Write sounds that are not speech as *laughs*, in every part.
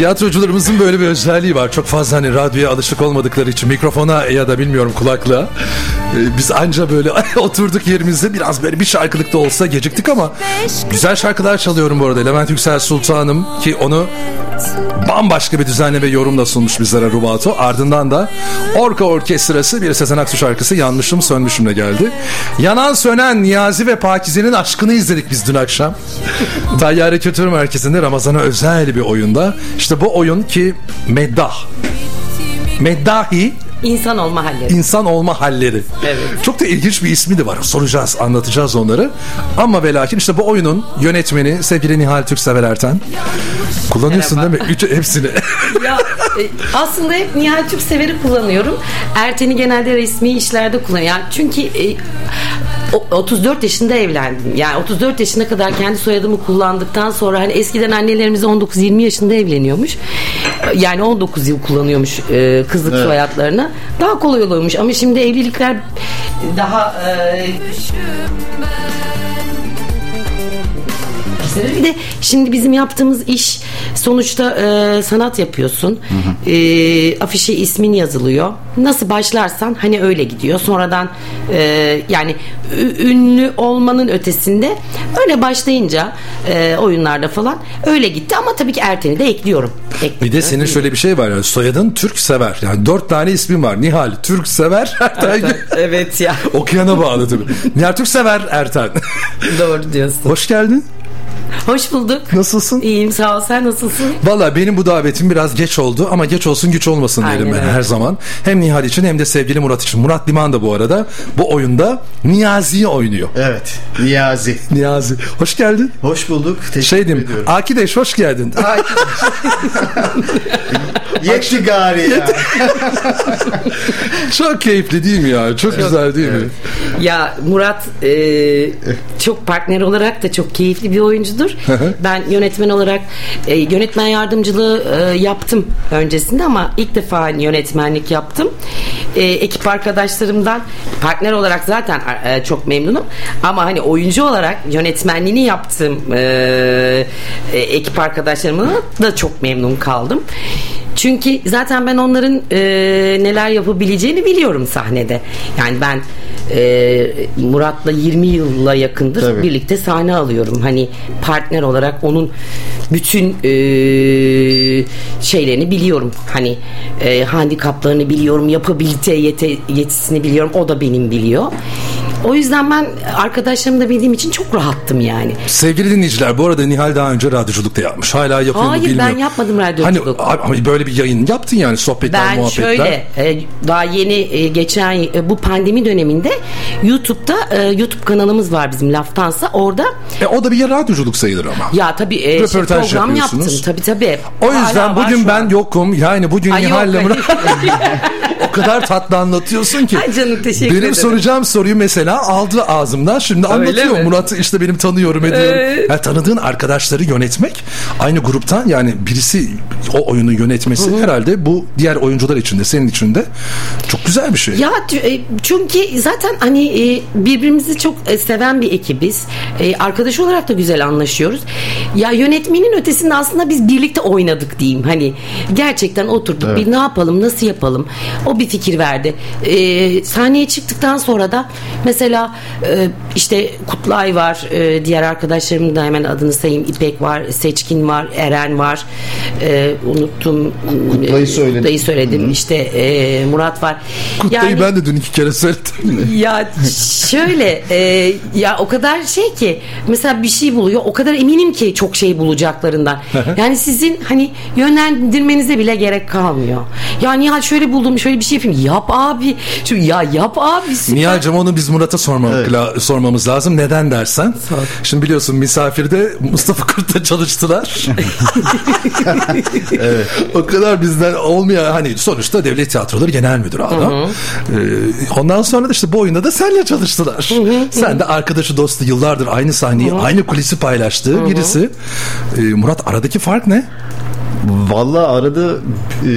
Tiyatrocularımızın böyle bir özelliği var. Çok fazla hani radyoya alışık olmadıkları için mikrofona ya da bilmiyorum kulaklığa. Ee, biz anca böyle *laughs* oturduk yerimizde biraz böyle bir şarkılık da olsa geciktik ama güzel şarkılar çalıyorum bu arada. Levent Yüksel Sultanım ki onu bambaşka bir düzenleme yorumla sunmuş bizlere Rubato. Ardından da Orka Orkestrası bir Sezen Aksu şarkısı Yanmışım Sönmüşüm'le geldi. Yanan Sönen Niyazi ve Pakize'nin aşkını izledik biz dün akşam. *laughs* Tayyare Kültür Merkezi'nde Ramazan'a özel bir oyunda. İşte bu oyun ki Meddah. Meddahi İnsan olma halleri. İnsan olma halleri. Evet. Çok da ilginç bir ismi de var. Soracağız, anlatacağız onları. Ama ve lakin işte bu oyunun yönetmeni sevgili Nihal Türksever Erten. Kullanıyorsun Merhaba. değil mi? Üç, hepsini. *laughs* ya e, aslında hep Nihal Türksever'i kullanıyorum. Erten'i genelde resmi işlerde kullanıyorum. Çünkü e, o- 34 yaşında evlendim. Yani 34 yaşına kadar kendi soyadımı kullandıktan sonra hani eskiden annelerimiz 19-20 yaşında evleniyormuş. Yani 19 yıl kullanıyormuş e, kızlık Evet. soyadlarını. Daha kolay oluyormuş ama şimdi evlilikler daha e, Bir de şimdi bizim yaptığımız iş sonuçta e, sanat yapıyorsun. E, afişe ismin yazılıyor. Nasıl başlarsan hani öyle gidiyor. Sonradan e, yani ünlü olmanın ötesinde öyle başlayınca e, oyunlarda falan öyle gitti ama tabii ki Erten'i de ekliyorum. Ekledim. Bir de senin şöyle bir şey var yani soyadın Türk sever. Yani dört tane ismin var. Nihal Türk sever *laughs* Erten. evet ya Okuyana bağlı tabii. Nihal Türk sever Erten. doğru diyorsun. Hoş geldin. Hoş bulduk. Nasılsın? İyiyim sağ ol sen nasılsın? Valla benim bu davetim biraz geç oldu ama geç olsun güç olmasın derim Aynen ben öyle. her zaman. Hem Nihal için hem de sevgili Murat için. Murat Liman da bu arada bu oyunda Niyazi'yi oynuyor. Evet. Niyazi. Niyazi. Hoş geldin. Hoş bulduk. Teşekkür Şey diyeyim. ediyorum. Akideş hoş geldin. Ay. *laughs* *laughs* Yetti gari ya. *laughs* Çok keyifli değil mi ya? Çok güzel değil mi? Ya Murat e, çok partner olarak da çok keyifli bir oyuncudur. ben yönetmen olarak e, yönetmen yardımcılığı e, yaptım öncesinde ama ilk defa yönetmenlik yaptım. E, ekip arkadaşlarımdan partner olarak zaten e, çok memnunum. Ama hani oyuncu olarak yönetmenliğini yaptığım e, e, ekip arkadaşlarımla da çok memnun kaldım. Çünkü zaten ben onların e, neler yapabileceğini biliyorum sahnede. Yani ben e, Murat'la 20 yılla yakındır Tabii. birlikte sahne alıyorum. Hani partner olarak onun bütün e, şeylerini biliyorum. Hani e, handikaplarını biliyorum, yapabilite yete, yetisini biliyorum. O da benim biliyor. O yüzden ben arkadaşlarımı da bildiğim için çok rahattım yani. Sevgili dinleyiciler bu arada Nihal daha önce radyoculuk da yapmış. Hala yapıyor mu Hayır, bilmiyorum. ben yapmadım radyoculuk. Hani ama böyle bir yayın yaptın yani sohbetler Ben muhabbetler. şöyle e, daha yeni e, geçen e, bu pandemi döneminde YouTube'da e, YouTube kanalımız var bizim Laftansa orada E, o da bir radyoculuk sayılır ama. ya tabii e, şey, Röportaj program yapıyorsunuz. yaptım tabii tabii. O yüzden Hala bugün ben an. yokum. Yani bugün. Nihal'le *laughs* *laughs* o kadar tatlı anlatıyorsun ki. Ay canım, teşekkür benim ederim. soracağım soruyu mesela aldı ağzımdan. Şimdi anlatıyor. mi? Murat'ı işte benim tanıyorum ediyorum. Evet. Yani tanıdığın arkadaşları yönetmek aynı gruptan yani birisi o oyunu yönetmesi herhalde bu diğer oyuncular için de senin için de çok güzel bir şey. Ya e, çünkü zaten hani e, birbirimizi çok e, seven bir ekibiz. Arkadaş olarak da güzel anlaşıyoruz. Ya yönetmenin ötesinde aslında biz birlikte oynadık diyeyim. Hani gerçekten oturduk bir ne yapalım nasıl yapalım. O bir fikir verdi. E, Sahneye çıktıktan sonra da mesela e, işte Kutlay var. e, Diğer arkadaşlarımın da hemen adını sayayım. İpek var, Seçkin var, Eren var. E, Unuttum. Kutlay'ı söyledin. Kutlay'ı söyledim. İşte e, Murat var. Kutlayı Yani- ben de dün iki kere söyledim. *laughs* ya şöyle e, ya o kadar şey ki mesela bir şey buluyor o kadar eminim ki çok şey bulacaklarından. yani sizin hani yönlendirmenize bile gerek kalmıyor. Ya Nihal şöyle buldum şöyle bir şey yapayım. Yap abi. Şu ya yap abi. süper. Nihal'cığım onu biz Murat'a sormak Evet. la- sormamız lazım. Neden dersen. Şimdi biliyorsun misafirde Mustafa Kurt'ta çalıştılar. *laughs* O kadar bizden olmayan hani sonuçta devlet tiyatroları genel müdür adam. Ee, ondan sonra da işte bu oyunda da senle çalıştılar. Sen de arkadaşı dostu yıllardır aynı sahneyi aynı kulisi paylaştığı birisi. Ee, Murat aradaki fark ne? Vallahi arada e,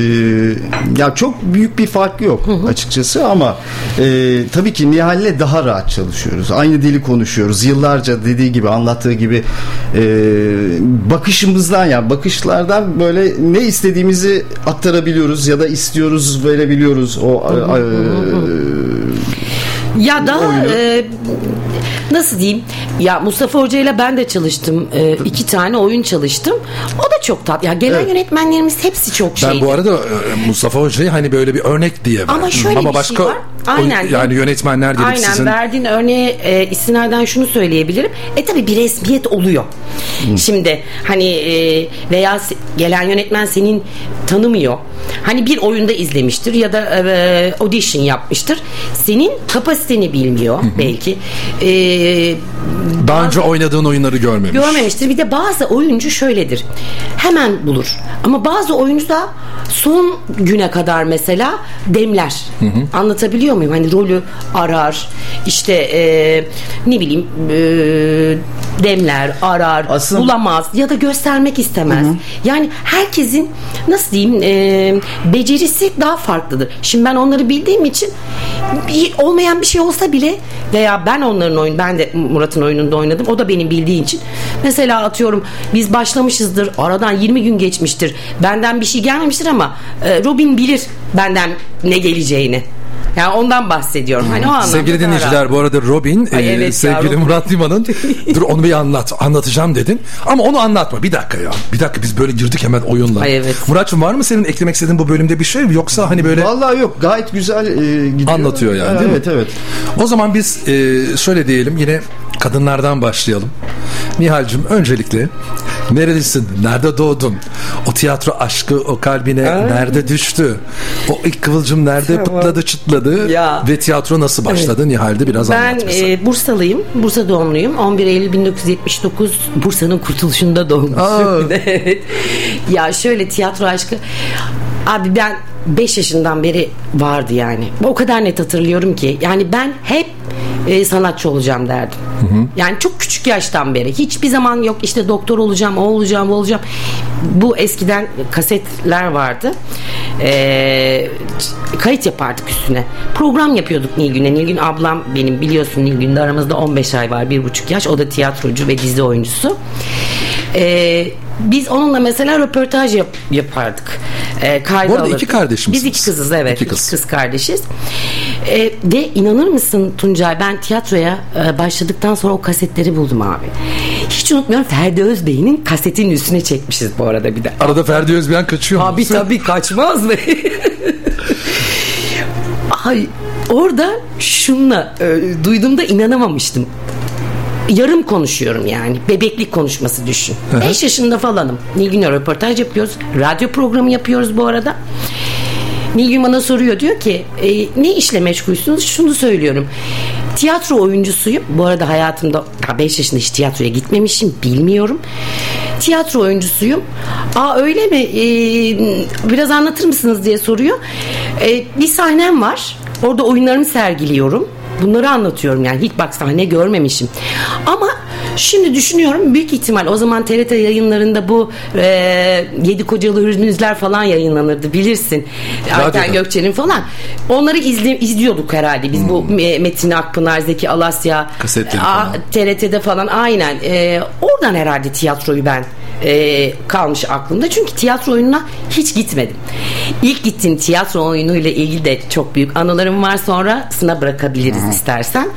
ya çok büyük bir fark yok açıkçası ama e, tabii ki Nihal'le daha rahat çalışıyoruz. Aynı dili konuşuyoruz. Yıllarca dediği gibi anlattığı gibi e, bakışımızdan ya bakışlardan böyle ne istediğimizi aktarabiliyoruz ya da istiyoruz verebiliyoruz o e, Ya da oyunu. e, nasıl diyeyim? Ya Mustafa Hoca ile ben de çalıştım. E, iki tane oyun çalıştım. O da çok tat. Ya gelen Evet. yönetmenlerimiz hepsi çok Ben şeydi. bu arada e, Mustafa Hoca'yı hani böyle bir örnek diye verdim. Ama şöyle bir başka şey var. Aynen. o- yani yönetmenler gelip Aynen sizin verdiğin örneğe e, istinaden şunu söyleyebilirim. E tabi bir resmiyet oluyor. Şimdi hani e, veya gelen yönetmen senin tanımıyor. Hani bir oyunda izlemiştir ya da e, audition yapmıştır. Senin kapasiteni bilmiyor belki. E, daha önce oynadığın oyunları görmemiş. görmemiştir. Bir de bazı oyuncu şöyledir. Hemen bulur. Ama bazı oyuncu da son güne kadar mesela demler. Anlatabiliyor muyum? Hani rolü arar. İşte e, ne bileyim e, demler, arar, Aslında- bulamaz ya da göstermek istemez. Yani herkesin nasıl diyeyim e, becerisi daha farklıdır. Şimdi ben onları bildiğim için bir, olmayan bir şey olsa bile veya ben onların oyun ben de Murat'ın oyununda oynadım. O da benim bildiği için. Mesela atıyorum biz başlamışızdır. Aradan 20 gün geçmiştir. Benden bir şey gelmemiştir ama e, Robin bilir benden ne geleceğini. Yani ondan bahsediyorum. Hani o anlamda Sevgili dinleyiciler rahat. bu arada Robin Ay e, evet sevgili yavrum. Murat Liman'ın *laughs* dur onu bir anlat anlatacağım dedin ama onu anlatma bir dakika ya bir dakika biz böyle girdik hemen oyunla. Ay evet. Muratçım var mı senin eklemek istediğin bu bölümde bir şey yoksa hani böyle Vallahi yok gayet güzel e, gidiyor. Anlatıyor yani, değil mi? evet evet. o zaman biz e, şöyle diyelim yine kadınlardan başlayalım. Nihal'cim öncelikle nerelisin? Nerede doğdun? O tiyatro aşkı o kalbine nerede düştü? O ilk kıvılcım nerede Tamam. pıtladı çıtladı? Ya. Ve tiyatro nasıl başladı? Nihal'de biraz Ben anlat bize. e, Bursalıyım. Bursa doğumluyum. 11 Eylül 1979 Bursa'nın kurtuluşunda doğmuşum. *laughs* Evet. ya şöyle tiyatro aşkı. Abi ben 5 yaşından beri vardı yani. O kadar net hatırlıyorum ki. Yani ben hep e, sanatçı olacağım derdim. Yani çok küçük yaştan beri. Hiçbir zaman yok işte doktor olacağım, o olacağım, o olacağım. Bu eskiden kasetler vardı. E, kayıt yapardık üstüne. Program yapıyorduk Nilgün'e. Nilgün ablam benim biliyorsun Nilgün'de aramızda 15 ay var, bir buçuk yaş. O da tiyatrocu ve dizi oyuncusu. Ee, biz onunla mesela röportaj yap- yapardık. Ee, kayda Bu arada alırdık. iki kardeş Biz iki kızız evet. İki İki kız. kız, kardeşiz. Ee, ve inanır mısın Tuncay ben tiyatroya e, başladıktan sonra o kasetleri buldum abi. Hiç unutmuyorum Ferdi Özbey'in kasetin üstüne çekmişiz bu arada bir de. Arada Ferdi Özbeğen kaçıyor mu? Tabii tabii kaçmaz mı? *laughs* Ay orada şunla e, duyduğumda inanamamıştım. Yarım konuşuyorum yani. Bebeklik konuşması düşün. 5 yaşında falanım. Nilgün'le röportaj yapıyoruz. Radyo programı yapıyoruz bu arada. Nilgün bana soruyor diyor ki e, ne işle meşgulsünüz? Şunu söylüyorum. Tiyatro oyuncusuyum. Bu arada hayatımda 5 yaşında hiç tiyatroya gitmemişim. Bilmiyorum. Tiyatro oyuncusuyum. Aa öyle mi? Ee, biraz anlatır mısınız diye soruyor. Ee, bir sahnem var. Orada oyunlarımı sergiliyorum. Bunları anlatıyorum yani hiç bak sahne görmemişim. Ama şimdi düşünüyorum büyük ihtimal o zaman TRT yayınlarında bu e, Yedi Kocalı Hürmüzler falan yayınlanırdı bilirsin. Ayten. Gökçe'nin falan. Onları izle, izliyorduk herhalde. Biz bu e, Metin Akpınar, Zeki Alasya, Kasetleri a- falan. TRT'de falan aynen. E, oradan herhalde tiyatroyu ben e, kalmış aklımda. Çünkü tiyatro oyununa hiç gitmedim. İlk gittiğim tiyatro oyunuyla ilgili de çok büyük anılarım var. Sonrasına bırakabiliriz istersen.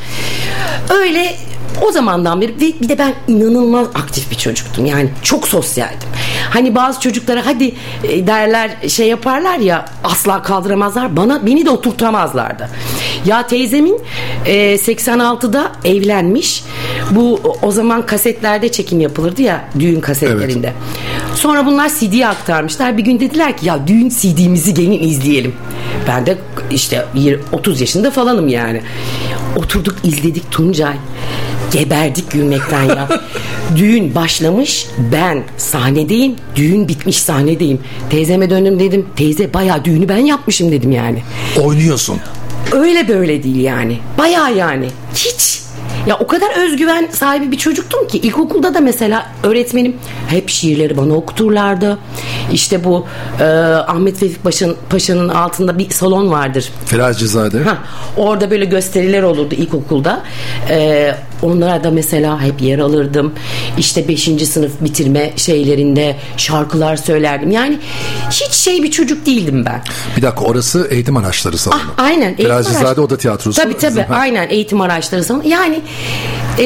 Öyle o zamandan beri ve bir de ben inanılmaz aktif bir çocuktum. Yani çok sosyaldim. Hani bazı çocuklara hadi e, derler şey yaparlar ya asla kaldıramazlar. Bana beni de oturtamazlardı. Ya teyzemin e, 86'da evlenmiş. Bu o- zaman kasetlerde çekim yapılırdı ya düğün kasetlerinde. Sonra bunlar CD'ye aktarmışlar. Bir gün dediler ki ya düğün CD'mizi gelin izleyelim. Ben de işte 20 30 yaşında falanım yani. Oturduk izledik Tuncay. Geberdik gülmekten ya. düğün başlamış ben sahnedeyim. Düğün bitmiş sahnedeyim. Teyzeme döndüm dedim. Teyze bayağı düğünü ben yapmışım dedim yani. Oynuyorsun. Öyle böyle değil yani. Bayağı yani. Hiç Ya o kadar özgüven sahibi bir çocuktum ki ilkokulda da mesela öğretmenim hep şiirleri bana okuturlardı. İşte bu e, Ahmet Vefik Paşa'nın, Paşa'nın altında bir salon vardır. Firacizade. Ha, orada böyle gösteriler olurdu ilkokulda. Ee, onlara da mesela hep yer alırdım. İşte 5. sınıf bitirme şeylerinde şarkılar söylerdim. Yani hiç şey bir çocuk değildim ben. Bir dakika orası eğitim araçları salonu. Ah, aynen. eğitim Firacizade araç- Oda Tiyatrosu. Tabii tabii Ha. aynen eğitim araçları salonu. Yani e,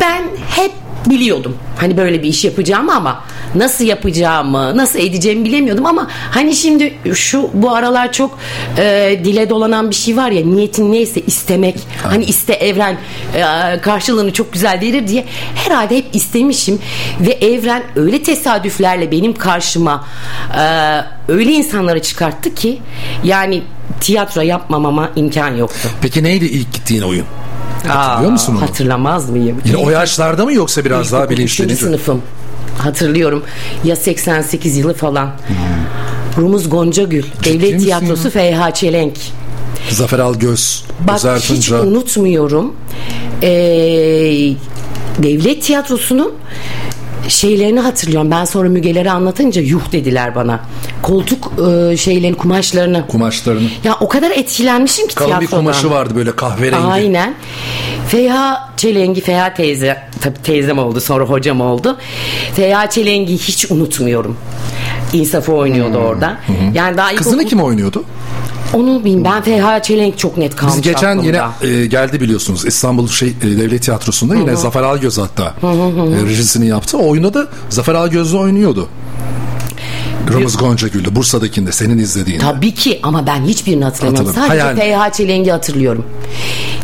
ben hep biliyordum. Hani böyle bir iş yapacağımı ama nasıl yapacağımı, nasıl edeceğimi bilemiyordum ama hani şimdi şu bu aralar çok e, dile dolanan bir şey var ya niyetin neyse istemek. Hani iste evren e, karşılığını çok güzel verir diye herhalde hep istemişim ve evren öyle tesadüflerle benim karşıma e, öyle insanları çıkarttı ki yani tiyatro yapmamama imkan yoktu. Peki neydi ilk gittiğin oyun? Hatırlıyor musun onu? Hatırlamaz mıyım? Yine o yaşlarda mı yoksa biraz daha İlkokul üçüncü bilinçlenince? sınıfım. Hatırlıyorum. Ya 88 yılı falan. Rumuz Goncagül. Devlet misin Tiyatrosu ya? Feyha Çelenk. Zafer Algöz, Bak Özer hiç Tunca. unutmuyorum. Ee, devlet tiyatrosunun şeylerini hatırlıyorum. Ben sonra Mügeleri anlatınca yuh dediler bana. Koltuk e, şeylerin kumaşlarını. kumaşlarını. Ya o kadar etkilenmişim ki Kalın bir tiyatrodan. kumaşı vardı böyle kahverengi. Aynen. Feha Çelengi, Feha teyze, tabii teyzem oldu sonra hocam oldu. Feha Çelengi hiç unutmuyorum. İnsaf'ı oynuyordu orada. Yani daha Kızını kim oynuyordu? Onu bileyim ben Feha Çelenk çok net kalmış Biz geçen aklımda. yine e, geldi biliyorsunuz İstanbul şey e, Devlet Tiyatrosu'nda yine Zafer Algöz hatta e, rejisini yaptı. O oyunda da Zafer Algöz'le oynuyordu. Ramız Goncagül'de Bursa'dakinde senin izlediğin. Tabii ki ama ben hiçbirini hatırlamıyorum. Sadece Hayal. Feha Çelenk'i hatırlıyorum.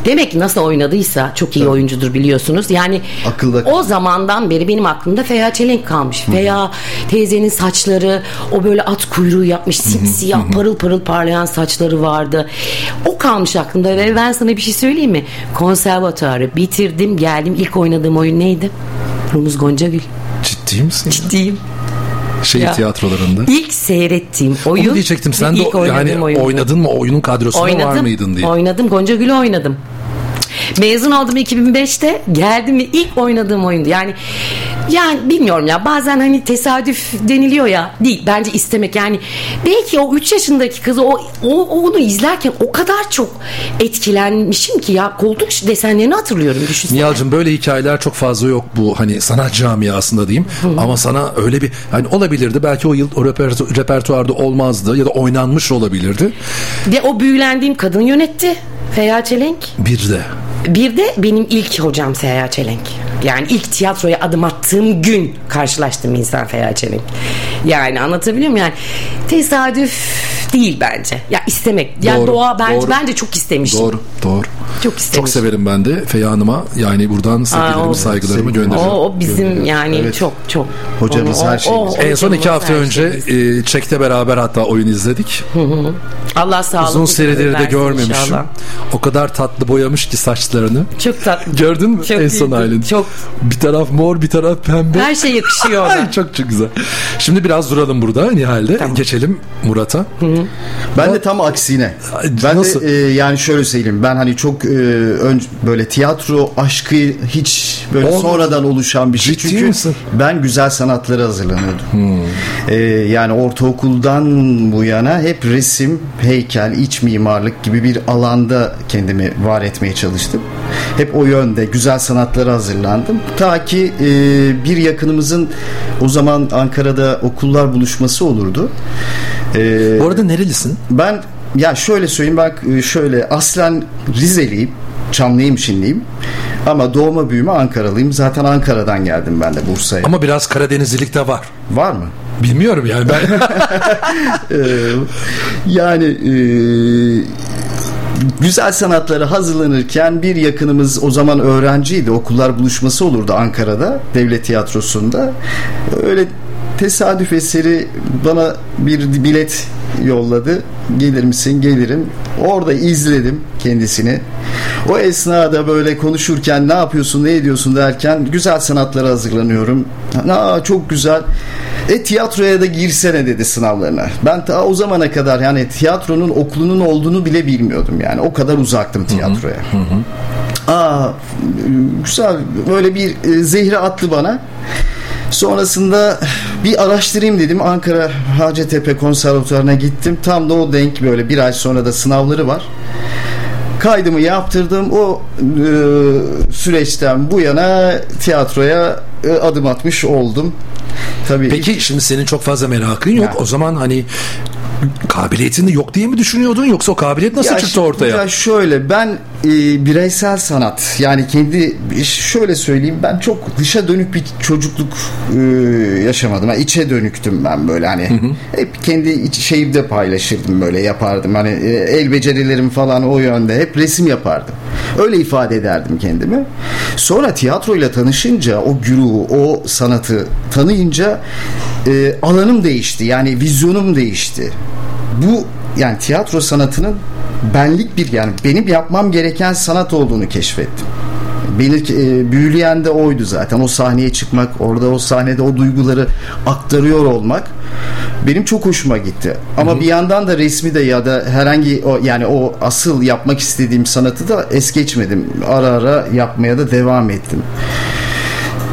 Demek ki nasıl oynadıysa çok iyi oyuncudur biliyorsunuz. Yani Akılda o zamandan beri benim aklımda Feha Çelenk kalmış. Feha teyzenin saçları o böyle at kuyruğu yapmış simsiyah parıl parıl parlayan saçları vardı. O kalmış aklımda ve ben sana bir şey söyleyeyim mi? Konservatuarı bitirdim geldim ilk oynadığım oyun neydi? Rumuz Goncagül. Ciddi misin? ya? Şehir Ya. tiyatrolarında. İlk seyrettiğim oyun. Onu diyecektim sen de yani oyun. oynadın mı oyunun kadrosunda var mıydın diye. Oynadım. Gonca Gül'ü oynadım. Mezun oldum 2005'te. Geldim ve ilk oynadığım oyundu. Yani yani bilmiyorum ya bazen hani tesadüf deniliyor ya değil bence istemek yani belki o 3 yaşındaki kızı o, o onu izlerken o kadar çok etkilenmişim ki ya koltuk desenlerini hatırlıyorum düşünsene. Nihal'cığım böyle hikayeler çok fazla yok bu hani sanat camiasında diyeyim ama sana öyle bir hani olabilirdi belki o yıl o repertu- repertuarda olmazdı ya da oynanmış olabilirdi Ve o büyülendiğim kadın yönetti. Feyyaz Çelenk. bir de Bir de benim ilk hocam Feyyaz Çelenk. Yani ilk tiyatroya adım attığım gün karşılaştığım insan Feyyaz Çelenk. Yani anlatabiliyor muyum? Yani tesadüf değil bence. Ya istemek. Yani Doğru, doğa bence doğru. bence çok istemiştim. doğru doğru Çok istemiştim. çok severim ben de Feya Hanım'a yani buradan sevgilerimi o- saygılarımı sevgi- O, gönderiyorum. o bizim yani Evet. çok çok. Hocamız Onu- her şeyimiz. En son iki hafta her önce e, Çek'te beraber hatta oyun izledik. Allah sağlık. Uzun serileri de görmemişim. inşallah. O kadar tatlı boyamış ki saçlarını. Çok tatlı. Gördün mü Çok en son iyiydi. halini? Çok. Bir taraf mor bir taraf pembe. Her şey yakışıyor ona. Çok çok güzel. Şimdi biraz duralım burada Nihal'de. Tamam. Geçelim Murat'a. Ben de tam aksine. Ben nasıl? de e, yani şöyle söyleyeyim. Ben hani çok e, ön, böyle tiyatro aşkı hiç böyle Olmadı. sonradan oluşan bir şey. Ciddi Çünkü misin? ben güzel sanatlara hazırlanıyordum. E, yani ortaokuldan bu yana hep resim, heykel, iç mimarlık gibi bir alanda kendimi var etmeye çalıştım. Hep o yönde güzel sanatlara hazırlandım. Ta ki e, bir yakınımızın o zaman Ankara'da okullar buluşması olurdu. E, Bu arada nerelisin? ben ya şöyle söyleyeyim bak e, şöyle aslen Rizeliyim. Çamlıymışinliyim. Ama doğma büyüme Ankaralıyım. Zaten Ankara'dan geldim ben de Bursa'ya. Ama biraz Karadenizlilik de var. Var mı? Bilmiyorum yani ben. Ee, *laughs* yani e, güzel sanatlara hazırlanırken bir yakınımız o zaman öğrenciydi. Okullar buluşması olurdu Ankara'da devlet tiyatrosunda. Öyle tesadüf eseri bana bir bilet yolladı. Gelir misin? Gelirim. Orada izledim kendisini. O esnada böyle konuşurken ne yapıyorsun, ne ediyorsun derken güzel sanatlara hazırlanıyorum. Aa, çok güzel. E tiyatroya da girsene dedi sınavlarına. Ben ta o zamana kadar yani tiyatronun okulunun olduğunu bile bilmiyordum yani. O kadar uzaktım tiyatroya. Aa güzel böyle bir e, zehri attı bana. Sonrasında bir araştırayım dedim. Ankara Hacettepe Konservatuvarı'na gittim. Tam da o denk böyle bir ay sonra da sınavları var. Kaydımı yaptırdım. O e, süreçten bu yana tiyatroya e, adım atmış oldum. Tabii. Peki şimdi senin çok fazla merakın yok. Ya. O zaman hani kabiliyetin de yok diye mi düşünüyordun yoksa o kabiliyet nasıl ya çıktı ortaya? Ya şöyle ben e, bireysel sanat yani kendi şöyle söyleyeyim ben çok dışa dönük bir çocukluk e, yaşamadım. Yani içe dönüktüm ben böyle hani hı hı. hep kendi iç, şeyimde paylaşırdım böyle yapardım. Hani e, el becerilerim falan o yönde hep resim yapardım. Öyle ifade ederdim kendimi. Sonra tiyatroyla tanışınca o güruhu, o sanatı tanıyınca e, alanım değişti. Yani vizyonum değişti. Bu yani tiyatro sanatının benlik bir yani benim yapmam gereken sanat olduğunu keşfettim. Beni e, büyüleyen de oydu zaten. O sahneye çıkmak, orada o sahnede o duyguları aktarıyor olmak benim çok hoşuma gitti. Ama Hı-hı. bir yandan da resmi de ya da herhangi o yani o asıl yapmak istediğim sanatı da es geçmedim. Ara ara yapmaya da devam ettim.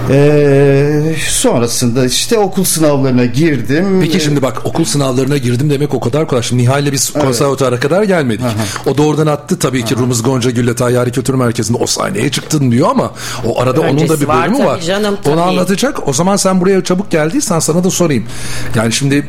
Ee, sonrasında işte okul sınavlarına girdim. Peki şimdi bak okul sınavlarına girdim demek o kadar kolay. Şimdi Nihal'le biz evet. konservatuara kadar gelmedik. Aha. O doğrudan attı tabii ki Aha. Rumuz Gonca Gül'le Tayyari Kültür Merkezi'nde o sahneye çıktın diyor ama o arada Öncesi onun da bir bölümü var. var. Canım, Onu anlatacak. O zaman sen buraya çabuk geldiysen sana da sorayım. Yani şimdi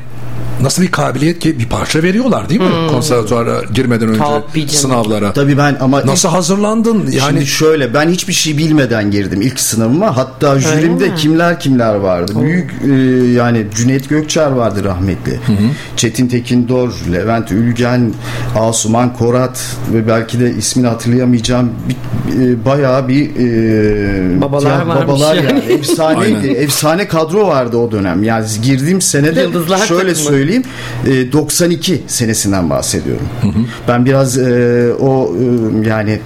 nasıl bir kabiliyet ki bir parça veriyorlar değil mi? Hmm. Konservatuara girmeden önce Tabii sınavlara. Tabii ben ama nasıl ilk, hazırlandın? Yani şimdi şöyle ben hiçbir şey bilmeden girdim ilk sınavıma. Hatta jürimde kimler kimler vardı. Hmm. Büyük e, yani Cüneyt Gökçer vardı rahmetli. Hı Çetin Tekindor, Levent Ülgen, Asuman Korat ve belki de ismini hatırlayamayacağım bir, e, bayağı bir e, babalar varmış babalar yani. yani. Efsaneydi. *laughs* Efsane kadro vardı o dönem. Yani girdiğim senede Yıldızlar şöyle söyleyeyim söyleyeyim. E, 92 senesinden bahsediyorum. Hı hı. Ben biraz e, o e, yani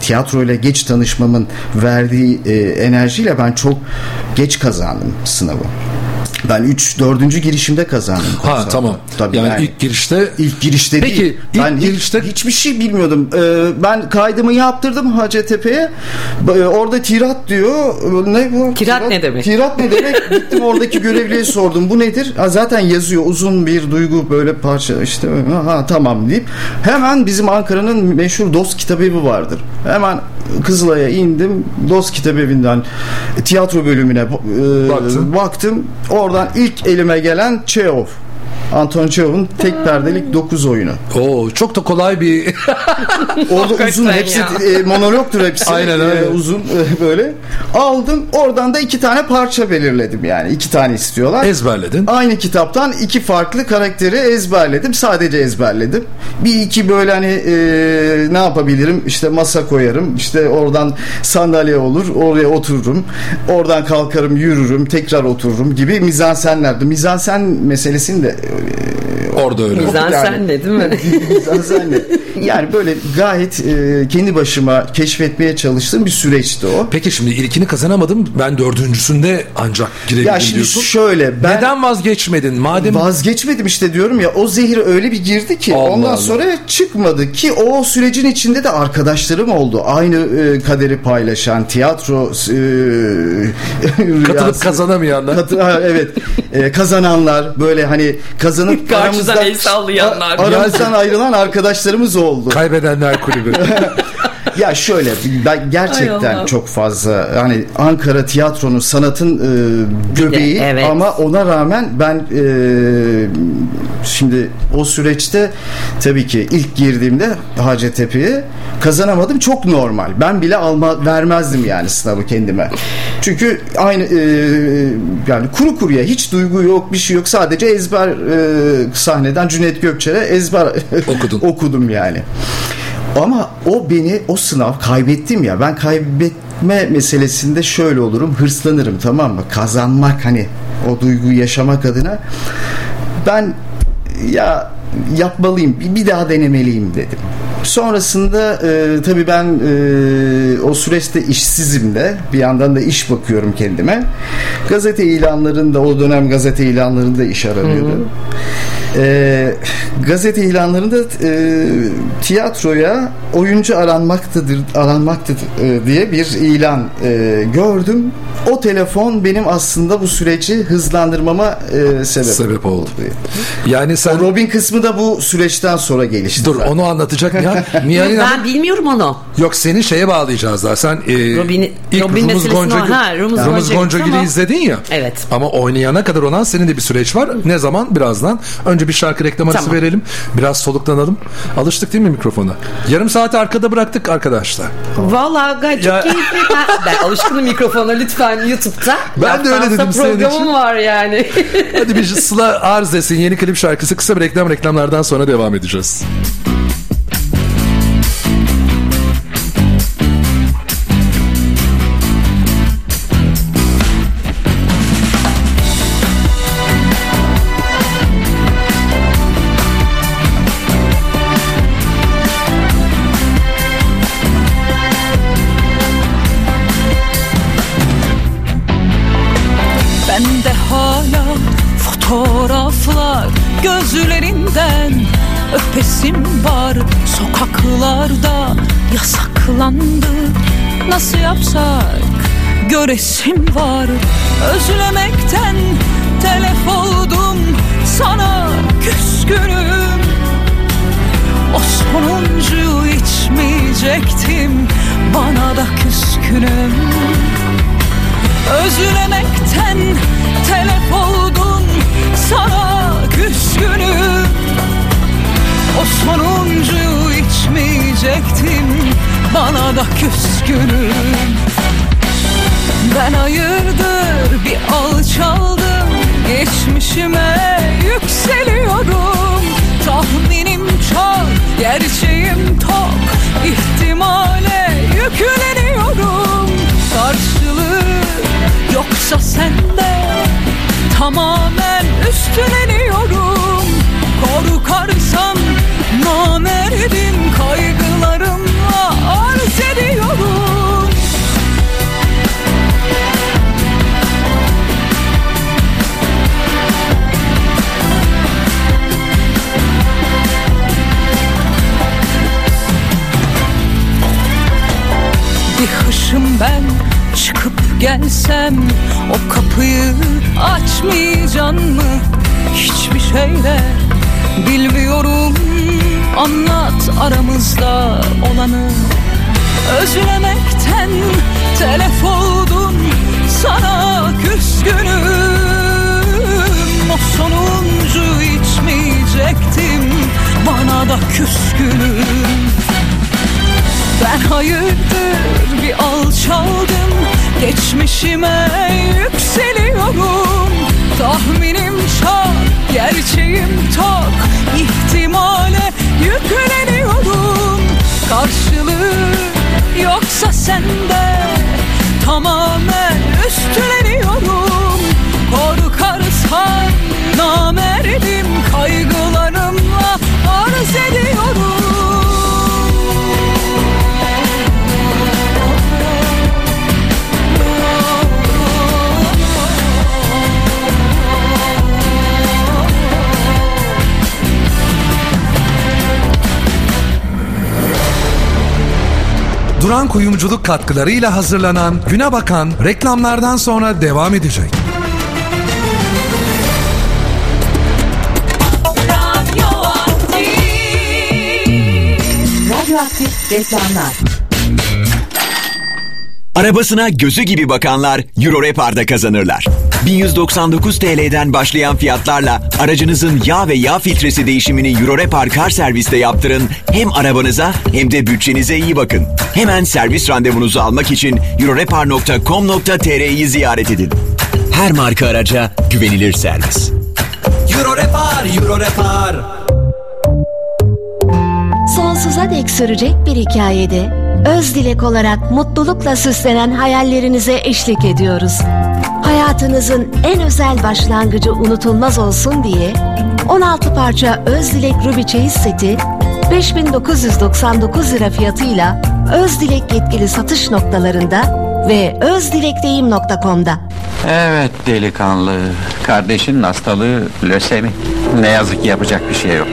tiyatroyla geç tanışmamın verdiği e, enerjiyle ben çok geç kazandım sınavı. Ben 3 4. girişimde kazandım. Ha tamam. Tabii yani, yani ilk girişte ilk girişte Peki değil. ilk ben girişte hiç, hiçbir şey bilmiyordum. Ee, ben kaydımı yaptırdım Hacettepe'ye. Ee, orada tirat diyor. Ne bu? Tirat, tirat ne demek? Tirat ne demek? Gittim oradaki görevliye sordum. Bu nedir? Ha, zaten yazıyor uzun bir duygu böyle parça işte. Ha tamam deyip hemen bizim Ankara'nın meşhur Dost Kitabevi vardır. Hemen Kızılay'a indim. Dost Kitabevi'nden tiyatro bölümüne e, baktım. baktım. Orada Oradan ilk elime gelen Cheov. Anton Chekhov'un tek perdelik 9 oyunu. Oo çok da kolay bir Orada uzun hepsi e, monologtur hepsi. Aynen öyle. E, uzun e, böyle. Aldım oradan da iki tane parça belirledim yani. iki tane istiyorlar. Ezberledin. Aynı kitaptan iki farklı karakteri ezberledim. Sadece ezberledim. Bir iki böyle hani e, ne yapabilirim? İşte masa koyarım. İşte oradan sandalye olur. Oraya otururum. Oradan kalkarım yürürüm. Tekrar otururum gibi mizansenlerdi. Mizansen meselesini de baby. Orada öyle. Mizansen yani, ne değil mi? *laughs* Mizansen ne? Yani böyle gayet e, kendi başıma keşfetmeye çalıştığım bir süreçti o. Peki şimdi ilkini kazanamadım. Ben dördüncüsünde ancak girebildim ya şimdi diyorsun. şöyle. Ben Neden vazgeçmedin? Madem vazgeçmedim işte diyorum ya o zehir öyle bir girdi ki Allah ondan Allah. sonra çıkmadı ki o sürecin içinde de arkadaşlarım oldu. Aynı e, kaderi paylaşan tiyatro e, katılıp kazanamayanlar. Katı, evet. E, kazananlar böyle hani kazanıp *laughs* aramızdan el sallayanlar. Aramızdan ayrılan arkadaşlarımız oldu. Kaybedenler kulübü. *laughs* ya şöyle ben gerçekten çok fazla hani Ankara tiyatronun sanatın e, göbeği de, evet. ama ona rağmen ben e, şimdi o süreçte tabii ki ilk girdiğimde Hacettepe'ye kazanamadım çok normal. Ben bile alma vermezdim yani sınavı kendime. Çünkü aynı e, yani kuru kuruya hiç duygu yok bir şey yok sadece ezber e, sahneden Cüneyt Gökçer'e ezber Okudun. *laughs* okudum yani. Ama o beni o sınav kaybettim ya ben kaybetme meselesinde şöyle olurum hırslanırım tamam mı kazanmak hani o duyguyu yaşamak adına ben ya yapmalıyım bir daha denemeliyim dedim. Sonrasında e, tabii ben e, o süreçte işsizim de bir yandan da iş bakıyorum kendime. Gazete ilanlarında o dönem gazete ilanlarında iş aranıyordu. Hı hı. E, gazete ilanlarında e, tiyatroya oyuncu aranmaktadır aranmaktadır e, diye bir ilan e, gördüm. O telefon benim aslında bu süreci hızlandırmama e, sebep, Sebep oldu. Yani sen O Robin kısmı da bu süreçten sonra gelişti. dur zaten. onu anlatacak ya. *laughs* Nihal'in ben Hanım- bilmiyorum onu. Yok seni şeye bağlayacağız daha. Sen e, Robin'i- ilk Robin Rumuz Gonca, ha, Rumuz Rumuz Gonca Gonca Gül'ü Gül'ü ama- izledin ya. Evet. Ama oynayana kadar olan senin de bir süreç var. Ne zaman? Birazdan. Önce bir şarkı reklam arası Tamam. verelim. Biraz soluklanalım. Alıştık değil mi mikrofona? Yarım saati arkada bıraktık arkadaşlar. Vallahi gayet Ya- keyifli. Ben, ben alışkınım mikrofona lütfen YouTube'da. Ben de öyle dedim senin programım için. var yani. Hadi bir Sıla arz etsin. Yeni klip şarkısı. Kısa bir reklam reklamlardan sonra devam edeceğiz. Yasaklandı nasıl yapsak? Göresim var. Özlemekten telef oldum. Sana küskünüm. O sonuncuyu içmeyecektim. Bana da küskünüm. Özlemekten telef oldun sana küskünüm. O sonuncuyu içmeyecektim bana da küskünüm. Ben hayırdır bir alçaldım. Geçmişime yükseliyorum. Tahminim çok, gerçeğim tok. İhtimale yükleniyorum. Karşılığı yoksa sende Tamamen üstleniyorum gelsem O kapıyı açmayacaksın mı? Hiçbir şeyle bilmiyorum. Anlat aramızda olanı. Özlemekten telef oldun Sana küskünüm. O sonuncu içmeyecektim Bana da küskünüm. Ben hayırdır bir alçaldım Geçmişime yükseliyorum. Tahminim çok, gerçeğim tok İhtimale yükleniyorum. Karşılığı yoksa sende Tamamen üstleniyorum. Korkarsan namerdim Kaygılarımla arz ediyorum Duran kuyumculuk katkılarıyla hazırlanan Güne Bakan reklamlardan sonra devam edecek. Radyoaktif reklamlar. Arabasına gözü gibi bakanlar Euro Repar'da kazanırlar. 1199 TL'den başlayan fiyatlarla aracınızın yağ ve yağ filtresi değişimini Euro Repar Kar Servis'te yaptırın. Hem arabanıza hem de bütçenize iyi bakın. Hemen servis randevunuzu almak için eurorepar.com.tr'yi ziyaret edin. Her marka araca güvenilir servis. Euro Repar, Euro Repar. Sonsuza dek sürecek bir hikayede öz dilek olarak mutlulukla süslenen hayallerinize eşlik ediyoruz. Hayatınızın en özel başlangıcı unutulmaz olsun diye 16 parça öz dilek Ruby çeyiz seti 5999 lira fiyatıyla öz dilek yetkili satış noktalarında ve özdilekdeyim.com'da. Evet delikanlı. Kardeşinin hastalığı lösemi. Ne yazık ki yapacak bir şey yok.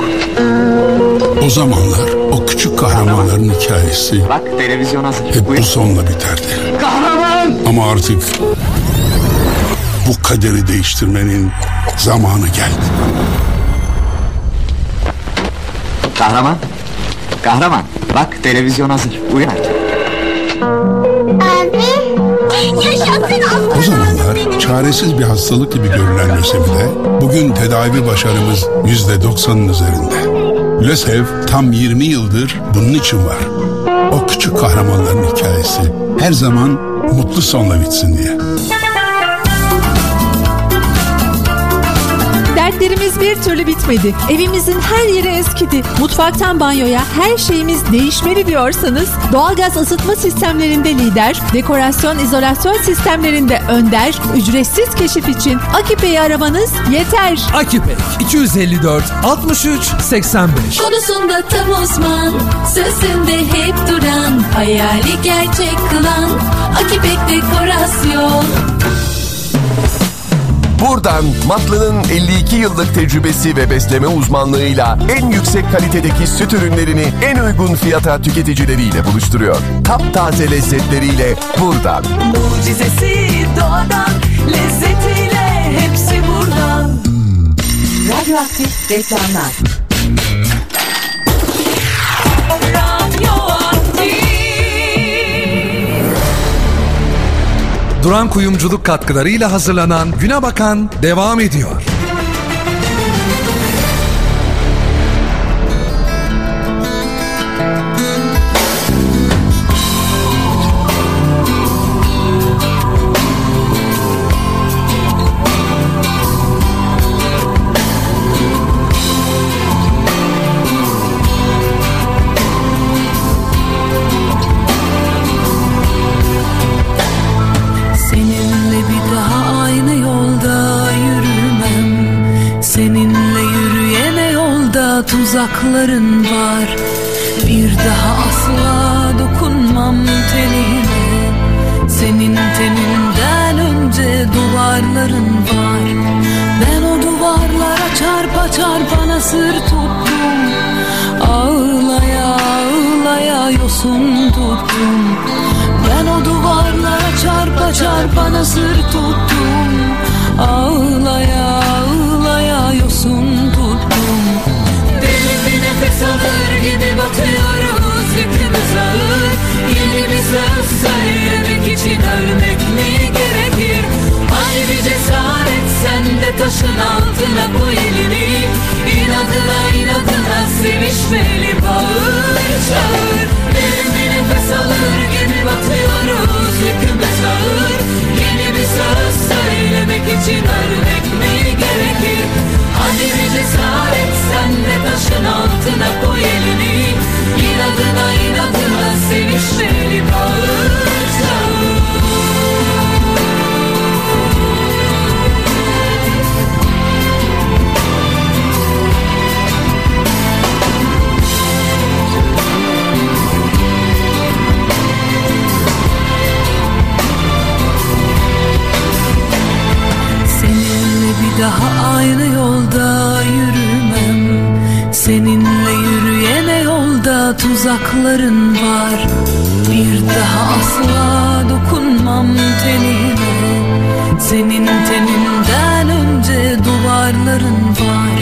O zamanlar o küçük kahraman kahramanların hikayesi Bak televizyon hazır. hep bu sonla biterdi. Kahraman! Ama artık bu kaderi değiştirmenin zamanı geldi. Kahraman. Kahraman. Bak televizyon hazır. Uyan. O zamanlar çaresiz bir hastalık gibi görülen lösemide bugün tedavi başarımız yüzde doksanın üzerinde. LÖSEV tam 20 yıldır bunun için var. O küçük kahramanların hikayesi her zaman mutlu sonla bitsin diye. Dertlerimiz bir türlü bitmedi. Evimizin her yeri eskidi. Mutfaktan banyoya her şeyimiz değişmeli diyorsanız doğalgaz ısıtma sistemlerinde lider, dekorasyon izolasyon sistemlerinde önder, ücretsiz keşif için Akipe'yi aramanız yeter. Akipek 254 63 85 Konusunda tam uzman, sözünde hep duran, hayali gerçek kılan, Akipek Dekorasyon. Buradan Matlı'nın 52 yıllık tecrübesi ve besleme uzmanlığıyla en yüksek kalitedeki süt ürünlerini en uygun fiyata tüketicileriyle buluşturuyor. Taptaze lezzetleriyle buradan. Mucizesi doğadan lezzetiyle hepsi buradan. Radyoaktif reklamlar. Duran Kuyumculuk katkılarıyla hazırlanan Güne Bakan devam ediyor. Tuzakların var. Bir daha asla dokunmam tenine. Senin teninden önce duvarların var. Ben o duvarlara çarpa çarpa sır tuttum. Ağlaya ağlaya yosun tuttum. Ben o duvarlara çarpa çarpa nasır tuttum için ölmek mi gerekir? Bir cesaret sen de taşın altına koy elini. İnadına inadına sevişmeli bağır çağır. Derin bir nefes alır gibi batıyoruz yükümüz ağır. Yeni bir söz söylemek için ölmek mi gerekir? Hadi bir cesaret sen de taşın altına koy elini. İnadına inadına sevişmeli bağır daha aynı yolda yürümem. Seninle yürüyene yolda tuzakların var. Bir daha asla dokunmam tenine Senin teninden önce duvarların var.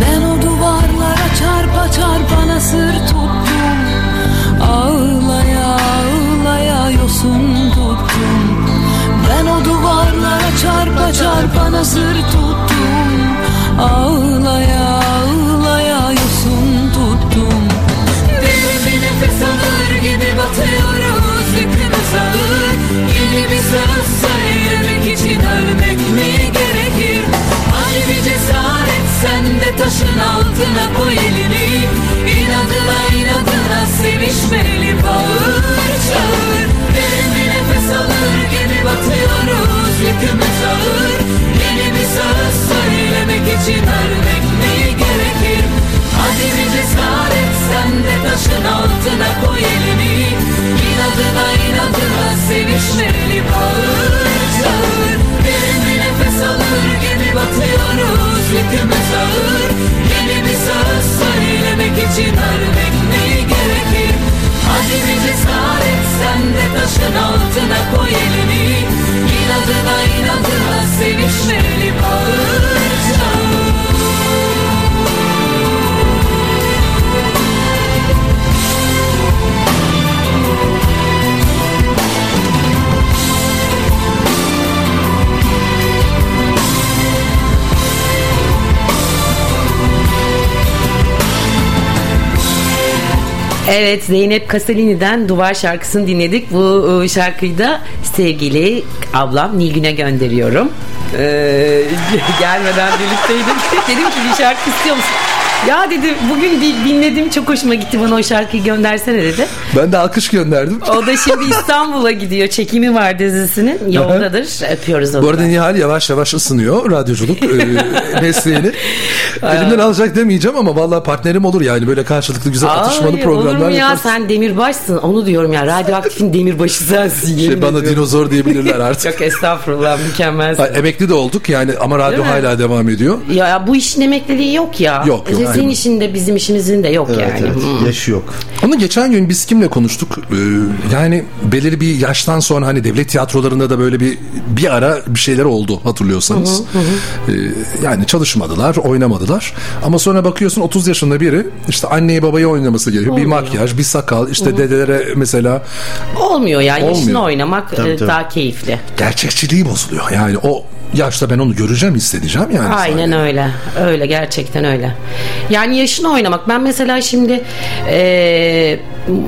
Ben o duvarlara çarpa çarpa nasır tuttum. Ağlaya ağlaya yosun tuttum o duvarlara çarpa çarpa nasır tuttum. Ağlaya ağlaya yosun tuttum. Derin bir nefes alır gibi batıyoruz yükümüz ağır Yeni bir söz söylemek için ölmek mi gerekir? Hani bir cesaret sen de taşın altına koy elini. İnadına inadına sevişmeli bağır çağır. Alır gibi batıyoruz yükümüz ağır. Yeni bir söz söylemek için ölmek mi gerekir? Hadi bir cesaret sen de taşın altına koy elini İnadına inadına sevişmeli bağır çağır. Derin bir nefes alır gibi batıyoruz yükümüz ağır. Yeni bir söz söylemek için ölmek mi gerekir Taşın altına koy elini. İnadına inadına sevişmeli bağır Evet Zeynep Kasalini'den Duvar şarkısını dinledik. Bu e, şarkıyı da sevgili ablam Nilgün'e gönderiyorum. Ee, *laughs* gelmeden birlikteydim. Dedim ki bir şarkı istiyor musun? Ya dedi bugün dinledim çok hoşuma gitti bana o şarkıyı göndersene dedi. Ben de alkış gönderdim. O da şimdi *laughs* İstanbul'a gidiyor. Çekimi var dizisinin. Yoldadır. Öpüyoruz onu. Bu arada Nihal yavaş yavaş ısınıyor radyoculuk e, *laughs* mesleğini. Elimden alacak demeyeceğim ama vallahi partnerim olur yani böyle karşılıklı güzel atışmalı Ay, programlar olur mu ya yaparız. sen demirbaşsın onu diyorum ya radyoaktifin demirbaşı sensin Şey, bana ediyorum. dinozor diyebilirler *laughs* artık. Çok estağfurullah mükemmelsin. Ay, emekli de olduk yani ama radyo hala devam ediyor. Ya, ya bu işin emekliliği yok ya. Yok, yok, Senin aynen. işin de bizim işimizin de yok Evet, yani. evet. Hmm. Yaşı yok. Onu geçen gün biz kimle konuştuk? Ee, yani belirli bir yaştan sonra hani devlet tiyatrolarında da böyle bir bir ara bir şeyler oldu hatırlıyorsanız. Ee, yani çalışmadılar, oynamadılar. Ama sonra bakıyorsun 30 yaşında biri işte anneyi babayı oynaması gerekiyor. Bir makyaj, bir sakal, işte dedelere mesela Olmuyor ya. Yaşını Olmuyor. oynamak Tabii, e, tabii. daha keyifli. gerçekçiliği bozuluyor. Yani o yaşta ben onu göreceğim, hissedeceğim yani. Aynen sahnede. öyle. Öyle gerçekten öyle. Yani yaşını oynamak. Ben mesela şimdi e,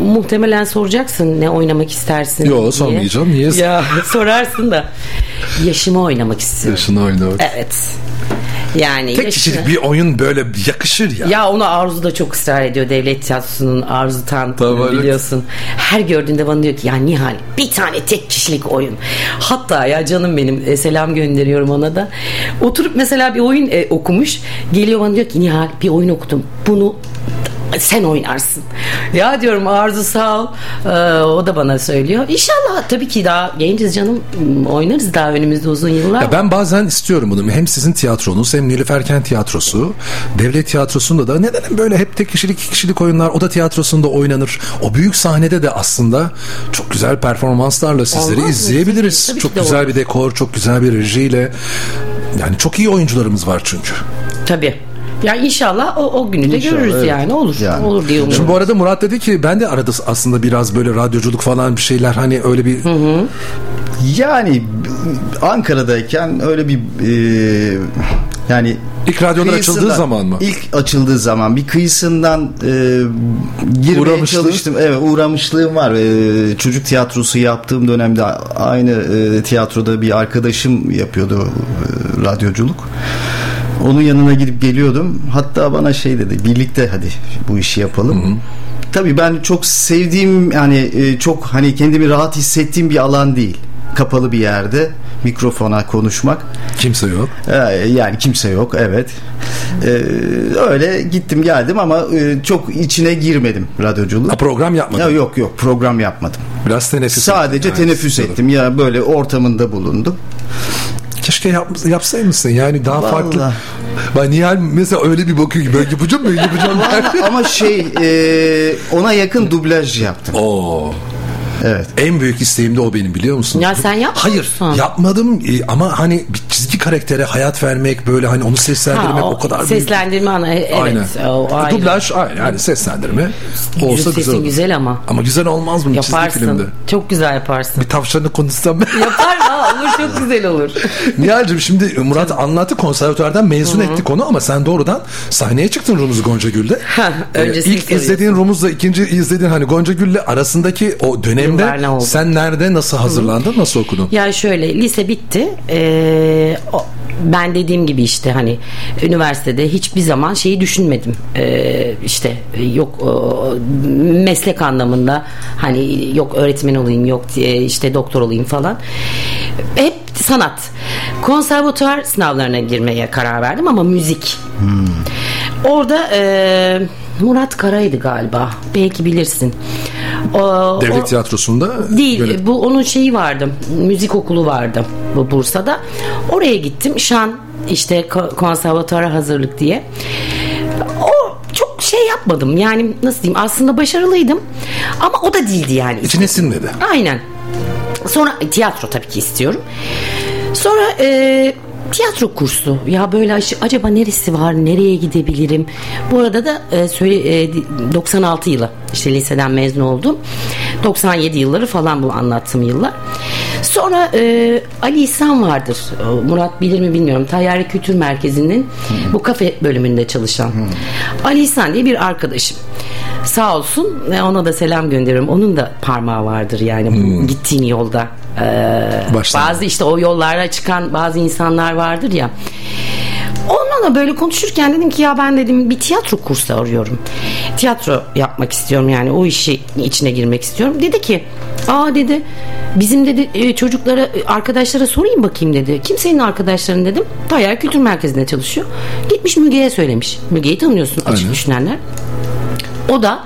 muhtemelen soracaksın ne oynamak istersin Yo, diye. sormayacağım. Niye? Ya *laughs* sorarsın da yaşımı oynamak istiyorum. Yaşını oynamak. Evet. Yani Tek yaşını- kişilik bir oyun böyle yakışır ya. Ya onu Arzu da çok ısrar ediyor devlet tiyatrosunun Arzu Tan Tamam, evet. biliyorsun. Her gördüğünde bana diyor ki ya Nihal bir tane tek kişilik oyun. Hatta ya canım benim e, selam gönderiyorum ona da. Oturup mesela bir oyun e, okumuş. Geliyor bana diyor ki Nihal bir oyun okudum. Bunu sen oynarsın. Ya diyorum Arzu sağ ol. Ee, o da bana söylüyor. İnşallah tabii ki daha genciz canım. Oynarız daha önümüzde uzun yıllar. Ya ben bazen istiyorum bunu. Hem sizin tiyatronuz hem Nilüfer Tiyatrosu. Devlet tiyatrosunda da neden böyle hep tek kişilik iki kişilik oyunlar o da tiyatrosunda oynanır. O büyük sahnede de aslında çok güzel performanslarla sizleri Olmaz izleyebiliriz. Tabii çok güzel olur. bir dekor, çok güzel bir rejiyle. Yani çok iyi oyuncularımız var çünkü. Tabii. Ya inşallah o, o günü de İnşallah, görürüz evet. yani olur. Yani. Olur diye umuyorum. Şimdi bu arada Murat dedi ki ben de arada aslında biraz böyle radyoculuk falan bir şeyler hani öyle bir Yani Ankara'dayken öyle bir e, yani ilk radyolar açıldığı zaman mı? İlk açıldığı zaman bir kıyısından e, girmeye çalıştım. Evet uğramışlığım var. E, çocuk tiyatrosu yaptığım dönemde aynı e, tiyatroda bir arkadaşım yapıyordu e, radyoculuk. Onun yanına gidip geliyordum. Hatta bana şey dedi. Birlikte hadi bu işi yapalım. Tabii ben çok sevdiğim yani e, çok hani kendimi rahat hissettiğim bir alan değil. Kapalı bir yerde mikrofona konuşmak. Kimse yok. Ee, yani kimse yok evet. Ee, öyle gittim geldim ama e, çok içine girmedim radyoculuğu. Ha, program yapmadın. Ya yok yok program yapmadım. Biraz teneffüs Sadece ettin. teneffüs Yani, ettim ya böyle ortamında bulundum. Keşke yap, yapsaymışsın yani daha Vallahi. farklı. Ben Nihal mesela öyle bir bakıyor ki ben yapacağım ben yapacağım. Ama, ama şey e, ona yakın dublaj yaptım. Oo. Evet. En büyük isteğim de o benim biliyor musun? Ya sen yapmıyor Hayır yapmadım E, ama hani bir karaktere hayat vermek böyle hani onu seslendirmek Ha, o, kadar büyük. seslendirme ana evet Aynen. o ayrı. Dublaj aynen yani seslendirme olsa Sesin güzel olur. güzel ama. Ama güzel olmaz mı çizgi filmde? Yaparsın. Çok güzel yaparsın. Bir tavşanı konuşsam ben. *laughs* Yapar ha olur çok *laughs* güzel olur. Nihal'cim şimdi Murat anlattı konservatuardan mezun ettik onu ama sen doğrudan sahneye çıktın Rumuz Gonca Gül'de. *laughs* Ee, ilk izlediğin Rumuz'la ikinci izlediğin hani Gonca Gül'le arasındaki o dönemde sen nerede nasıl hazırlandın nasıl okudun? Ya şöyle lise bitti. Ee, ben dediğim gibi işte hani üniversitede hiçbir zaman şeyi düşünmedim. Ee, işte yok meslek anlamında hani yok öğretmen olayım yok e, işte doktor olayım falan. Hep sanat. Konservatuar sınavlarına girmeye karar verdim ama müzik. Orada e, Murat Kara'ydı galiba. Belki bilirsin. O- Devlet o- tiyatrosunda Değil yönet- bu onun şeyi vardı. Müzik okulu vardı bu Bursa'da. Oraya gittim. Şan işte ko- konservatuara hazırlık diye. O çok şey yapmadım. Yani nasıl diyeyim? Aslında başarılıydım. Ama o da değildi yani. İçine sinmedi. aynen. Sonra tiyatro tabii ki istiyorum. Sonra e, tiyatro kursu. Ya böyle acaba neresi var nereye gidebilirim? Bu arada da e, söyle e, 96 yılı işte liseden mezun oldum. 97 yılları falan bu anlattığım yıllar. Sonra e, Ali İhsan vardır. O, Murat bilir mi bilmiyorum. Tayyare Kültür Merkezi'nin bu kafe bölümünde çalışan Ali İhsan diye bir arkadaşım. Sağ olsun e, ona da selam gönderiyorum. Onun da parmağı vardır yani bu gittiğin yolda. Ee, Baştan. bazı işte o yollara çıkan bazı insanlar vardır ya. Onunla da böyle konuşurken dedim ki ya ben dedim bir tiyatro kursu arıyorum. Tiyatro yapmak istiyorum yani o işi içine girmek istiyorum. Dedi ki aa dedi bizim dedi e, çocuklara arkadaşlara sorayım bakayım dedi. Kim senin arkadaşların dedim. Tayyar Kültür Merkezi'nde çalışıyor. Gitmiş Müge'ye söylemiş. Müge'yi tanıyorsun açık Aynen. düşünenler. O da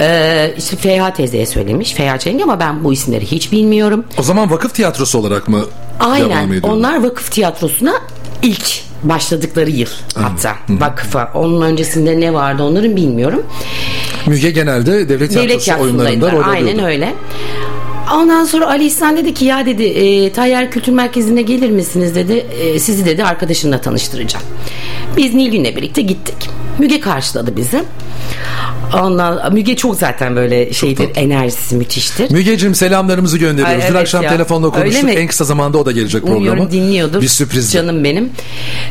e, işte Feyha teyzeye söylemiş. Feyha Çelenk ama ben bu isimleri hiç bilmiyorum. O zaman vakıf tiyatrosu olarak mı Aynen. Onlar vakıf tiyatrosuna ilk başladıkları yıl hatta vakıfa. Onun öncesinde ne vardı onların bilmiyorum. Müge genelde devlet tiyatrosu oyunlarında tiyatrosundaydılar. rol Aynen alıyordu. öyle. Ondan sonra Ali İhsan dedi ki ya dedi e, Tayyar Kültür Merkezi'ne gelir misiniz dedi. E, sizi dedi arkadaşımla tanıştıracağım. Biz Nilgün'le birlikte gittik. Müge karşıladı bizi. Ondan, Müge çok zaten böyle şeydir enerjisi müthiştir. Mügeciğim selamlarımızı gönderiyoruz. Ay, Dün evet akşam ya. telefonla konuştuk. En kısa zamanda o da gelecek programa. Umuyorum dinliyordur. Bir sürpriz. Canım benim.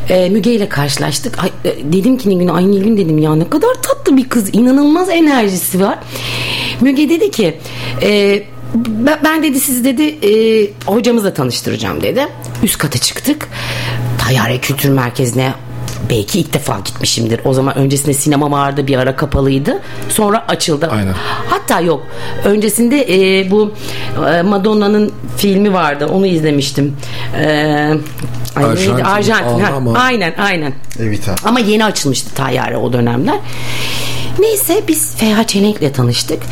Ee, Müge ile karşılaştık. Ay, e, dedim ki Nilgün, ay Nilgün dedim ya ne kadar tatlı bir kız. inanılmaz enerjisi var. Müge dedi ki e, ben, ben dedi sizi dedi e, hocamızla tanıştıracağım dedi. Üst kata çıktık. Tayyare Kültür Merkezi'ne belki ilk defa gitmişimdir. O zaman öncesinde sinema vardı bir ara kapalıydı. Sonra açıldı. Aynen. Hatta yok. Öncesinde e, bu e, Madonna'nın filmi vardı. Onu izlemiştim. E, ay neydi? Arjantin. Arjantin. ha. Aynen aynen. Evita. Ama yeni açılmıştı Tayyare o dönemler. Neyse biz Feha Çelenk'le tanıştık.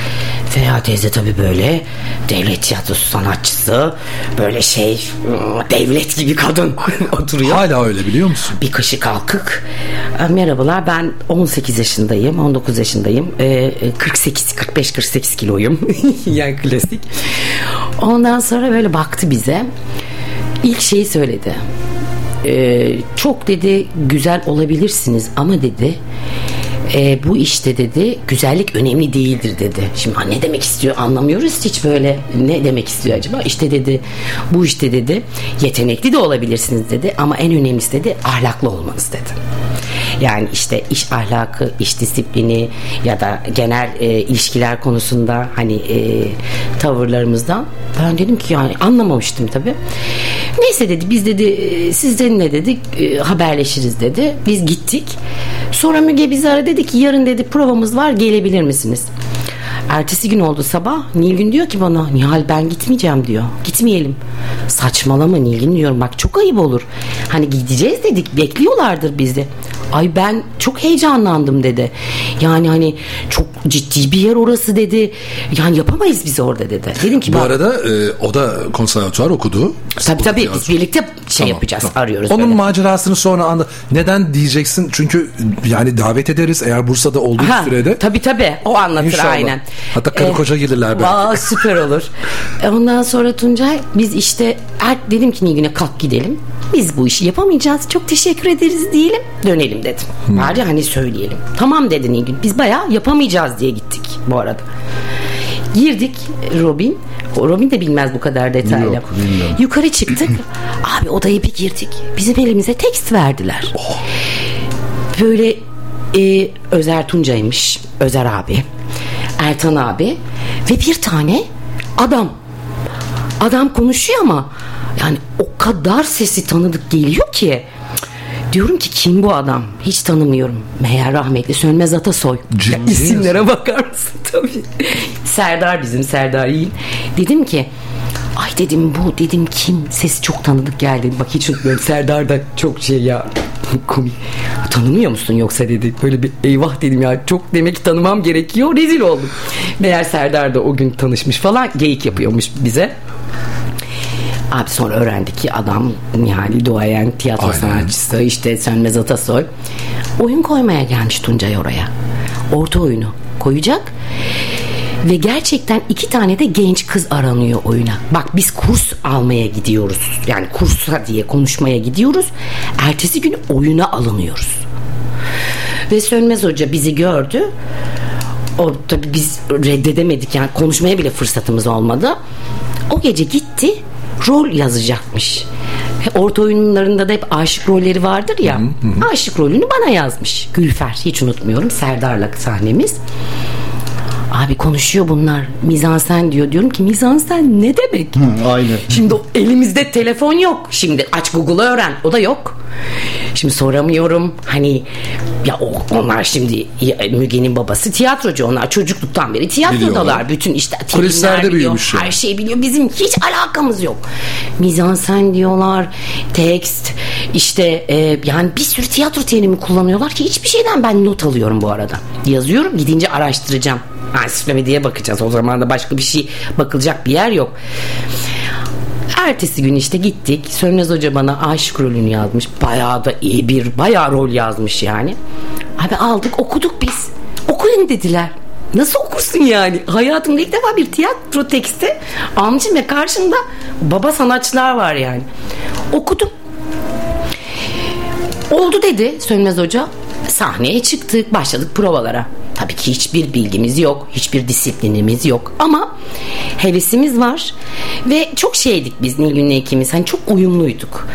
Feha teyze tabii böyle devlet tiyatrosu sanatçısı. Böyle şey devlet gibi kadın *laughs* oturuyor. Hala öyle biliyor musun? Bir kaşı kalkık. E, Merhabalar ben 18 yaşındayım 19 yaşındayım. E, 48 45-48 kiloyum. *laughs* yani klasik. Ondan sonra böyle baktı bize. İlk şeyi söyledi. E, çok dedi güzel olabilirsiniz ama dedi e, bu işte dedi güzellik önemli değildir dedi. Şimdi ne demek istiyor anlamıyoruz hiç böyle ne demek istiyor acaba? İşte dedi bu işte dedi yetenekli de olabilirsiniz dedi ama en önemlisi dedi ahlaklı olmanız dedi. Yani işte iş ahlakı, iş disiplini ya da genel e, ilişkiler konusunda hani e, tavırlarımızdan ben dedim ki yani anlamamıştım tabii. Neyse dedi biz dedi e, sizdenle dedik e, haberleşiriz dedi. Biz gittik. Sonra Müge bizi aradı dedi ki yarın dedi provamız var gelebilir misiniz? Ertesi gün oldu sabah. Nilgün diyor ki bana Nihal ben gitmeyeceğim diyor. Gitmeyelim. Saçmalama Nilgün diyorum bak çok ayıp olur. Hani gideceğiz dedik bekliyorlardır bizi. Ay ben çok heyecanlandım dedi. Yani hani çok ciddi bir yer orası dedi. Yani yapamayız biz orada dedi. Dedim ki Bu bak, arada e, o da konservatuvar okudu. tabii tabii biz birlikte şey yapacağız arıyoruz. Onun böyle. macerasını sonra anla. Neden diyeceksin? Çünkü yani davet ederiz eğer Bursa'da olduğu Ha, sürede. Tabii tabii o anlatır İnşallah. aynen. Hatta karı Ee, koca gelirler belki. Vaa süper olur. E, Ondan sonra Tuncay biz işte er, dedim ki Nilgün'e kalk gidelim. Biz bu işi yapamayacağız. Çok teşekkür ederiz diyelim. Dönelim dedim. Hmm. Bari hani söyleyelim. Tamam dedi Nilgün. Biz bayağı yapamayacağız diye gittik bu arada. Girdik Robin. Robin de bilmez bu kadar detaylı. Yok, bilmiyorum. Yukarı çıktık. *clears throat* Abi odaya bir girdik. Bizim elimize tekst verdiler. Böyle e, Özer Tuncay'mış. Özer abi. Ertan abi. Ve bir tane adam. Adam konuşuyor ama yani o kadar sesi tanıdık geliyor ki. Diyorum ki kim bu adam? Hiç tanımıyorum. Meğer rahmetli Sönmez Atasoy. Ya, *laughs* isimlere bakar mısın? *laughs* Tabii. Serdar bizim Serdar Yiğit. Dedim ki Ay dedim bu dedim kim sesi çok tanıdık geldi bak hiç unutmuyorum Serdar da çok şey ya *laughs* komik tanımıyor musun yoksa dedi böyle bir eyvah dedim ya çok demek ki tanımam gerekiyor rezil oldum meğer Serdar da o gün tanışmış falan geyik yapıyormuş bize Abi sonra öğrendik ki adam yani duayen tiyatro Aynen. sanatçısı işte Sönmez Atasoy. Oyun koymaya gelmiş Tuncay oraya. Orta oyunu koyacak. Ve gerçekten iki tane de genç kız aranıyor oyuna. Bak biz kurs almaya gidiyoruz. Yani kursa diye konuşmaya gidiyoruz. Ertesi gün oyuna alınıyoruz. Ve Sönmez Hoca bizi gördü. O tabii biz reddedemedik yani konuşmaya bile fırsatımız olmadı. O gece gitti rol yazacakmış. Orta oyunlarında da hep aşık rolleri vardır ya. Aşık rolünü bana yazmış. Gülfer hiç unutmuyorum. Serdar'la sahnemiz. Abi konuşuyor bunlar. Mizansen diyor. Diyorum ki mizansen ne demek? Hı, aynı. Şimdi elimizde telefon yok. Şimdi aç Google'ı öğren. O da yok. Şimdi soramıyorum. Hani ya onlar şimdi Müge'nin babası tiyatrocu. Onlar çocukluktan beri tiyatrodalar. Bütün işte Kulislerde büyümüş. Her şeyi biliyor. Bizim hiç alakamız yok. Mizansen diyorlar. Tekst. işte e, yani bir sürü tiyatro terimi kullanıyorlar ki hiçbir şeyden ben not alıyorum bu arada. Yazıyorum gidince araştıracağım. Ansiklopediye bakacağız. O zaman da başka bir şey bakılacak bir yer yok. Ertesi gün işte gittik. Sönmez Hoca bana aşık rolünü yazmış. Bayağı da iyi bir bayağı rol yazmış yani. Abi aldık okuduk biz. Okuyun dediler. Nasıl okursun yani? Hayatımda ilk defa bir tiyatro teksti almışım ve karşımda baba sanatçılar var yani. Okudum. Oldu dedi Sönmez Hoca. Sahneye çıktık, başladık provalara. Tabii ki hiçbir bilgimiz yok, hiçbir disiplinimiz yok ama hevesimiz var ve çok şeydik biz Nilgün'le ikimiz. Hani çok uyumluyduk.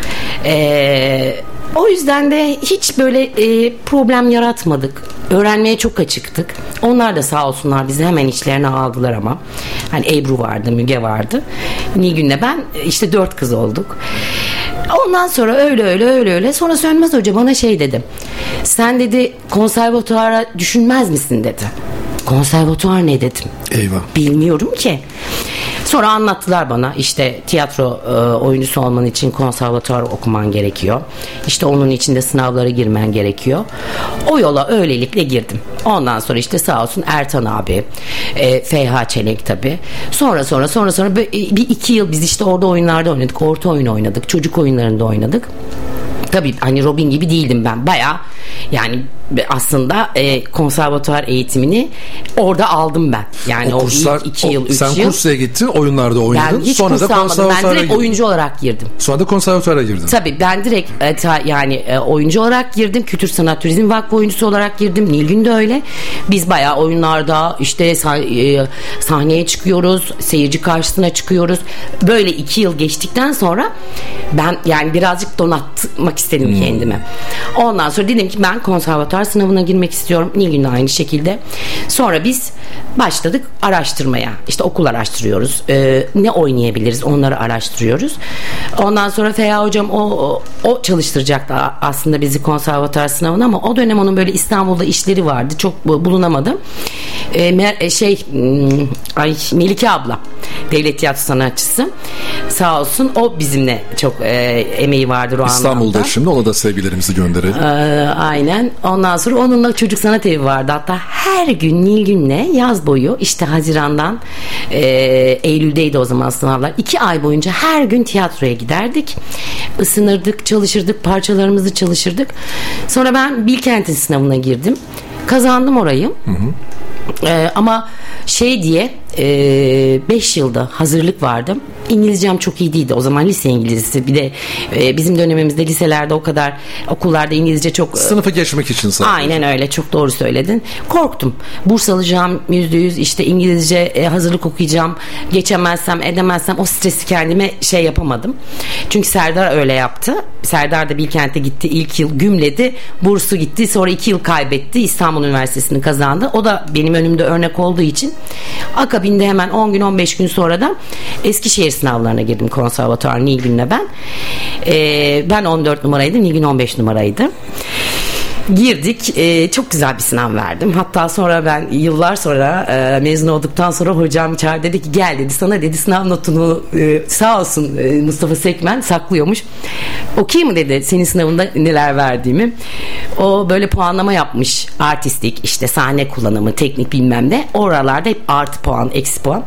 Ee, o yüzden de hiç böyle e, problem yaratmadık. Öğrenmeye çok açıktık. Onlar da sağ olsunlar bizi hemen içlerine aldılar ama. Hani Ebru vardı, Müge vardı. Nilgün'le ben işte dört kız olduk. Ondan sonra öyle öyle öyle öyle. Sonra Sönmez Hoca bana şey dedi. Sen dedi konservatuara düşünmez misin dedi. Konservatuar ne dedim. Eyvah. Bilmiyorum ki. Sonra anlattılar bana işte tiyatro e, oyuncusu olman için konservatuar okuman gerekiyor. İşte onun için de sınavlara girmen gerekiyor. O yola öylelikle girdim. Ondan sonra işte sağ olsun Ertan abi, e, Feyha Çelenk tabi. Sonra sonra sonra sonra bir, bir iki yıl biz işte orada oyunlarda oynadık. Orta oyun oynadık. Çocuk oyunlarında oynadık. Tabii hani Robin gibi değildim ben. Baya yani aslında e, konservatuar eğitimini orada aldım ben. Yani o, ilk iki o- yıl, üç sen yıl. kursaya gittin, oyunlarda oynadın. Ben hiç sonra kurs da almadım. Ben konservatuara direkt girdin. oyuncu olarak girdim. Sonra da konservatuara girdin. Tabii ben direkt e, ta- yani e, oyuncu olarak girdim. Kültür Sanat Turizm Vakfı oyuncusu olarak girdim. Nilgün de öyle. Biz bayağı oyunlarda işte sah- e, sahneye çıkıyoruz. Seyirci karşısına çıkıyoruz. Böyle iki yıl geçtikten sonra ben yani birazcık donatmak istedim kendime. Ondan sonra dedim ki ben konservatuar sınavına girmek istiyorum. Nilgün de aynı şekilde. Sonra biz başladık araştırmaya. İşte okul araştırıyoruz. E, ne oynayabiliriz onları araştırıyoruz. Ondan sonra Feya hocam o, o, o çalıştıracaktı aslında bizi konservatuar sınavına ama o dönem onun böyle İstanbul'da işleri vardı. Çok bu- bulunamadı. E, şey hmm, ay Melike abla devlet tiyatro sanatçısı sağ olsun o bizimle çok e, emeği vardır o İstanbul'da anlamda. şimdi ona da sevgilerimizi gönderelim. Ee, aynen. Ondan sonra onunla çocuk sanat evi vardı. Hatta her gün Nilgün'le yaz boyu işte Haziran'dan e, Eylül'deydi o zaman sınavlar. iki ay boyunca her gün tiyatroya giderdik. Isınırdık, çalışırdık, parçalarımızı çalışırdık. Sonra ben Bilkent'in sınavına girdim. Kazandım orayı. Ee, ama şey diye 5 yılda hazırlık vardı. İngilizcem çok iyi değildi. O zaman lise İngilizcesi. Bir de e, bizim dönemimizde liselerde o kadar okullarda İngilizce çok e, Sınıfı geçmek için sadece. Aynen öyle çok doğru söyledin. Korktum. Burs alacağım yüzde yüz işte İngilizce e, hazırlık okuyacağım. Geçemezsem edemezsem o stresi kendime şey yapamadım. Çünkü Serdar öyle yaptı. Serdar da Bilkent'e gitti ilk yıl gümledi. Bursu gitti sonra iki yıl kaybetti. İstanbul Üniversitesi'ni kazandı. O da benim önümde örnek olduğu için akabinde hemen 10 gün 15 gün sonra da Eskişehir sınavlarına girdim konservatuar Nilgün'le ben. E, ben 14 numaraydı Nilgün 15 numaraydı girdik. Ee, çok güzel bir sınav verdim. Hatta sonra ben yıllar sonra e, mezun olduktan sonra hocam çağırdı dedi ki gel dedi sana dedi sınav notunu e, sağ olsun e, Mustafa Sekmen saklıyormuş. Okuyayım mı dedi senin sınavında neler verdiğimi. O böyle puanlama yapmış. Artistik işte sahne kullanımı teknik bilmem ne. Oralarda hep artı puan eksi puan.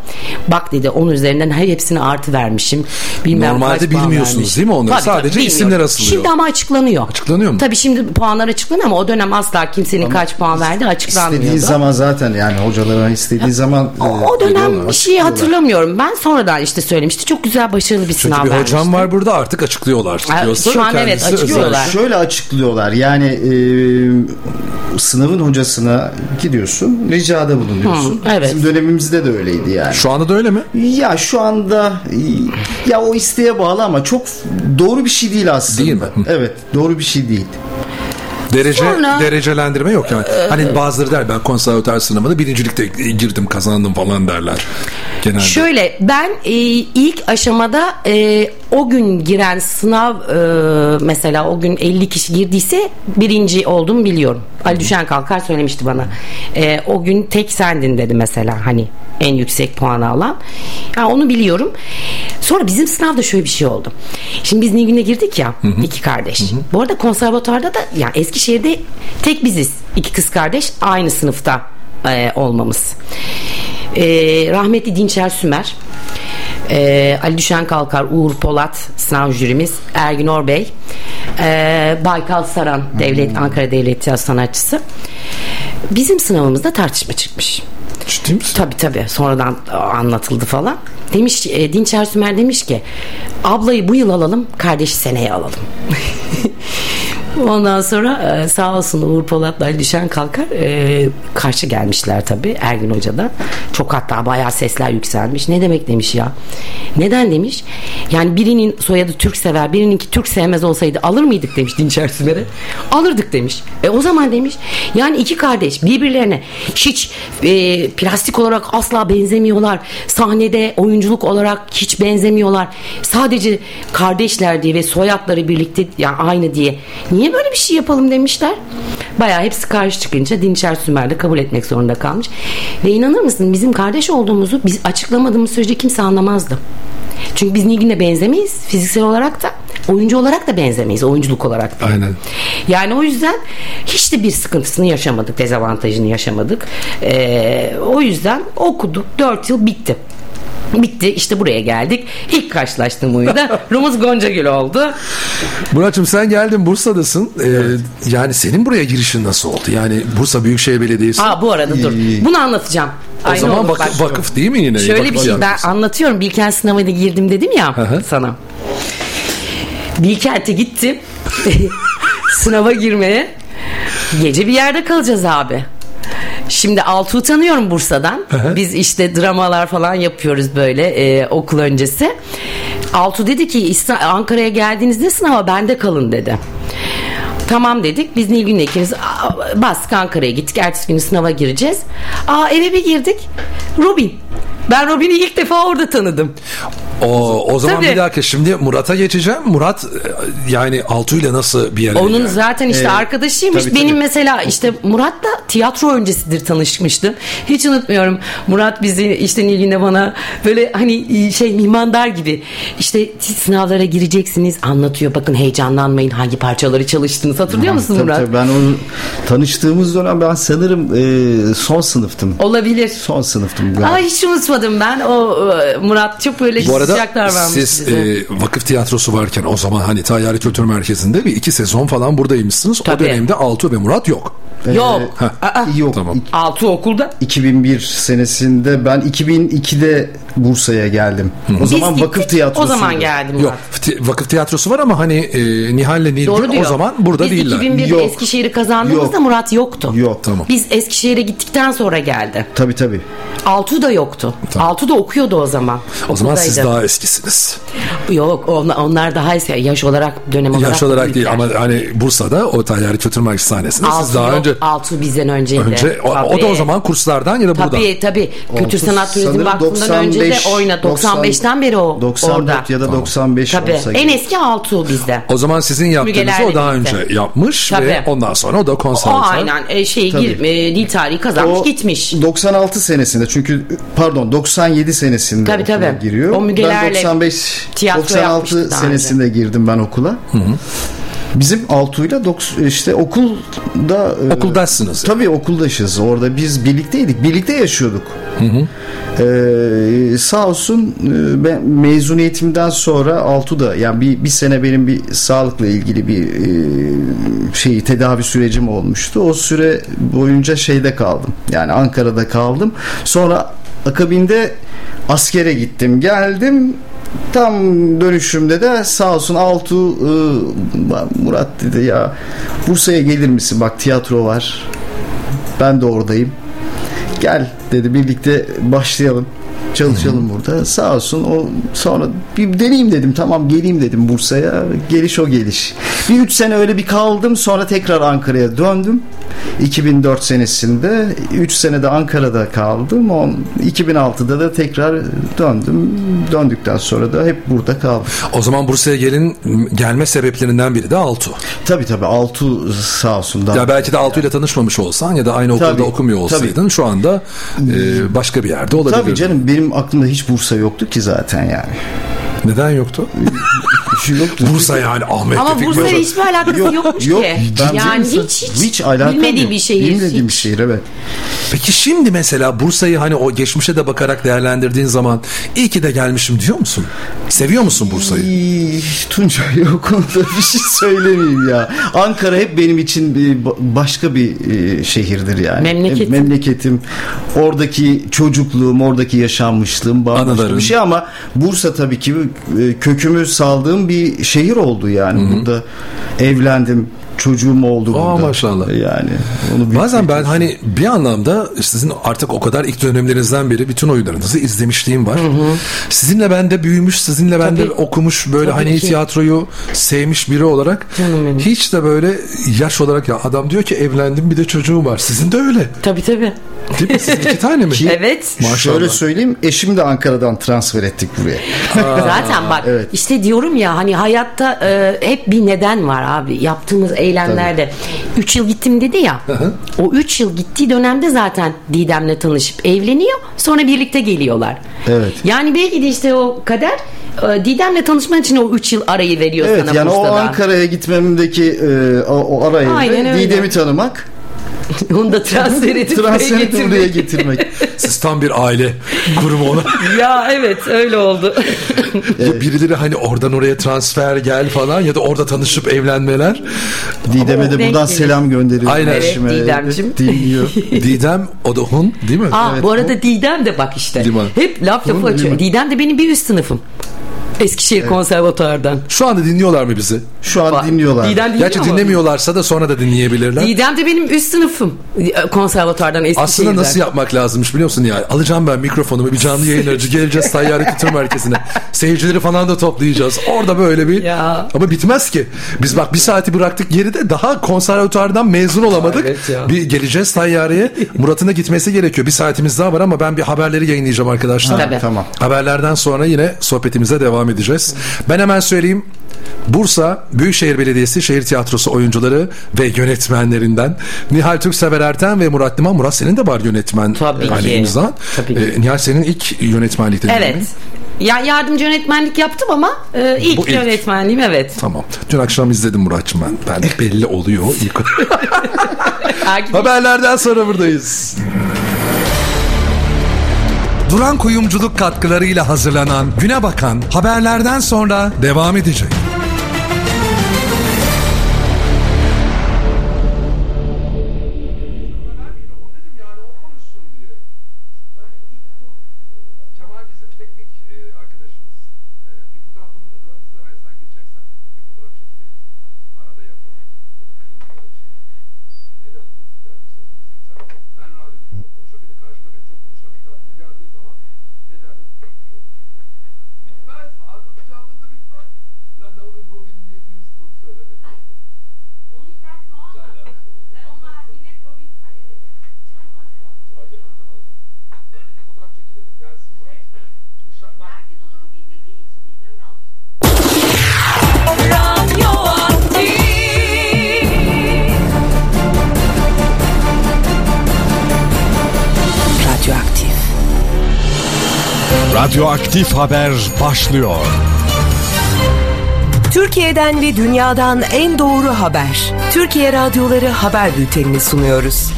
Bak dedi onun üzerinden her hepsine artı vermişim. Bilmem Normalde bilmiyorsunuz değil mi onları? Tabii, Sadece tabii, isimler asılıyor. Şimdi ama açıklanıyor. Açıklanıyor mu? Tabii şimdi puanlar açıklanıyor ama o dönem asla kimsenin kaç puan verdiği açıklanmıyordu. İstediği zaman zaten yani hocalara istediği zaman o, e, o dönem bir şeyi açıklıyorlar. hatırlamıyorum. Ben sonradan işte söylemişti. Çok güzel başarılı bir Çünkü sınav bir vermişti. hocam var burada artık açıklıyorlar. Ha, Diyorsa şu an evet, kendisi özel. açıklıyorlar. Şöyle açıklıyorlar yani e, sınavın hocasına gidiyorsun ricada bulunuyorsun. Hı, evet. Bizim dönemimizde de öyleydi yani. Şu anda da öyle mi? Ya şu anda ya o isteğe bağlı ama çok doğru bir şey değil aslında. Değil mi? Evet doğru bir şey değil. Derece Sonra- derecelendirme yok yani. Hani bazıları der ben konservatuar sınavında birincilikte girdim kazandım falan derler. Genelde. Şöyle ben e, ilk aşamada e, o gün giren sınav e, mesela o gün 50 kişi girdiyse birinci oldum biliyorum. Ali Düşen Kalkar söylemişti bana. E, o gün tek sendin dedi mesela hani en yüksek puanı alan. Ha, onu biliyorum. Sonra bizim sınavda şöyle bir şey oldu. Şimdi biz Nilgün'e girdik ya iki kardeş. Bu arada konservatuarda da yani Eskişehir'de tek biziz. iki kız kardeş aynı sınıfta e, olmamız. E, rahmetli Dinçer Sümer, e, Ali Düşen Kalkar, Uğur Polat sınav jürimiz, Ergün Orbey, e, Baykal Saran Devlet Ankara Devlet Tiyatro Sanatçısı. Bizim sınavımızda tartışma çıkmış. Ciddi misin? Tabii tabii. Sonradan anlatıldı falan. Demiş e, Dinçer Sümer demiş ki ablayı bu yıl alalım, kardeşi seneye alalım. *laughs* Ondan sonra e, sağ olsun Uğur Polat'la Düşen Kalkar e, karşı gelmişler tabii Ergin Hoca'dan. Çok hatta bayağı sesler yükselmiş. Ne demek demiş ya? Neden demiş? Yani birinin soyadı Türk sever, birininki Türk sevmez olsaydı alır mıydık demiş Dinçer Sümer'e. Alırdık demiş. E o zaman demiş yani iki kardeş birbirlerine hiç e, plastik olarak asla benzemiyorlar. Sahnede oyunculuk olarak hiç benzemiyorlar. Sadece kardeşler diye ve soyadları birlikte yani aynı diye. Niye böyle bir şey yapalım demişler. Bayağı hepsi karşı çıkınca Dinçer Sümer de kabul etmek zorunda kalmış. Ve inanır mısın bizim kardeş olduğumuzu biz açıklamadığımız sürece kimse anlamazdı. Çünkü biz Nilgün'le benzemeyiz fiziksel olarak da oyuncu olarak da benzemeyiz oyunculuk olarak da. Aynen. Yani o yüzden hiç de bir sıkıntısını yaşamadık, dezavantajını yaşamadık. Ee, o yüzden okuduk, 4 yıl bitti. Bitti işte buraya geldik. İlk karşılaştığım oyunda *laughs* Rumuz Goncagül oldu. Murat'cığım sen geldin Bursa'dasın. Ee, Yani senin buraya girişin nasıl oldu? Yani Bursa Büyükşehir Belediyesi. Aa bu arada dur. Bunu anlatacağım. o Aynı zaman vakıf, bak. vakıf değil mi yine? Şöyle Vakıf bir şey ben anlatıyorum. Bilkent sınavına girdim dedim ya sana. Bilkent'e gittim. *laughs* Sınava girmeye. Gece bir yerde kalacağız abi. Şimdi Altuğ'u tanıyorum Bursa'dan. Biz işte dramalar falan yapıyoruz böyle e, okul öncesi. Altuğ dedi ki Ankara'ya geldiğinizde sınava bende kalın dedi. Tamam dedik. Biz Nilgün'le ikimiz bastık Ankara'ya gittik. Ertesi günü sınava gireceğiz. Aa eve bir girdik. Robin. Ben Robin'i ilk defa orada tanıdım. O, o zaman Tabii. bir dakika şimdi Murat'a geçeceğim. Murat e, yani Altu ile nasıl bir yere Onun geldi? zaten işte Ee, arkadaşıymış. tabii, Benim tabii. mesela işte Murat'la tiyatro öncesidir tanışmıştım. Hiç unutmuyorum. Murat bizi işte Nilgün'le bana böyle hani şey mihmandar gibi işte sınavlara gireceksiniz anlatıyor. Bakın heyecanlanmayın hangi parçaları çalıştınız. Hatırlıyor musun Tabii Murat? tabii ben onu tanıştığımız dönem ben sanırım e, son sınıftım. Olabilir. Son sınıftım galiba. Aa, hiç unutmadım ben. O e, Murat çok böyle Bu arada davranmış siz e, vakıf tiyatrosu varken o zaman hani Tayyare Kültür Merkezi'nde bir iki sezon falan buradaymışsınız. O Tabii. dönemde Altu ve Murat yok. Yok. Heh. Yok. Tamam. Altı okulda. 2001 senesinde ben 2002'de Bursa'ya geldim. O Biz zaman gittik, vakıf tiyatrosu. O zaman geldim Yok vakıf tiyatrosu var ama hani e, Nihal'le Nilgün Doğru diyor. o zaman burada Biz değiller. 2001'de Yok. Eskişehir'i kazandığımızda Yok. Murat yoktu. Yok. Tamam. Biz Eskişehir'e gittikten sonra geldi. Tabii tabii. Altu da yoktu. Altu da okuyordu o zaman. O zaman siz daha eskisiniz. Yok onlar, onlar daha eski. Yaş olarak dönem olarak. Yaş olarak değil ama hani Bursa'da o Tayyare Kültür Merkezi sahnesinde siz daha önce Altu bizden önceydi. önce o, o da o zaman kurslardan ya da burada. Tabii tabii. Kültür Altu Sanat Turizm Vakfı'ndan önce de 95, oyna. 95'ten beri o 94 orada. ya da 95 Tabii. olsa En gerek. eski Altu bizde. O zaman sizin yaptığınızı o daha birlikte. önce yapmış ve Tabii. ondan sonra o da O konservatuar. aynen e, şey Tabii. gir, e, dil tarihi kazanmış O gitmiş. 96 senesinde çünkü pardon 97 senesinde Tabii, tabii. giriyor. O mügelerle ben 95 tiyatro 96 yapmıştı daha senesinde girdim ben okula. Bizim Altuğ'yla dok- işte okulda e, Okuldasınız. Tabii okuldaşız. Orada biz birlikteydik. Birlikte yaşıyorduk. Ee, sağ olsun e, ben mezuniyetimden sonra Altu'da yani bir, bir sene benim bir sağlıkla ilgili bir e, şey tedavi sürecim olmuştu. O süre boyunca şeyde kaldım. Yani Ankara'da kaldım. Sonra akabinde askere gittim. Geldim Tam dönüşümde de sağ olsun Altu e, Murat dedi ya Bursa'ya gelir misin? Bak tiyatro var. Ben de oradayım. Gel dedi birlikte başlayalım. Çalışalım burada. Sağ olsun o sonra bir deneyeyim dedim. Tamam geleyim dedim Bursa'ya. Geliş o geliş. Bir üç sene öyle bir kaldım. Sonra tekrar Ankara'ya döndüm. 2004 senesinde 3 senede Ankara'da kaldım. On, 2006'da da tekrar döndüm. Döndükten sonra da hep burada kaldım. O zaman Bursa'ya gelin gelme sebeplerinden biri de Altu. Tabii tabii Altu sağ olsun. Ya belki de Altu ile tanışmamış olsan ya da aynı okulda Tabii, okumuyor olsaydın tabii. şu anda e, başka bir yerde olabilirdin. Tabii canım benim aklımda hiç Bursa yoktu ki zaten yani. Neden yoktu? *laughs* yoktu. Bursa yani Ahmet Ama Tevfik Bursa'yla Bey. hiçbir alakası Yok, yokmuş yok. ki. Ben yani hiç hiç, hiç alakam bilmediğim yok. bir şehir. Bilmediğim bir şehir evet. Peki şimdi mesela Bursa'yı hani o geçmişe de bakarak değerlendirdiğin zaman iyi ki de gelmişim diyor musun? Seviyor musun Bursa'yı? Ay, Tuncay *laughs* o konuda bir şey söylemeyeyim ya. Ankara hep benim için bir ba- başka bir e, şehirdir yani. Memleketim. E, Memleketim. Oradaki çocukluğum, oradaki yaşanmışlığım bambaşka Anıların. bir şey ama Bursa tabii ki e, kökümü saldığım bir şehir oldu yani. Burada evlendim. Çocuğum oldu Aa, burada. maşallah. Yani onu Bazen ben hani bir anlamda sizin artık o kadar ilk dönemlerinizden beri bütün oyunlarınızı izlemişliğim var. Sizinle ben de büyümüş, sizinle ben de okumuş böyle Tabii hani ki. tiyatroyu sevmiş biri olarak Canım benim. hiç de böyle yaş olarak ya adam diyor ki evlendim bir de çocuğum var. Sizin de öyle. Tabii tabii. Değil mi? Sizin iki tane mi? *laughs* Evet. Maşallah. Şöyle söyleyeyim eşimi de Ankara'dan transfer ettik buraya. Zaten bak evet. işte diyorum ya hani hayatta e, hep bir neden var abi. Yaptığımız eylemlerde. 3 yıl gittim dedi ya. o 3 yıl gittiği dönemde zaten Didem'le tanışıp evleniyor. Sonra birlikte geliyorlar. Evet. Yani belki de işte o kader e, Didem'le tanışman için o 3 yıl arayı veriyor Evet sana yani o Bursa'da. Ankara'ya gitmemdeki e, o, o ara Aynen evde öyle. Didem'i tanımak *laughs* Onu da transfer edip buraya transfer edip getirmek. buraya getirmek. Siz tam bir aile kurumu ona. *laughs* ya evet öyle oldu. Ya birileri hani oradan oraya transfer gel falan ya da orada tanışıp evlenmeler. Didem'e de buradan gelir. selam gönderiyorum. Aynen. Evet, Eşime. Didemciğim. *laughs* Dinliyor. Didem o da hun değil mi? Aa, bu arada Didem de bak işte. Liman. Hep laf lafı açıyor. Liman. Didem de benim bir üst sınıfım. Eskişehir konservatuardan. Şu anda dinliyorlar mı bizi? Şu an Bak, dinliyorlar. Didem dinliyor Gerçi mu? dinlemiyorlarsa da sonra da dinleyebilirler. Didem de benim üst sınıfım. e, Konservatuardan Eskişehir'den. Aslında nasıl yapmak lazımmış biliyor musun ya? Alacağım ben mikrofonumu bir canlı yayın aracı geleceğiz Tayyare Kültür Merkezi'ne. Seyircileri falan da toplayacağız. Orada böyle bir Ya. ama bitmez ki. Biz bak bir saati bıraktık geride daha konservatuardan mezun olamadık. Evet ya. Bir geleceğiz Tayyare'ye. Murat'ın da gitmesi gerekiyor. Bir saatimiz daha var ama ben bir haberleri yayınlayacağım arkadaşlar. Tabii. Tamam. Haberlerden sonra yine sohbetimize devam edeceğiz. Ben hemen söyleyeyim. Bursa Büyükşehir Belediyesi Şehir Tiyatrosu oyuncuları ve yönetmenlerinden Nihal Türksever Erten ve Murat Liman. Murat senin de var yönetmen Tabii hani ki. imzan. Tabii ki. Ee, Nihal senin ilk yönetmenlik deneyimin. Evet. Ya yardımcı yönetmenlik yaptım ama e, ilk, Bu ilk. yönetmenliğim evet. Tamam. Dün akşam izledim Murat'cığım ben. Ben belli oluyor. İlk... *laughs* Haberlerden sonra buradayız. Duran kuyumculuk katkılarıyla hazırlanan Güne Bakan haberlerden sonra devam edecek. Radyoaktif haber başlıyor. Türkiye'den ve dünyadan en doğru haber. Türkiye Radyoları Haber Bülteni'ni sunuyoruz.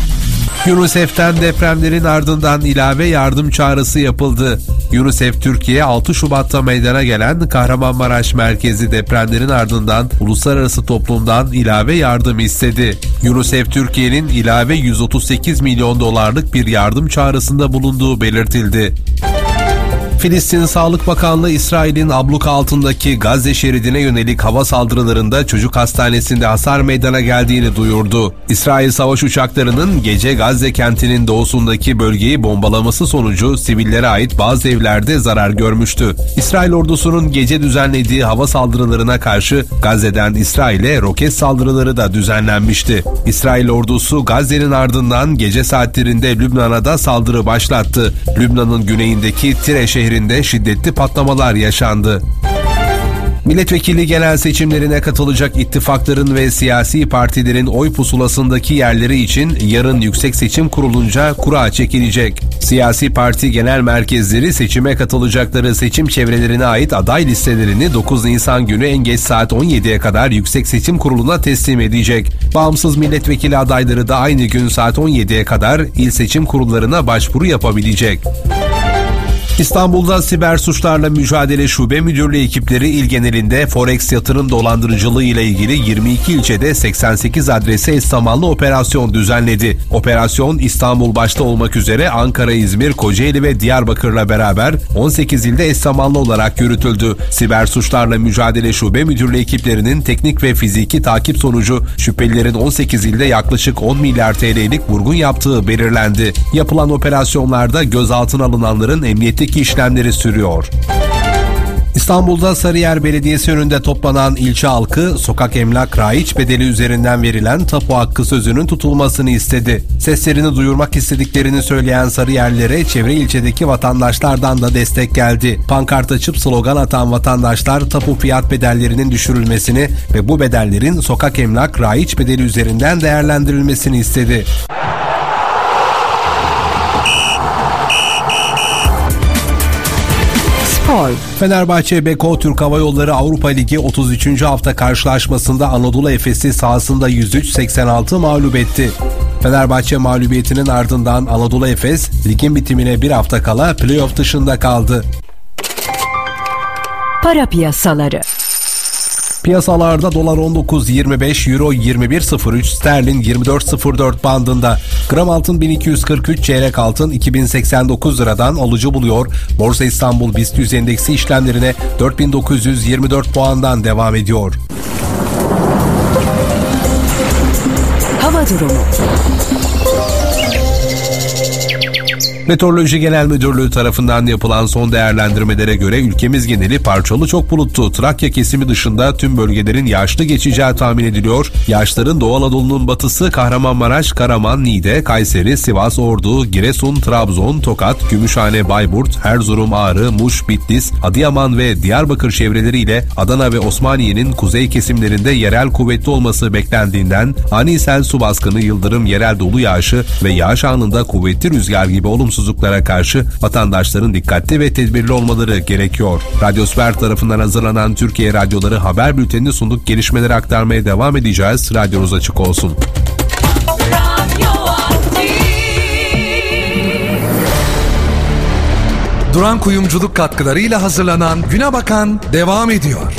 UNICEF'ten depremlerin ardından ilave yardım çağrısı yapıldı. UNICEF Türkiye 6 Şubat'ta meydana gelen Kahramanmaraş merkezi depremlerin ardından uluslararası toplumdan ilave yardım istedi. UNICEF Türkiye'nin ilave 138 milyon dolarlık bir yardım çağrısında bulunduğu belirtildi. Filistin Sağlık Bakanlığı İsrail'in abluka altındaki Gazze şeridine yönelik hava saldırılarında çocuk hastanesinde hasar meydana geldiğini duyurdu. İsrail savaş uçaklarının gece Gazze kentinin doğusundaki bölgeyi bombalaması sonucu sivillere ait bazı evlerde zarar görmüştü. İsrail ordusunun gece düzenlediği hava saldırılarına karşı Gazze'den İsrail'e roket saldırıları da düzenlenmişti. İsrail ordusu Gazze'nin ardından gece saatlerinde Lübnan'a da saldırı başlattı. Lübnan'ın güneyindeki Tire şehrinde şiddetli patlamalar yaşandı. Milletvekili genel seçimlerine katılacak ittifakların ve siyasi partilerin oy pusulasındaki yerleri için yarın Yüksek Seçim Kurulunca kura çekilecek. Siyasi parti genel merkezleri seçime katılacakları seçim çevrelerine ait aday listelerini 9 Nisan günü en geç saat 17'ye kadar Yüksek Seçim Kurulu'na teslim edecek. Bağımsız milletvekili adayları da aynı gün saat 17'ye kadar il seçim kurullarına başvuru yapabilecek. İstanbul'da siber suçlarla mücadele şube müdürlüğü ekipleri il genelinde Forex yatırım dolandırıcılığı ile ilgili 22 ilçede 88 adrese eş operasyon düzenledi. Operasyon İstanbul başta olmak üzere Ankara, İzmir, Kocaeli ve Diyarbakır'la beraber 18 ilde eş olarak yürütüldü. Siber suçlarla mücadele şube müdürlüğü ekiplerinin teknik ve fiziki takip sonucu şüphelilerin 18 ilde yaklaşık 10 milyar TL'lik vurgun yaptığı belirlendi. Yapılan operasyonlarda gözaltına alınanların emniyetteki işlemleri sürüyor. İstanbul'da Sarıyer Belediyesi önünde toplanan ilçe halkı sokak emlak raiç bedeli üzerinden verilen tapu hakkı sözünün tutulmasını istedi. Seslerini duyurmak istediklerini söyleyen Sarıyerlere çevre ilçedeki vatandaşlardan da destek geldi. Pankart açıp slogan atan vatandaşlar tapu fiyat bedellerinin düşürülmesini ve bu bedellerin sokak emlak raiç bedeli üzerinden değerlendirilmesini istedi. Spor. Fenerbahçe Beko Türk Hava Yolları Avrupa Ligi 33. hafta karşılaşmasında Anadolu Efes'i sahasında 103-86 mağlup etti. Fenerbahçe mağlubiyetinin ardından Anadolu Efes ligin bitimine bir hafta kala playoff dışında kaldı. Para piyasaları. Piyasalarda dolar 19.25, euro 21.03, sterlin 24.04 bandında. Gram altın 1243, çeyrek altın 2089 liradan alıcı buluyor. Borsa İstanbul BIST 100 endeksi işlemlerine 4924 puandan devam ediyor. Hava durumu. Meteoroloji Genel Müdürlüğü tarafından yapılan son değerlendirmelere göre ülkemiz geneli parçalı çok bulutlu. Trakya kesimi dışında tüm bölgelerin yağışlı geçeceği tahmin ediliyor. Yağışların Doğu Anadolu'nun batısı Kahramanmaraş, Karaman, Niğde, Kayseri, Sivas, Ordu, Giresun, Trabzon, Tokat, Gümüşhane, Bayburt, Erzurum, Ağrı, Muş, Bitlis, Adıyaman ve Diyarbakır çevreleriyle Adana ve Osmaniye'nin kuzey kesimlerinde yerel kuvvetli olması beklendiğinden ani sel su baskını, yıldırım, yerel dolu yağışı ve yağış anında kuvvetli rüzgar gibi olumsuzluklara karşı vatandaşların dikkatli ve tedbirli olmaları gerekiyor. Radyosfer tarafından hazırlanan Türkiye Radyoları haber bültenini sunduk. Gelişmeleri aktarmaya devam edeceğiz. Radyonuz açık olsun. Duran Kuyumculuk katkılarıyla hazırlanan Güne Bakan devam ediyor.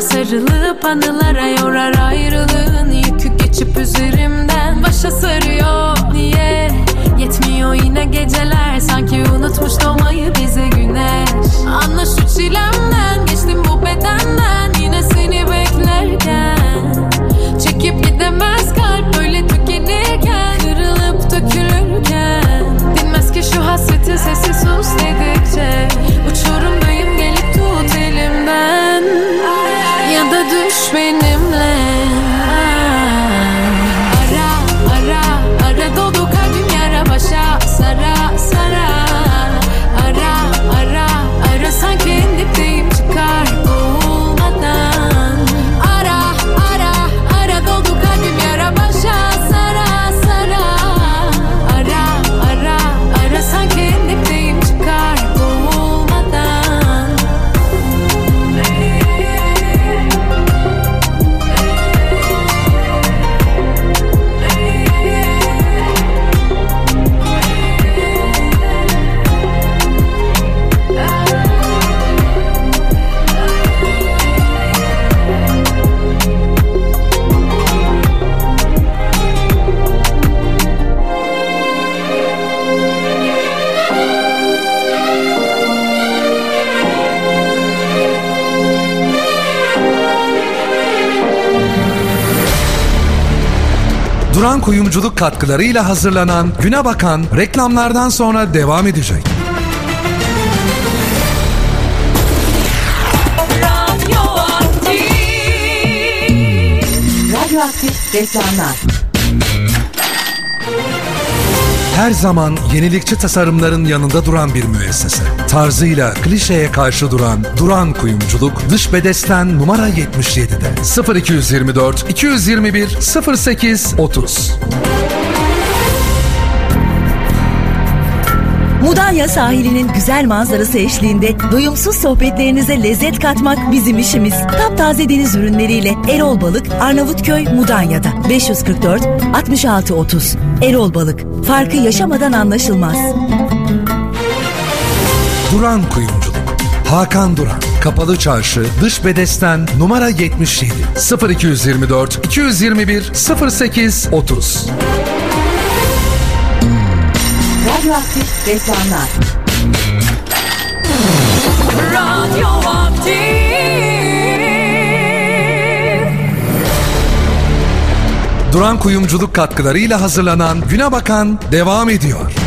Sarılıp anılara yorar ayrılığın. Yükü geçip üzerimden başa sarıyor. Niye? Yetmiyor yine geceler. Sanki unutmuş doğmayı bize güneş. Anla şu çilemden geçtim bu bedenden. Yine seni beklerken Çekip gidemez kalp böyle tükenirken. Kırılıp dökülürken Dinmez ki şu hasretin sesi sus dedikçe. Uçurumdayım gelip tut elimden düş Duran kuyumculuk katkılarıyla hazırlanan Güne Bakan reklamlardan sonra devam edecek. Radyoaktif reklamlar. Her zaman yenilikçi tasarımların yanında duran bir müessese. Tarzıyla klişeye karşı duran Duran Kuyumculuk dış bedesten numara 77'de 0224 221 08 30. Mudanya sahilinin güzel manzarası eşliğinde doyumsuz sohbetlerinize lezzet katmak bizim işimiz. Taptaze deniz ürünleriyle Erol Balık, Arnavutköy, Mudanya'da 544 66 30. Erol Balık, farkı yaşamadan anlaşılmaz. Duran Kuyumculuk. Hakan Duran. Kapalı Çarşı, Dış Bedesten numara 77 0224 221 08 30. Radyoaktif reklamlar. Duran Kuyumculuk katkılarıyla hazırlanan Güne Bakan devam ediyor.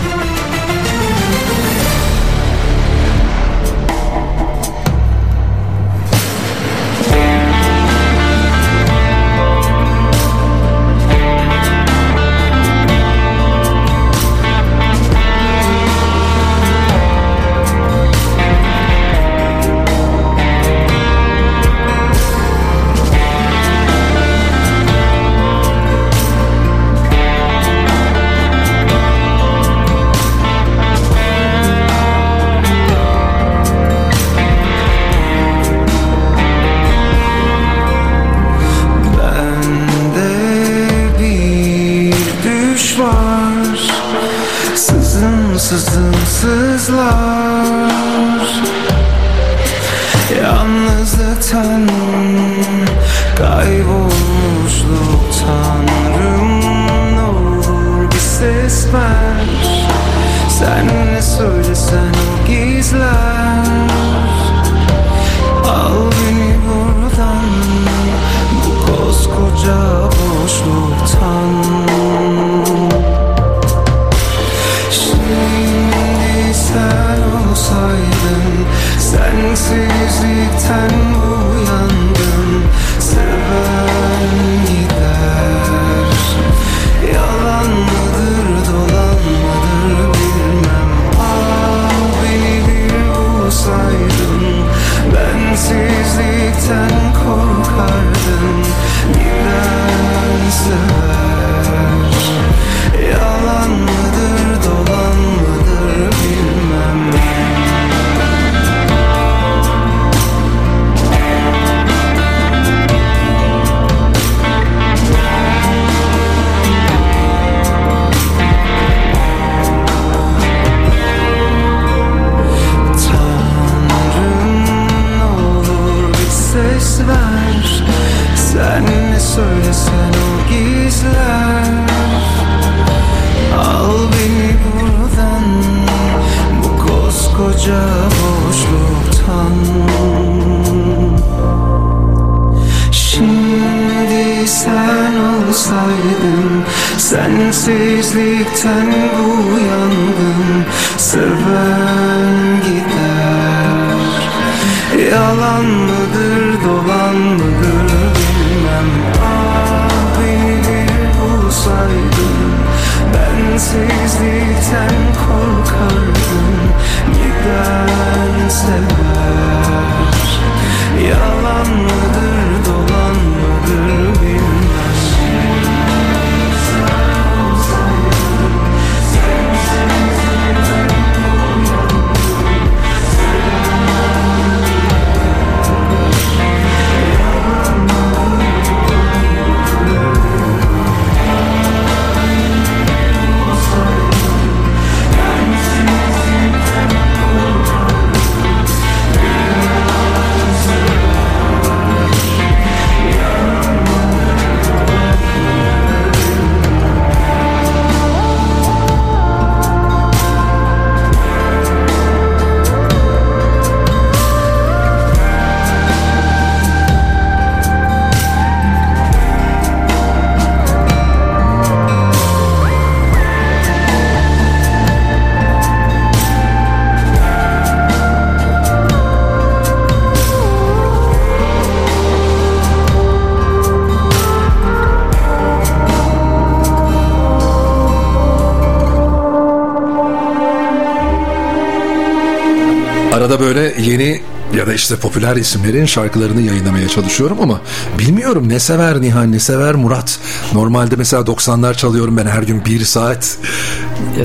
Ya da işte popüler isimlerin şarkılarını yayınlamaya çalışıyorum ama bilmiyorum ne sever Nihan ne sever Murat. Normalde mesela 90'lar çalıyorum ben her gün bir saat.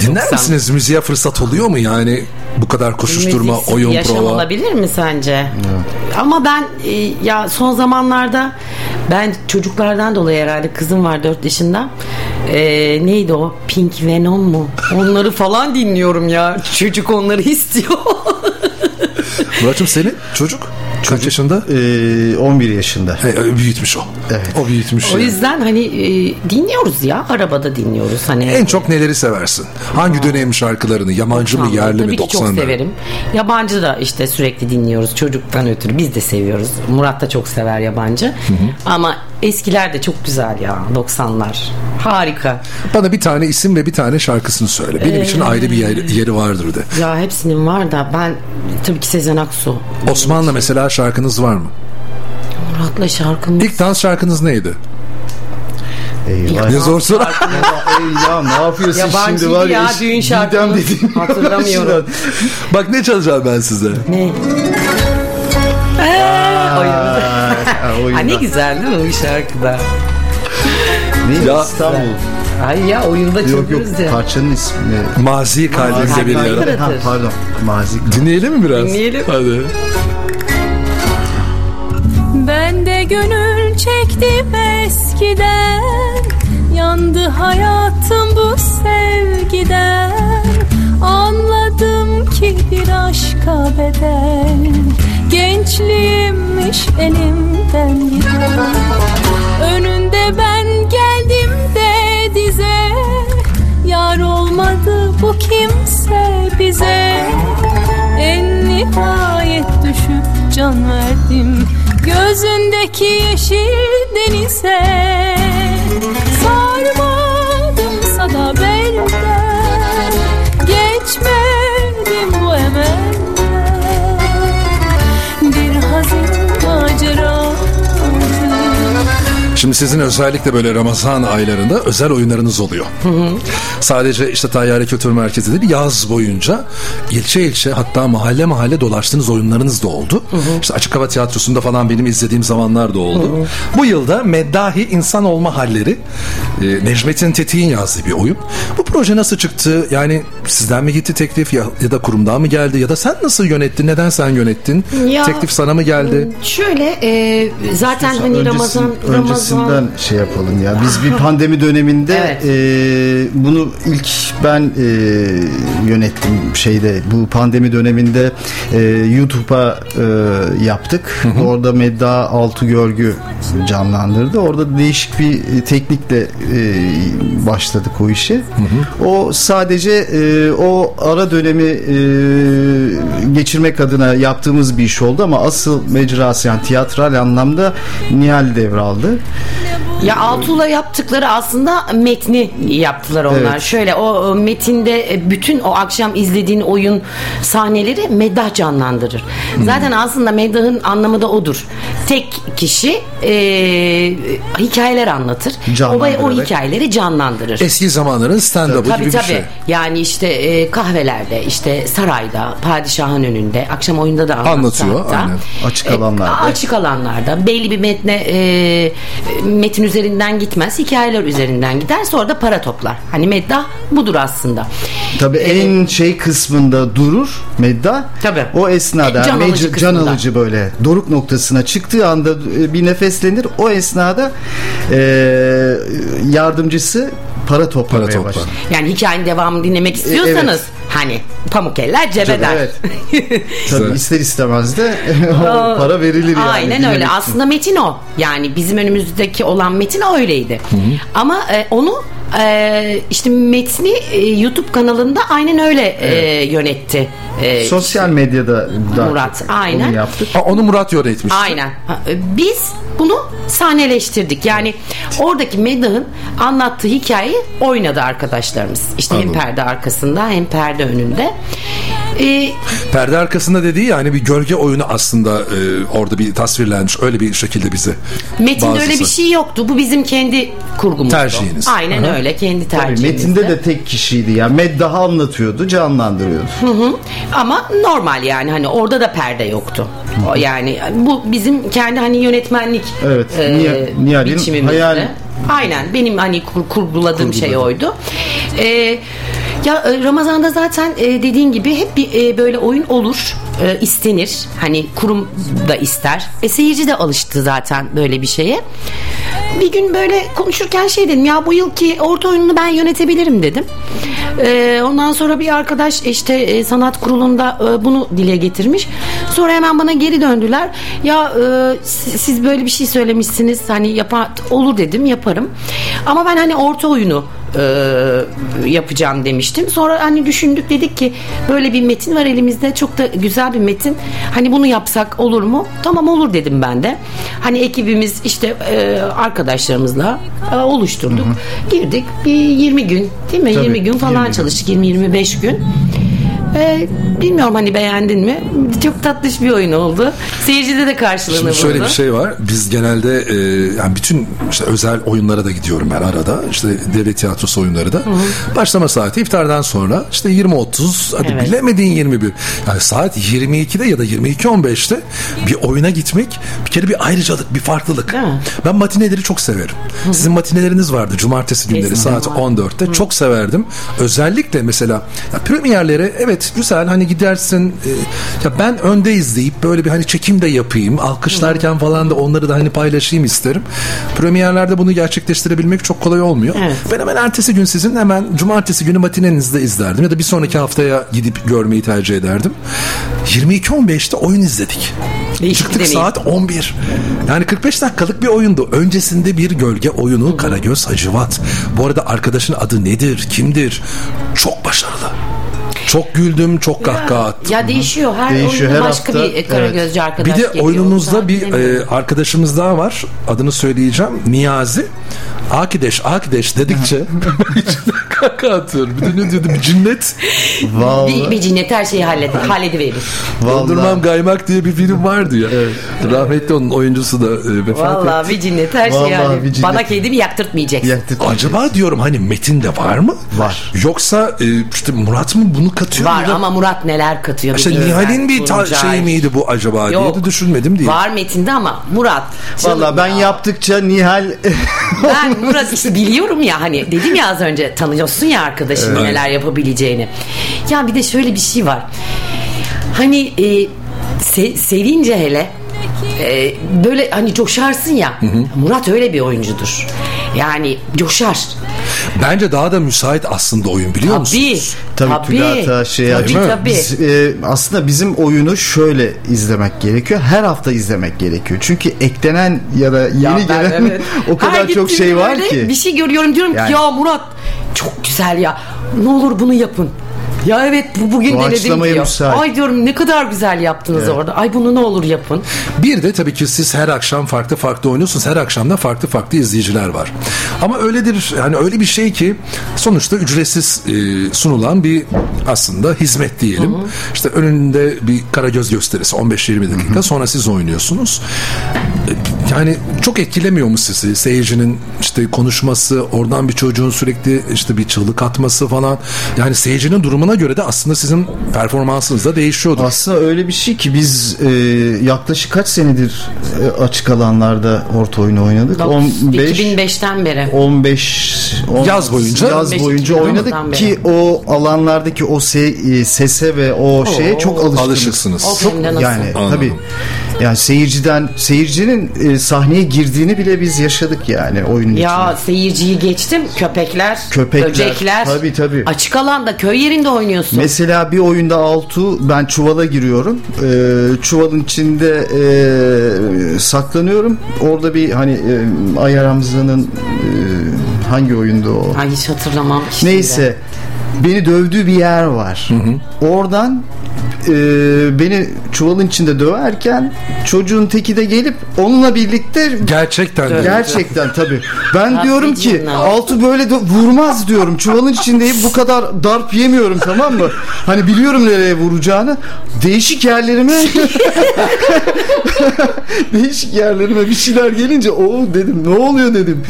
Dinler 90. misiniz? Müziğe fırsat oluyor mu yani? Bu kadar koşuşturma, Müziksiz oyun, yaşam prova. olabilir mi sence? Ama ben e, ya son zamanlarda ben çocuklardan dolayı herhalde kızım var 4 yaşında. E, neydi o? Pink Venom mu? Onları falan dinliyorum ya. Çocuk onları *laughs* istiyor. *laughs* Murat'cığım senin çocuk kaç yaşında? 11 yaşında. He, büyütmüş o. Evet. O büyütmüş. o yani. yüzden hani e, dinliyoruz ya. Arabada dinliyoruz. Hani En çok neleri seversin? Hangi dönem şarkılarını? Yabancı mı, yerli Tabii mi? ki çok 90'lar? severim. Yabancı da işte sürekli dinliyoruz çocuktan ötürü. Biz de seviyoruz. Murat da çok sever yabancı. Ama eskiler de çok güzel ya 90'lar. Harika. Bana bir tane isim ve bir tane şarkısını söyle. Benim için Ee, ayrı bir yer- yeri vardır de. Ya hepsinin var da ben tabii ki Sezen Aksu. Osman'la mesela şarkınız var mı? Murat'la şarkımız. İlk dans şarkınız neydi? Eyvah. Ne zor soru. Ey ya ne yapıyorsun Yabancıydı şimdi var ya? ya, iş- düğün şarkımız. dediğim Hatırlamıyorum. Bak ne çalacağım ben size. Ne? Ha ne güzel değil mi bu şarkıda? Neydi Ya- İstanbul? Ay ya oyunda Yok yok ya. parçanın ismi. Mazi kalbimde bir yara. Ha, pardon. Mazi. Dinleyelim mi biraz? Dinleyelim. Hadi. Ben de gönül çektim eskiden Yandı hayatım bu sevgiden Anladım ki bir aşka bedel Gençliğimmiş elimden giden. Önünde ben geldim de dize. Yar olmadı bu kimse bize. En nihayet düşüp can verdim. Gözündeki yeşil denize. Sarmadım Şimdi sizin özellikle böyle Ramazan aylarında özel oyunlarınız oluyor. Sadece işte Tayyare Kültür Merkezi değil yaz boyunca ilçe ilçe hatta mahalle mahalle dolaştığınız oyunlarınız da oldu. İşte Açık Hava Tiyatrosu'nda falan benim izlediğim zamanlar da oldu. Bu yılda Meddahi İnsan Olma Halleri e, Necmettin Tetik'in yazdığı bir oyun. Bu proje nasıl çıktı? Yani sizden mi gitti teklif ya, ya da kurumdan mı geldi? Ya da sen nasıl yönettin? Neden sen yönettin? Ya- teklif sana mı geldi? Şöyle e, zaten hani Öncesin- Ramazan öncesinden Ramazan şey yapalım ya. Biz bir pandemi döneminde Evet. e, bunu ilk ben e, yönettim şeyde bu pandemi döneminde e, YouTube'a e, yaptık. Orada Medda Altı Görgü canlandırdı. Orada değişik bir teknikle e, başladık o işi. O sadece e, o ara dönemi e, geçirmek adına yaptığımız bir iş oldu ama asıl mecrası yani tiyatral anlamda Nihal devraldı. Ya Altuğ'la yaptıkları aslında metni yaptılar onlar. Evet. Şöyle o metinde e, bütün o akşam izlediğin oyun sahneleri meddah canlandırır. Zaten aslında meddahın anlamı da odur. Tek kişi e, hikayeler anlatır. O, o hikayeleri canlandırır. Eski zamanların stand-up'ı Tabii gibi tabii. bir şey. Yani işte e, kahvelerde, işte sarayda, padişahın önünde, akşam oyunda da Anlatıyor, hatta. aynen. Açık E, alanlarda. açık alanlarda belli bir metne e, metin üzerinden gitmez, hikayeler üzerinden gider. Sonra da para toplar. Hani meddah budur aslında. Tabii en şey kısmında durur Medda. Tabii. O esnada E, can alıcı can kısmında. alıcı böyle doruk noktasına çıktığı anda e, bir nefeslenir. O esnada e, yardımcısı para toplamaya toplar. başlar. Yani hikayenin devamını dinlemek istiyorsanız hani pamuk eller cebeder. Evet. *laughs* Tabii ister istemez de *laughs* para verilir yani. Aynen öyle. için. Aslında metin o. Yani bizim önümüzdeki olan metin öyleydi. Ama e, onu e, işte metni e, YouTube kanalında aynen öyle e, yönetti. E, Sosyal medyada da Murat, aynen. onu yaptık. Ha, onu Murat yönetmiş. Aynen. E, Biz bunu sahneleştirdik. Yani oradaki Meddah'ın anlattığı hikayeyi oynadı arkadaşlarımız. İşte hem Anladım. perde arkasında hem perde önünde. E, Perde arkasında dediği yani bir gölge oyunu aslında e, orada bir tasvirlenmiş. Öyle bir şekilde bize. Metinde bazısı. öyle bir şey yoktu. Bu bizim kendi kurgumuzdu. Tarziniz. Aynen Aha. öyle. Kendi Tabii tercihimizdi. metinde de tek kişiydi yani. Meddaha anlatıyordu, canlandırıyordu. Hı hı. Ama normal yani hani orada da perde yoktu. O yani bu bizim kendi hani yönetmenlik Evet, e, Nihal- Nihal'in hayal- Aynen benim hani kur- kurguladığım şey oydu. E, ya e, Ramazan'da zaten e, dediğin gibi hep bir e, böyle oyun olur, istenir. Hani kurum da ister. E, seyirci de alıştı zaten böyle bir şeye. Bir gün böyle konuşurken şey dedim ya bu yılki orta oyununu ben yönetebilirim dedim. Ondan sonra bir arkadaş işte sanat kurulunda bunu dile getirmiş. Sonra hemen bana geri döndüler. Ya siz, böyle bir şey söylemişsiniz. Hani yapar olur dedim yaparım. Ama ben hani orta oyunu e, yapacağım demiştim. Sonra hani düşündük dedik ki böyle bir metin var elimizde çok da güzel bir metin. Hani bunu yapsak olur mu? Tamam olur dedim ben de. Hani ekibimiz işte e, arkadaşlarımızla e, oluşturduk. Girdik bir 20 gün değil mi? Tabii, 20 gün falan 20 gün. çalıştık. 20-25 gün. E, bilmiyorum hani beğendin mi? Çok tatlış bir oyun oldu. Seyircide de karşılığını Şimdi şöyle buldu. bir şey var. Biz genelde e, yani bütün işte özel oyunlara da gidiyorum ben arada. İşte devlet tiyatrosu oyunları da. Başlama saati iftardan sonra işte 20.30 hadi Evet. bilemediğin 21. Yani saat 22'de ya da 22.15'te bir oyuna gitmek bir kere bir ayrıcalık, bir farklılık. Ben matineleri çok severim. Sizin matineleriniz vardı cumartesi günleri Kesinlikle saat var. 14'te. Çok severdim. Özellikle mesela ya premierlere evet güzel hani gidersin e, ya ben önde izleyip böyle bir hani çekim de yapayım alkışlarken falan da onları da hani paylaşayım isterim. Premierlerde bunu gerçekleştirebilmek çok kolay olmuyor. Evet. Ben hemen ertesi gün sizin hemen cumartesi günü matinenizde izlerdim ya da bir sonraki haftaya gidip görmeyi tercih ederdim. 22.15'te oyun izledik. Değişik Çıktık deneyim. saat 11. Yani 45 dakikalık bir oyundu. Öncesinde bir gölge oyunu Karagöz Hacivat. Bu arada arkadaşın adı nedir, kimdir? Çok başarılı. Çok güldüm, çok kahkaha attım. Ya değişiyor. Her Değişiyor, oyunda her başka hafta, bir Karagözcü arkadaş Bir de geliyor. oyununuzda bir e, arkadaşımız daha var. Adını söyleyeceğim. Niyazi. Akideş, Akideş dedikçe *laughs* kahkaha atıyorum. Bir de ne diyordu? Bir cinnet. bir, bir cinnet her şeyi halledi, hallediverir. Dondurmam Gaymak diye bir film vardı ya. Rahmetli onun oyuncusu da e, vefat etti. Vallahi bir cinnet her şeyi Vallahi hallediver. bir cinnet. Bana kedimi yaktırtmayacak. Acaba diyorum hani metinde var mı? Var. Yoksa e, işte Murat mı bunu katıyor? Var ya da- ama Murat neler katıyor. İşte Nihal'in bir ta- şey miydi bu acaba diye Yok. de düşünmedim değil. Var metinde ama Murat. Valla ben yaptıkça Nihal *laughs* Ben Murat işte biliyorum ya hani dedim ya az önce tanıyorsun ya arkadaşım Evet. neler yapabileceğini. Ya bir de şöyle bir şey var. Hani e, se- sevince hele e, böyle hani coşarsın ya. Murat öyle bir oyuncudur. Yani coşar. Bence daha da müsait aslında oyun biliyor Tabii. musunuz? Tabii, Tabii. Tülata şey Tabii, tabii. Biz, e, aslında bizim oyunu şöyle izlemek gerekiyor. Her hafta izlemek gerekiyor. Çünkü eklenen ya da yeni Ya ben gelen evet. *laughs* o kadar Her çok şey var ki. Bir şey görüyorum diyorum Yani. ki ya Murat çok güzel ya. Ne olur bunu yapın. Ya evet bu bugün denedim diyor. müsait. Ay diyorum ne kadar güzel yaptınız Evet. orada. Ay bunu ne olur yapın. Bir de tabii ki siz her akşam farklı farklı oynuyorsunuz. Her akşam da farklı farklı izleyiciler var. Ama öyledir yani öyle bir şey ki sonuçta ücretsiz e, sunulan bir aslında hizmet diyelim. İşte önünde bir Karagöz gösterisi 15-20 dakika sonra siz oynuyorsunuz. Yani çok etkilemiyor mu sizi seyircinin işte konuşması oradan bir çocuğun sürekli işte bir çığlık atması falan yani seyircinin durumuna göre de aslında sizin performansınız da değişiyordur. Aslında öyle bir şey ki biz e, yaklaşık kaç senedir e, açık alanlarda orta oyunu oynadık? 15 2005'ten beri. 15 on- Yaz boyunca. yaz 15 boyunca 2010'dan oynadık beri. ki o alanlardaki o se- e, sese ve o şeye çok. Of, Çok yani tabii. Yani seyirciden seyircinin e, sahneye girdiğini bile biz yaşadık yani oyunun Ya içinde. seyirciyi geçtim. Köpekler, Köpekler, böcekler. tabii, tabii. Açık alanda köy yerinde oynuyorsun. Mesela bir oyunda Altu ben çuvala giriyorum. Ee, çuvalın içinde e, saklanıyorum. Orada bir hani e, Ayar Hamza'nın e, hangi oyunda o? Ay hiç hatırlamam. şimdi. Neyse beni dövdüğü bir yer var. Oradan e, beni çuvalın içinde döverken çocuğun teki de gelip onunla birlikte Gerçekten de. Gerçekten tabii. Ben diyorum ki altı böyle de vurmaz diyorum. Çuvalın içindeyim bu kadar darp yemiyorum tamam mı? Hani biliyorum nereye vuracağını. Değişik yerlerime *laughs* değişik yerlerime bir şeyler gelince o dedim ne oluyor dedim.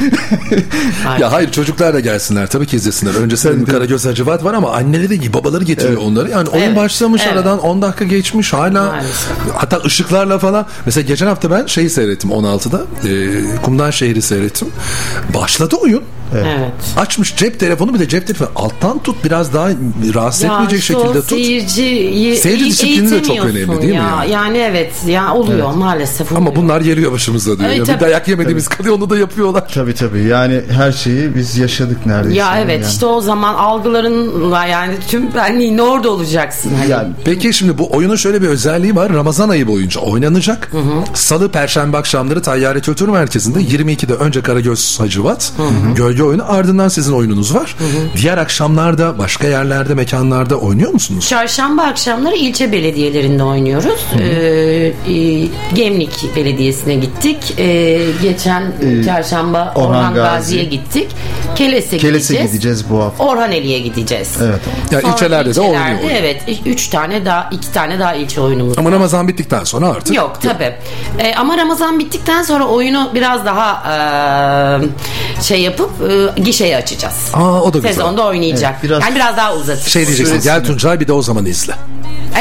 Ya hayır çocuklar da gelsinler tabii ki izlesinler. Öncesinde bir Karagöz Hacivat var ama anneleri babaları getiriyor onları. Yani oyun Evet, başlamış evet. aradan 10 dakika geçmiş hala Maalesef. hatta ışıklarla falan. Mesela geçen hafta ben şeyi seyrettim 16'da. E, Kumdan Şehri seyrettim. Başladı oyun. Evet. Açmış cep telefonu bir de cep telefonu alttan tut biraz daha rahatsız Ya etmeyecek şekilde tut. Seyirciyi Seyirci disiplini de çok önemli değil mi ya. yani? Yani evet ya oluyor maalesef. Ama bunlar geliyor başımıza diyor. Evet, ya. tabii. Bir dayak yemediğimiz kalıyor onu da yapıyorlar. tabii tabii yani her şeyi biz yaşadık neredeyse. Ya evet yani. işte o zaman algılarınla yani tüm benliğin orada olacaksın. Hani. Yani Peki şimdi bu oyunun şöyle bir özelliği var. Ramazan ayı boyunca oynanacak. Salı, Perşembe akşamları Tayyare Kültür Merkezi'nde 22'de önce Karagöz Hacivat, Gölge oyunu ardından sizin oyununuz var. Diğer akşamlarda başka yerlerde, mekanlarda oynuyor musunuz? Çarşamba akşamları ilçe belediyelerinde oynuyoruz. Ee, e, Gemlik Belediyesi'ne gittik. Ee, geçen çarşamba Orhan Orhan, Gazi. Gazi'ye gittik. Keles'e, Keles'e gideceğiz. gideceğiz bu hafta. Orhaneli'ye gideceğiz. Evet. Yani Sonra ilçelerde de oynuyor. ilçelerde, Evet. Üç tane daha, iki tane daha ilçe oyunumuz Ama Ramazan bittikten sonra artık. Yok tabi. ama Ramazan bittikten sonra oyunu biraz daha e, şey yapıp e, gişeyi açacağız. Aa, o da güzel. Sezonda oynayacak. Evet, biraz- yani biraz daha uzatacağız. Şey diyeceksin gel Tuncay bir de o zaman izle.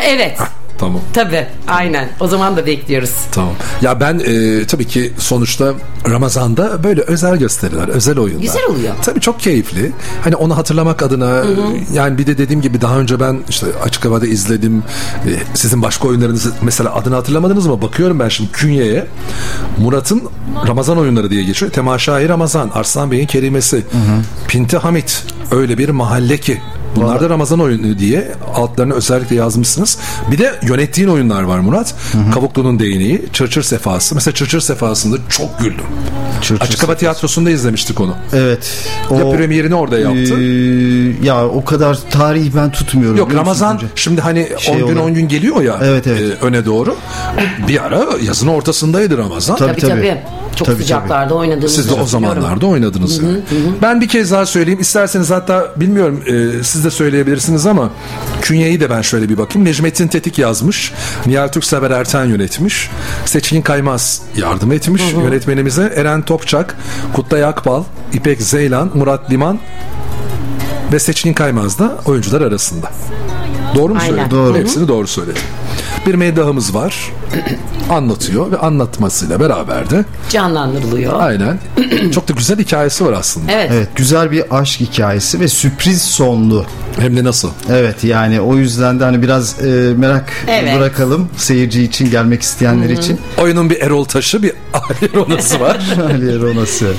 E, Evet. Tamam. Tabi. Aynen. O zaman da bekliyoruz. Tamam. Ya ben e, tabii ki sonuçta Ramazan'da böyle özel gösteriler, özel oyunlar. Güzel oluyor. Tabii çok keyifli. Hani onu hatırlamak adına yani bir de dediğim gibi daha önce ben işte açık havada izledim. E, sizin başka oyunlarınızı mesela adını hatırlamadınız mı? Bakıyorum ben şimdi Künye'ye. Murat'ın Ramazan oyunları diye geçiyor. Temaşai Ramazan, Arslan Bey'in kerimesi, Pinti Hamit, öyle bir mahalle ki. Bunlar da Ramazan oyunu diye altlarını özellikle yazmışsınız. Bir de yönettiğin oyunlar var Murat. Kavuklu'nun değneği, Çırçır Sefası. Mesela Çırçır Sefası'nda çok güldüm. Açık Hava Tiyatrosu'nda izlemiştik onu. Evet. Ya premierini orada yaptı. Ee, ya o kadar tarihi ben tutmuyorum. Yok Ramazan Tuncay? şimdi hani 10 Şey gün olarak. 10 gün geliyor ya Evet, evet. e, öne doğru. Bir ara yazın ortasındaydı Ramazan. Tabii, Tabii tabii. Çok Tabii, sıcaklarda oynadığımız Siz de o zamanlarda oynadınız. yani. Ben bir kez daha söyleyeyim. İsterseniz hatta bilmiyorum e, siz de söyleyebilirsiniz ama künyeyi de ben şöyle bir bakayım. Necmettin Tetik yazmış. Nihal Türksever Erten yönetmiş. Seçkin Kaymaz yardım etmiş. Yönetmenimize Eren Topçak, Kutlay Akbal, İpek Zeylan, Murat Liman ve Seçkin Kaymaz da oyuncular arasında. Doğru mu Aynen. söyledim? Doğru. Hepsini doğru söyledim. Bir meddahımız var. *clears throat* Anlatıyor ve anlatmasıyla beraber de Canlandırılıyor. aynen *clears throat* çok da güzel hikayesi var aslında. Evet. Evet güzel bir aşk hikayesi ve sürpriz sonlu. Hem de nasıl? Evet yani o yüzden de hani biraz e, merak Evet. bırakalım seyirci için gelmek isteyenler için. Oyunun bir Erol Taşı bir *laughs* Ali Ronası var. *laughs* Ali Eronası.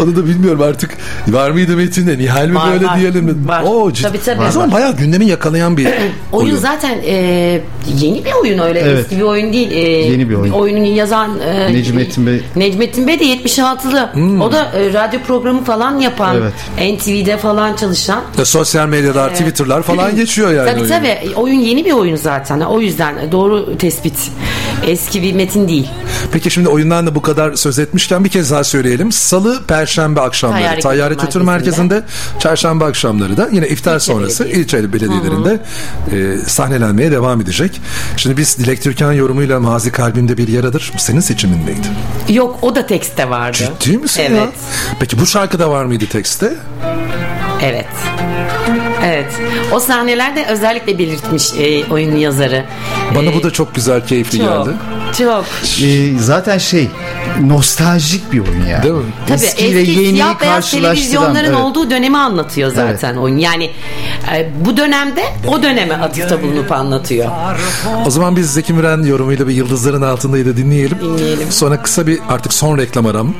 Onu da bilmiyorum artık var mıydı metinde Nihal mi Var, böyle var. diyelim mi? Var. Oo, ciddi. Tabii, tabii. O zaman bayağı gündemi yakalayan bir *clears throat* Oyun oyun. zaten e, yeni bir oyun öyle Evet. eski bir oyun değil. E, Yeni bir oyun. Oyunun yazan e, Necmettin Bey. Necmettin Bey de 76'lı. Hmm. O da e, radyo programı falan yapan, Evet. NTV'de falan çalışan. Ya sosyal medyalar, Evet. Twitter'lar falan *clears throat* geçiyor yani. tabii oyun. tabii. Oyun yeni bir oyun zaten. O yüzden doğru tespit. Eski bir metin değil. Peki şimdi oyundan da bu kadar söz etmişken bir kez daha söyleyelim. Salı, Perşembe akşamları Tayyare Tayyare Kültür Kültür Merkezi'nde, Çarşamba akşamları da yine iftar sonrası ilçeli belediyelerinde e, sahnelenmeye devam edecek. Şimdi biz Dilek Türkan yorumuyla Mazi Kalbimde Bir Yaradır senin seçimin miydi? Yok o da tekste vardı. Ciddi misin evet. ya? Peki bu şarkıda var mıydı tekste? Evet. Evet. O sahnelerde özellikle belirtmiş e, oyunun yazarı. Bana bu da çok güzel, keyifli Çok. geldi. Çok. E, zaten şey nostaljik bir oyun yani. Değil mi? Tabii Eskiyle eski yeniyi siyah beyaz televizyonların evet. olduğu dönemi anlatıyor zaten oyun. Yani e, bu dönemde o döneme atıfta bulunup anlatıyor. O zaman biz Zeki Müren yorumuyla bir Yıldızların Altında'yı da dinleyelim. Dinleyelim. Sonra kısa bir artık son reklam aram.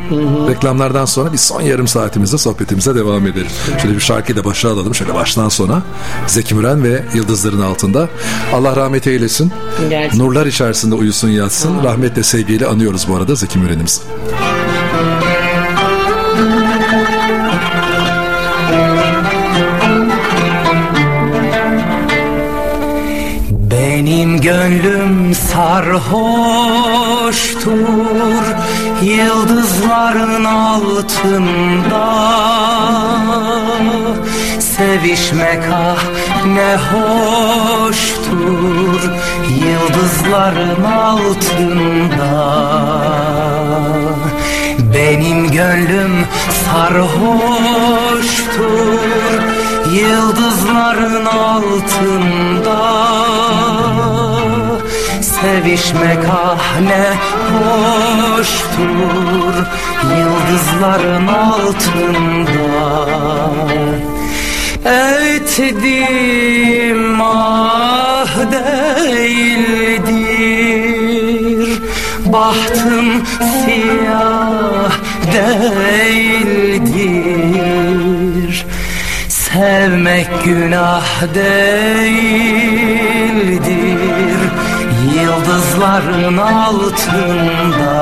Reklamlardan sonra bir son yarım saatimizde sohbetimize devam edelim. Şöyle bir şarkıyla başa alalım. Şöyle baştan sona Zeki Müren ve Yıldızların Altında. Allah rahmet eylesin. Gerçekten. Nurlar içerisinde uyusun yatsın. Rahmetle sevgiyle anıyoruz bu arada Zeki Müren'imizi. Benim gönlüm sarhoştur Yıldızların altında Sevişmek ah ne hoştur Yıldızların altında. Benim gönlüm sarhoştur Yıldızların altında. Sevişmek ah ne hoştur Yıldızların altında Ettim ah değildir. Bahtım siyah değildir. Sevmek günah değildir. Yıldızların altında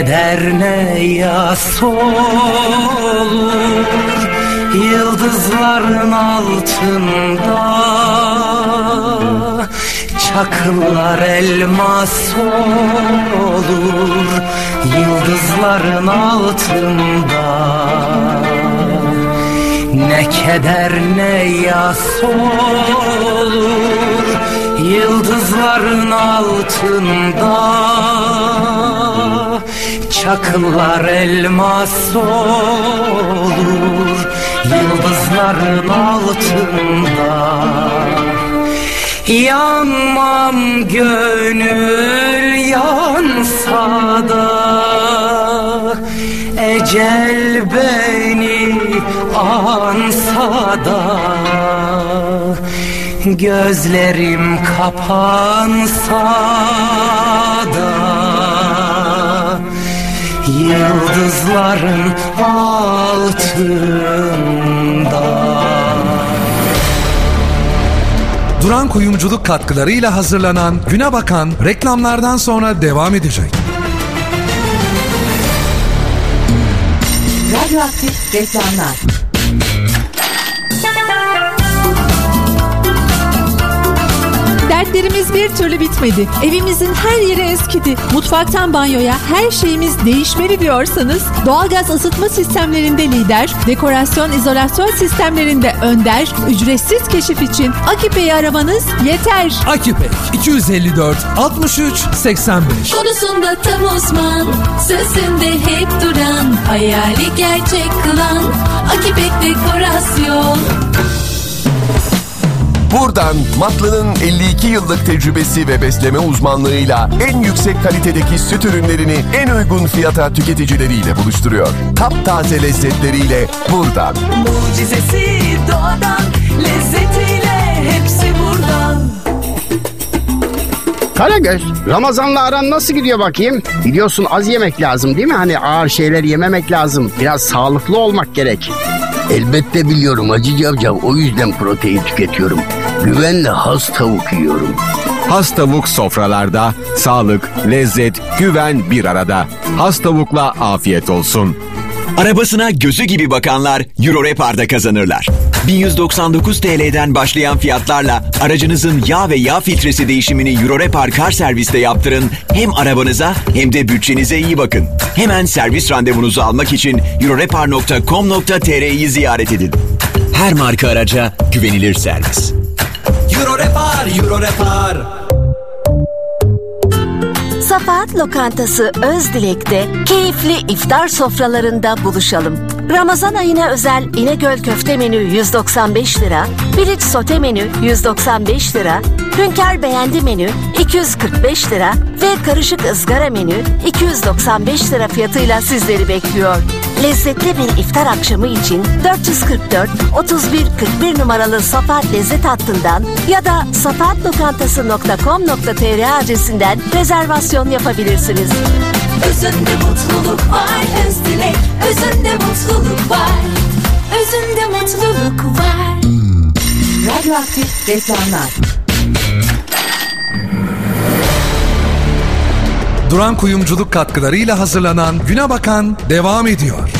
Ne keder ne yas olur Yıldızların altında Çakıllar elmas olur Yıldızların altında. Ne keder ne yas olur Yıldızların altında Çakıllar elmas olur Yıldızların altında. Yanmam gönül yansa da Ecel beni ansa da. Gözlerim kapansa da Yıldızların altında Duran Kuyumculuk katkılarıyla hazırlanan Güne Bakan reklamlardan sonra devam edecek. Radyoaktif reklamlar. Dertlerimiz bir türlü bitmedi. Evimizin her yeri eskidi. Mutfaktan banyoya her şeyimiz değişmeli diyorsanız doğalgaz ısıtma sistemlerinde lider, dekorasyon izolasyon sistemlerinde önder, ücretsiz keşif için Akipe'yi aramanız yeter. Akipek 254 63 85 Konusunda tam uzman Sözünde hep duran Hayali gerçek kılan Akipek Dekorasyon Buradan Matlı'nın 52 yıllık tecrübesi ve besleme uzmanlığıyla en yüksek kalitedeki süt ürünlerini en uygun fiyata tüketicileriyle buluşturuyor. Taptaze lezzetleriyle buradan. Mucizesi doğadan Lezzetiyle hepsi buradan Karagöz, Ramazan'la aran nasıl gidiyor bakayım? Biliyorsun az yemek lazım değil mi? Hani ağır şeyler yememek lazım. Biraz sağlıklı olmak gerek. Elbette biliyorum Hacı Cavcav o yüzden protein tüketiyorum. Güvenle has tavuk yiyorum. Has tavuk sofralarda sağlık, lezzet, güven bir arada. Has tavukla afiyet olsun. Arabasına gözü gibi bakanlar Euro Repar'da kazanırlar. 1199 TL'den başlayan fiyatlarla aracınızın yağ ve yağ filtresi değişimini Euro Repar Kar Servis'te yaptırın. Hem arabanıza hem de bütçenize iyi bakın. Hemen servis randevunuzu almak için eurorepar.com.tr'yi ziyaret edin. Her marka araca güvenilir servis. Euro repar, euro repar. Safahat Lokantası Özdilek'te keyifli iftar sofralarında buluşalım. Ramazan ayına özel İnegöl köfte menü 195 lira, piliç sote menü 195 lira, hünkar beğendi menü 245 lira ve karışık ızgara menü 295 lira fiyatıyla sizleri bekliyor. Lezzetli bir iftar akşamı için 444 31 41 numaralı Safahat Lezzet hattından ya da safahatlokantası.com.tr adresinden rezervasyon yapabilirsiniz. Özünde mutluluk var Özdilek Özünde mutluluk var Özünde mutluluk var Radyoaktif reklamlar. Duran Kuyumculuk katkılarıyla hazırlanan Güne Bakan devam ediyor.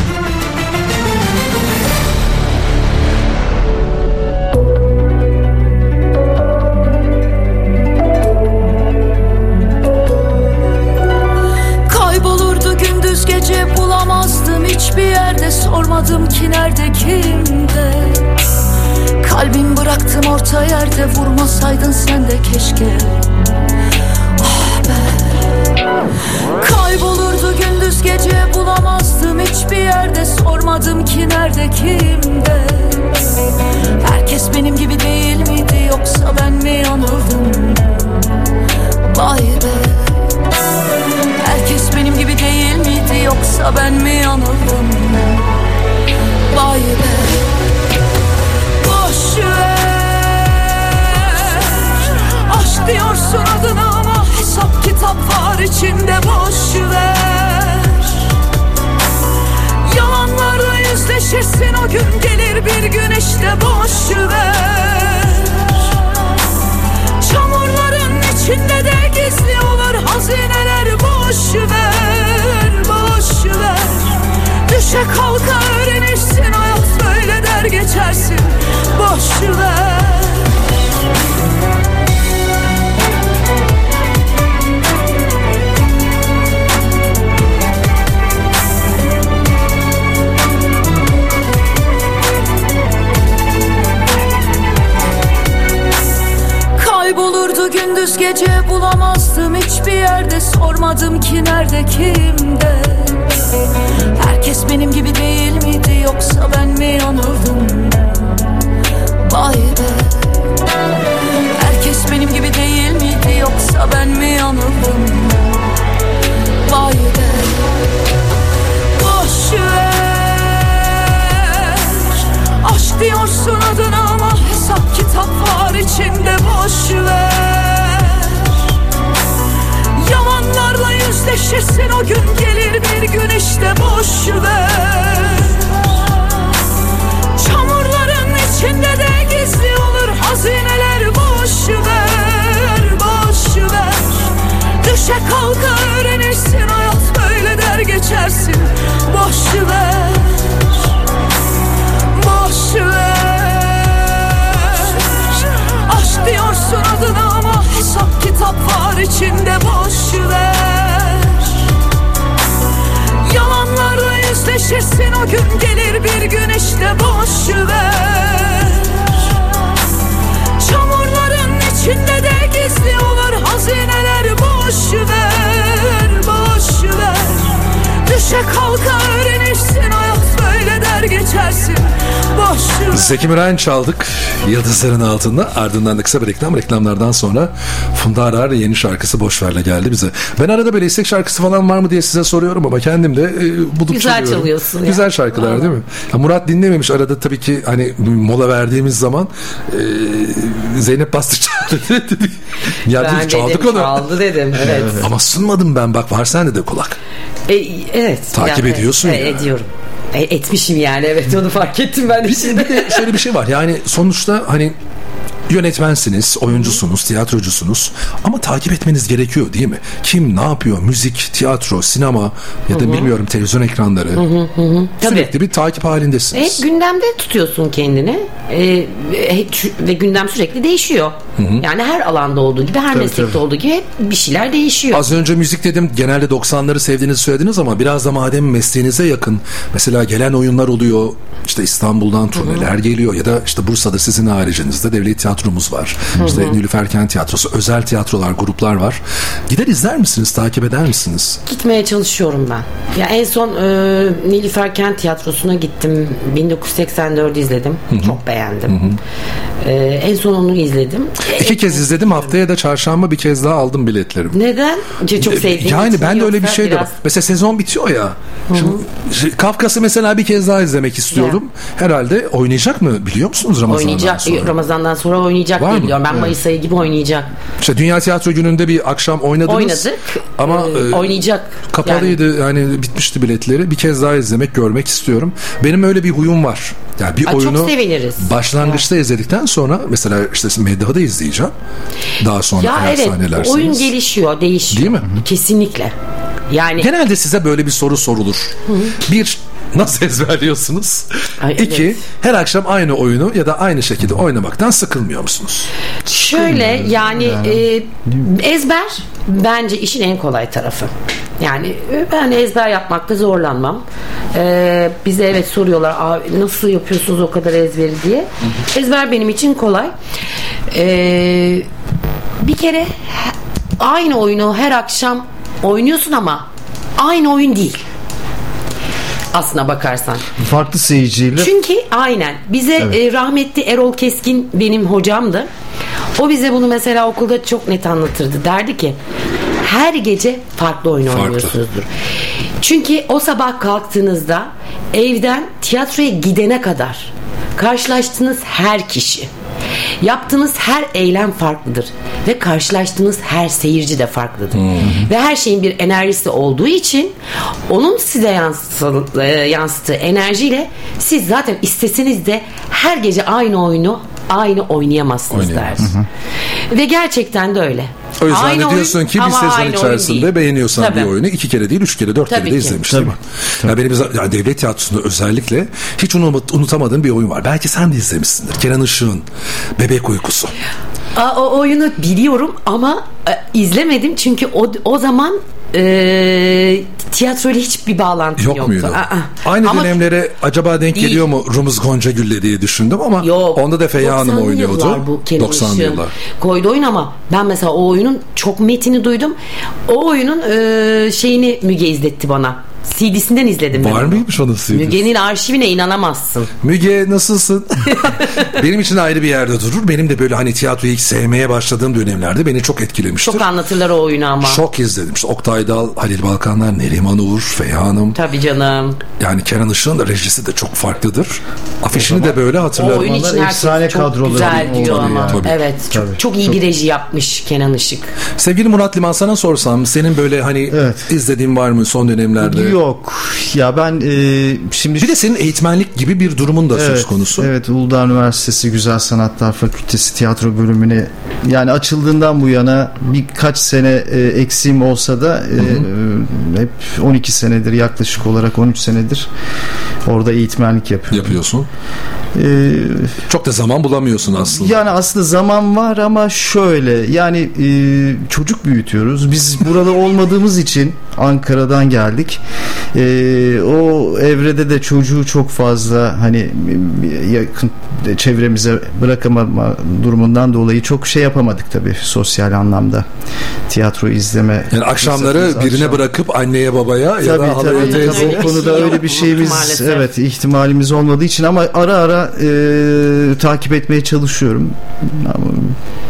Nerede kimde? Kalbim bıraktım orta yerde vurmasaydın sen de keşke. Ah be. Kaybolurdu gündüz gece bulamazdım hiçbir yerde. Sormadım ki nerede kimde? Herkes benim gibi değil miydi yoksa ben mi yanıldım Vay be. Herkes benim gibi değil miydi yoksa ben mi yanıldım Vay be Boş ver. Aşk diyorsun adına ama hesap kitap var içinde boş ver. Yalanlarla yüzleşirsin o gün gelir bir gün işte boş ver. Çamurların içinde de gizli olur hazineler boş ver, boş ver Düşe kalka öğrenirsin. Hayat böyle der geçersin. Boş ver Kaybolurdu gündüz gece bulamazdım hiçbir yerde. Sormadım ki nerede kimde Herkes benim gibi değil miydi yoksa ben mi yanıldım? Vay be. Herkes benim gibi değil miydi yoksa ben mi yanıldım? Vay be. Boş ver. Aşk diyorsun adına ama hesap kitap var içinde boş ver Yalanlarla yüzleşirsin o gün gelir bir gün işte boş ver. Çamurların içinde de gizli olur hazineler boş ver Boş ver. Düşe kalka öğrenirsin hayat böyle der geçersin. Boş ver Boş ver. Aşk diyorsun adına hesap var içinde boş ver. Yalanlarla yüzleşirsin o gün gelir bir gün işte boş ver. Çamurların içinde de gizli olur hazineler boş ver boş ver. Düşe kalka öğrenirsin hayat böyle de ama Zeki Müren çaldık Yıldızların altında ardından da kısa bir reklam reklamlardan sonra Funda Arar yeni şarkısı Boşver'le geldi bize. Ben arada böyle istek şarkısı falan var mı diye size soruyorum ama kendim de e, bulup Güzel çalıyorum. çalıyorsun ya. Güzel şarkılar değil mi? Ya Murat dinlememiş arada tabii ki hani mola verdiğimiz zaman e, Zeynep Bastı çaldı *laughs* dedi. ya ben dedik, çaldık dedim, onu. çaldı dedim. Evet. Ama sunmadım ben bak var sende de kulak. E, evet. Takip Yani, ediyorsun e, ya. Ediyorum. E, etmişim yani evet onu fark ettim ben de Bir şimdi. de şöyle bir şey var yani sonuçta hani yönetmensiniz, oyuncusunuz, tiyatrocusunuz ama takip etmeniz gerekiyor değil mi? Kim ne yapıyor? Müzik, tiyatro, sinema ya da Hı hı. bilmiyorum televizyon ekranları. Hı hı hı hı. Tabii. Sürekli bir takip halindesiniz. Hep gündemde tutuyorsun kendini E, ve gündem sürekli değişiyor. Hı hı. Yani her alanda olduğu gibi her Tabii, meslekte tabii. olduğu gibi hep bir şeyler değişiyor. Az önce müzik dedim genelde 90'ları sevdiğinizi söylediniz ama biraz da madem mesleğinize yakın mesela gelen oyunlar oluyor işte İstanbul'dan turneler geliyor ya da işte Bursa'da sizin haricinizde devlet tiyatromuz var. Hı İşte hı. Nilüfer Kent Tiyatrosu özel tiyatrolar gruplar var. Gider izler misiniz takip eder misiniz? Gitmeye çalışıyorum ben. Ya en son e, Nilüfer Kent Tiyatrosu'na gittim. 1984'ü izledim. Hı hı. Çok beğendim. E, en son onu izledim. İki kez izledim haftaya da çarşamba bir kez daha aldım biletlerimi. Neden? Çok sevdiğim Yani için ben de öyle bir şey de biraz- var. Mesela sezon bitiyor ya. Şimdi, Kafkas'ı mesela bir kez daha izlemek istiyorum. Herhalde oynayacak mı biliyor musunuz Ramazan'dan oynayacak. sonra? Ramazan'dan sonra oynayacak Var diye biliyorum. Ben Evet. Mayıs ayı gibi oynayacak. İşte Dünya Tiyatro Günü'nde bir akşam oynadınız. Oynadık. Ama Ee, e, oynayacak. Kapalıydı yani. bitmişti biletleri. Bir kez daha izlemek, görmek istiyorum. Benim öyle bir huyum var. Yani bir Aa, çok oyunu seviniriz. başlangıçta izledikten sonra mesela işte Meddah'ı da izleyeceğim. Daha sonra Ya eğer evet sahnelerseniz. oyun gelişiyor, değişiyor. Değil mi? Kesinlikle. Yani Genelde size böyle bir soru sorulur. Bir *laughs* nasıl ezberliyorsunuz? İki her akşam aynı oyunu ya da aynı şekilde oynamaktan sıkılmıyor musunuz? Şöyle yani e, ezber bence işin en kolay tarafı. Yani e, ben ezber yapmakta zorlanmam. E, bize evet soruyorlar "Abi nasıl yapıyorsunuz o kadar ezberi diye. Ezber benim için kolay. E, bir kere aynı oyunu her akşam oynuyorsun ama aynı oyun değil. Aslına bakarsan. Farklı seyirciyle. Çünkü aynen bize Evet. e, rahmetli Erol Keskin benim hocamdı. O bize bunu mesela okulda çok net anlatırdı. Derdi ki her gece farklı oyun Farklı. oynuyorsunuzdur. Çünkü o sabah kalktığınızda evden tiyatroya gidene kadar karşılaştığınız her kişi Yaptığınız her eylem farklıdır ve karşılaştığınız her seyirci de farklıdır. Ve her şeyin bir enerjisi olduğu için onun size yansıtı- e, yansıttığı enerjiyle siz zaten isteseniz de her gece aynı oyunu aynı oynayamazsınız Oynayamaz. der. Ve gerçekten de öyle. O yüzden Aynı de oyun diyorsun ki bir sezon içerisinde beğeniyorsan Tabii. bir oyunu iki kere değil üç kere dört Tabii kere de izlemiş değil mi? Ya benim ya devlet tiyatrosunda özellikle hiç unut- unutamadığım bir oyun var. Belki sen de izlemişsindir. Kenan Işık'ın Bebek Uykusu. Aa, o oyunu biliyorum ama e, izlemedim çünkü o o zaman e, tiyatroyla hiçbir bağlantım Yok yoktu. muydu? Aa, Aynı ama dönemlere acaba denk Değil. geliyor mu Rumuz Gonca Gülle diye düşündüm ama onda da Feyyaz Hanım 90'lı oynuyordu. bu Kenan 90'lı Işık'ın yıllar. Koydu oyun ama ben mesela o oyunun çok metini duydum. O oyunun e, şeyini Müge izletti bana. CD'sinden izledim ben. Var mıymış onun CD'si? Müge'nin arşivine inanamazsın. Müge nasılsın? *laughs* Benim için ayrı bir yerde durur. Benim de böyle hani tiyatroyu ilk sevmeye başladığım dönemlerde beni çok etkilemiştir. Çok anlatırlar o oyunu ama. Çok izledim. İşte Oktay Dal, Halil Balkanlar, Neriman Uğur, Feyyaz Hanım. Tabii canım. Yani Kenan Işık'ın da rejisi de çok farklıdır. Afişini de böyle O hatırlarım. oyun için herkes çok güzel diyor ama. Evet. Çok, çok iyi bir reji yapmış Kenan Işık. Sevgili Murat Liman sana sorsam senin böyle hani izlediğin var mı son dönemlerde? Yok. Ya ben e, şimdi... Bir de senin eğitmenlik gibi bir durumun da söz Evet, konusu. Evet Uludağ Üniversitesi Güzel Sanatlar Fakültesi tiyatro bölümüne yani açıldığından bu yana birkaç sene e, eksiğim olsa da e, e, hep 12 senedir yaklaşık olarak 13 senedir orada eğitmenlik yapıyorum. Yapıyorsun. E, Çok da zaman bulamıyorsun aslında. yani aslında zaman var ama şöyle yani e, çocuk büyütüyoruz. Biz burada olmadığımız için Ankara'dan geldik. Ee, o evrede de çocuğu çok fazla hani yakın çevremize bırakamama durumundan dolayı çok şey yapamadık tabii sosyal anlamda tiyatro izleme. Yani akşamları birine akşam- bırakıp anneye babaya ya Tabii da halaya tabii, tabii o konuda öyle bir şeyimiz maalesef. evet ihtimalimiz olmadığı için ama ara ara e, takip etmeye çalışıyorum. Ama,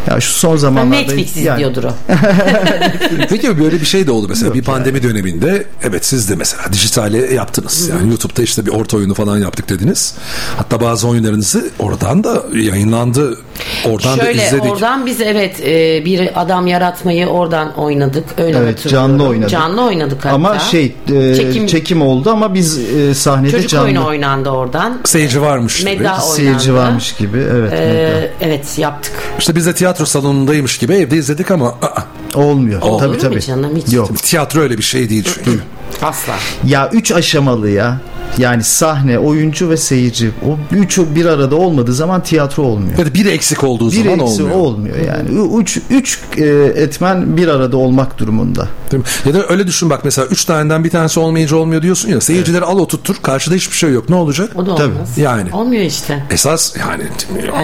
ya şu son zamanlarda Netflix yani- izliyordur o. *laughs* Peki böyle bir şey de oldu mesela bir pandemi döneminde evet siz de mesela dijitale yaptınız. Yani YouTube'da işte bir orta oyunu falan yaptık dediniz. Hatta bazı oyunlarınızı oradan da yayınlandı. Oradan da Şöyle izledik. oradan biz evet e, bir adam yaratmayı oradan oynadık. Öyle Evet canlı oynadık. Canlı oynadık hatta. Ama şey e, Çekim- çekim, oldu ama biz e, sahnede Çocuk canlı oyunu oynandı oradan. Seyirci varmış gibi. Medda oynandı. seyirci varmış gibi evet. Ee, evet yaptık. İşte biz de tiyatro salonundaymış gibi evde izledik ama aa, Olmuyor. Olur tabii mu tabii. canım hiç? Yok. tiyatro öyle bir şey değil çünkü. Asla. Ya üç aşamalı ya. Yani sahne, oyuncu ve seyirci. O üçü bir arada olmadığı zaman tiyatro olmuyor. Ya da biri eksik olduğu Bir zaman eksi olmuyor. olmuyor yani. Üç, üç e, etmen bir arada olmak durumunda. Değil mi? Ya da öyle düşün bak mesela üç taneden bir tanesi olmayınca olmuyor diyorsun ya seyircileri al oturtur karşıda hiçbir şey yok ne olacak? O da Tabii. olmaz. Yani Olmuyor işte. esas yani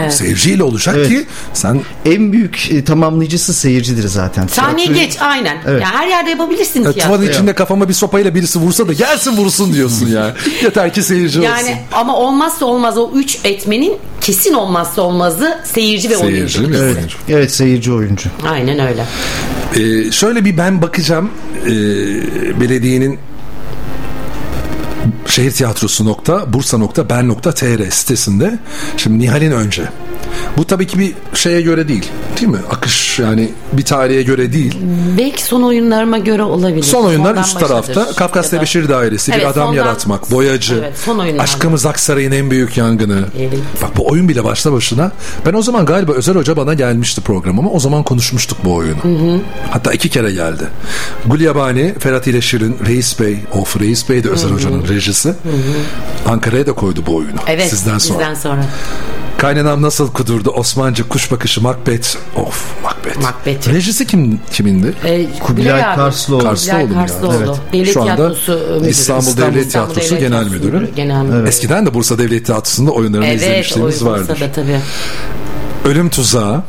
Evet. seyirciyle olacak Evet. ki sen En büyük e, tamamlayıcısı seyircidir zaten. Sahneyi Tiyatroyu- geç aynen. Evet. Ya her yerde yapabilirsin ya, tiyatro. tuvalin içinde kafama bir sopayla birisi vursa da gelsin vursun diyorsun yani. *laughs* *laughs* Yeter ki seyirci Yani olsun. ama olmazsa olmaz o üç etmenin kesin olmazsa olmazı seyirci ve Seyirci oyuncu. ve Evet, oyuncu. evet seyirci oyuncu. Aynen öyle. Ee, şöyle bir ben bakacağım ee, belediyenin şehir tiyatrosu nokta bursa nokta ben nokta tr sitesinde. Şimdi Nihal'in önce. Bu tabii ki bir şeye göre değil değil mi? Akış yani bir tarihe göre değil. Belki son oyunlarıma göre olabilir. son oyunlar Sondan üst tarafta. Kafkas da- Tebeşir Dairesi bir Evet, adam sondan- yaratmak boyacı Evet, son oyunlar. aşkımız Aksaray'ın en büyük yangını. Evet. bak bu oyun bile başta başına. Ben o zaman galiba Özel Hoca bana gelmişti programıma. O zaman konuşmuştuk bu oyunu. Hatta iki kere geldi. Gulyabani, Ferhat ile Şirin, Reis Bey, of Reis Bey de Özel Hoca'nın rejisi. Ankara'ya da koydu bu oyunu. Evet Sizden sonra. Bizden sonra. Kaynanam nasıl kudurdu? Osmanlı kuş bakışı Macbeth. Of Macbeth. Macbeth. Rejisi kim kimindi? Ee, Kubilay. Karslıoğlu. Karslıoğlu? Karslıoğlu. Evet. Devlet Şu anda Tiyatrosu müdürü. İstanbul, İstanbul Devlet Tiyatrosu Devlet Genel Tiyatrosu Müdürü. Genel Müdürü. Eskiden de Bursa Devlet Tiyatrosu'nda oyunlarını Evet, izlemişliğimiz vardır. Bursa'da tabii. Ölüm Tuzağı.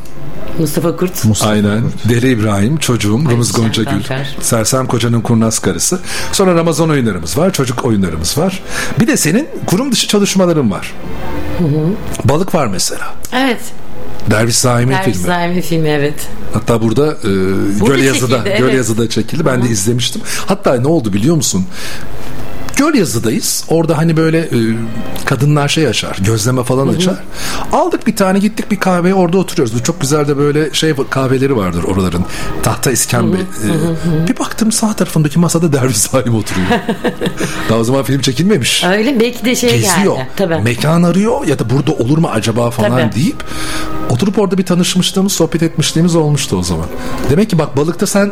Mustafa Kurt. Aynen. Deli İbrahim, çocuğum, Rumuz Ayşen Gonca Gül. Sersem Koca'nın Kurnaz Karısı. Sonra Ramazan oyunlarımız var, çocuk oyunlarımız var. Bir de senin kurum dışı çalışmaların var. Balık var mesela. Evet. Derviş Saim'in Derviş filmi. Saimi filmi evet. Hatta burada e, Gölyazı'da, çekildi, evet. Gölyazı'da çekildi. Ben de izlemiştim. Hatta ne oldu biliyor musun? Gölyazı'dayız. Orada hani böyle e, kadınlar şey açar. Gözleme falan açar. Aldık bir tane gittik bir kahveye orada oturuyoruz. Bu çok güzel de böyle şey kahveleri vardır oraların. Tahta iskembe. E, bir baktım sağ tarafındaki masada Derviş Saim oturuyor. *laughs* Daha o zaman film çekilmemiş. Öyle belki de şey Geziyor. geldi. Tabii. Mekan arıyor ya da burada olur mu acaba falan Tabii. deyip oturup orada bir tanışmışlığımız, sohbet etmişliğimiz olmuştu o zaman. Demek ki bak balıkta sen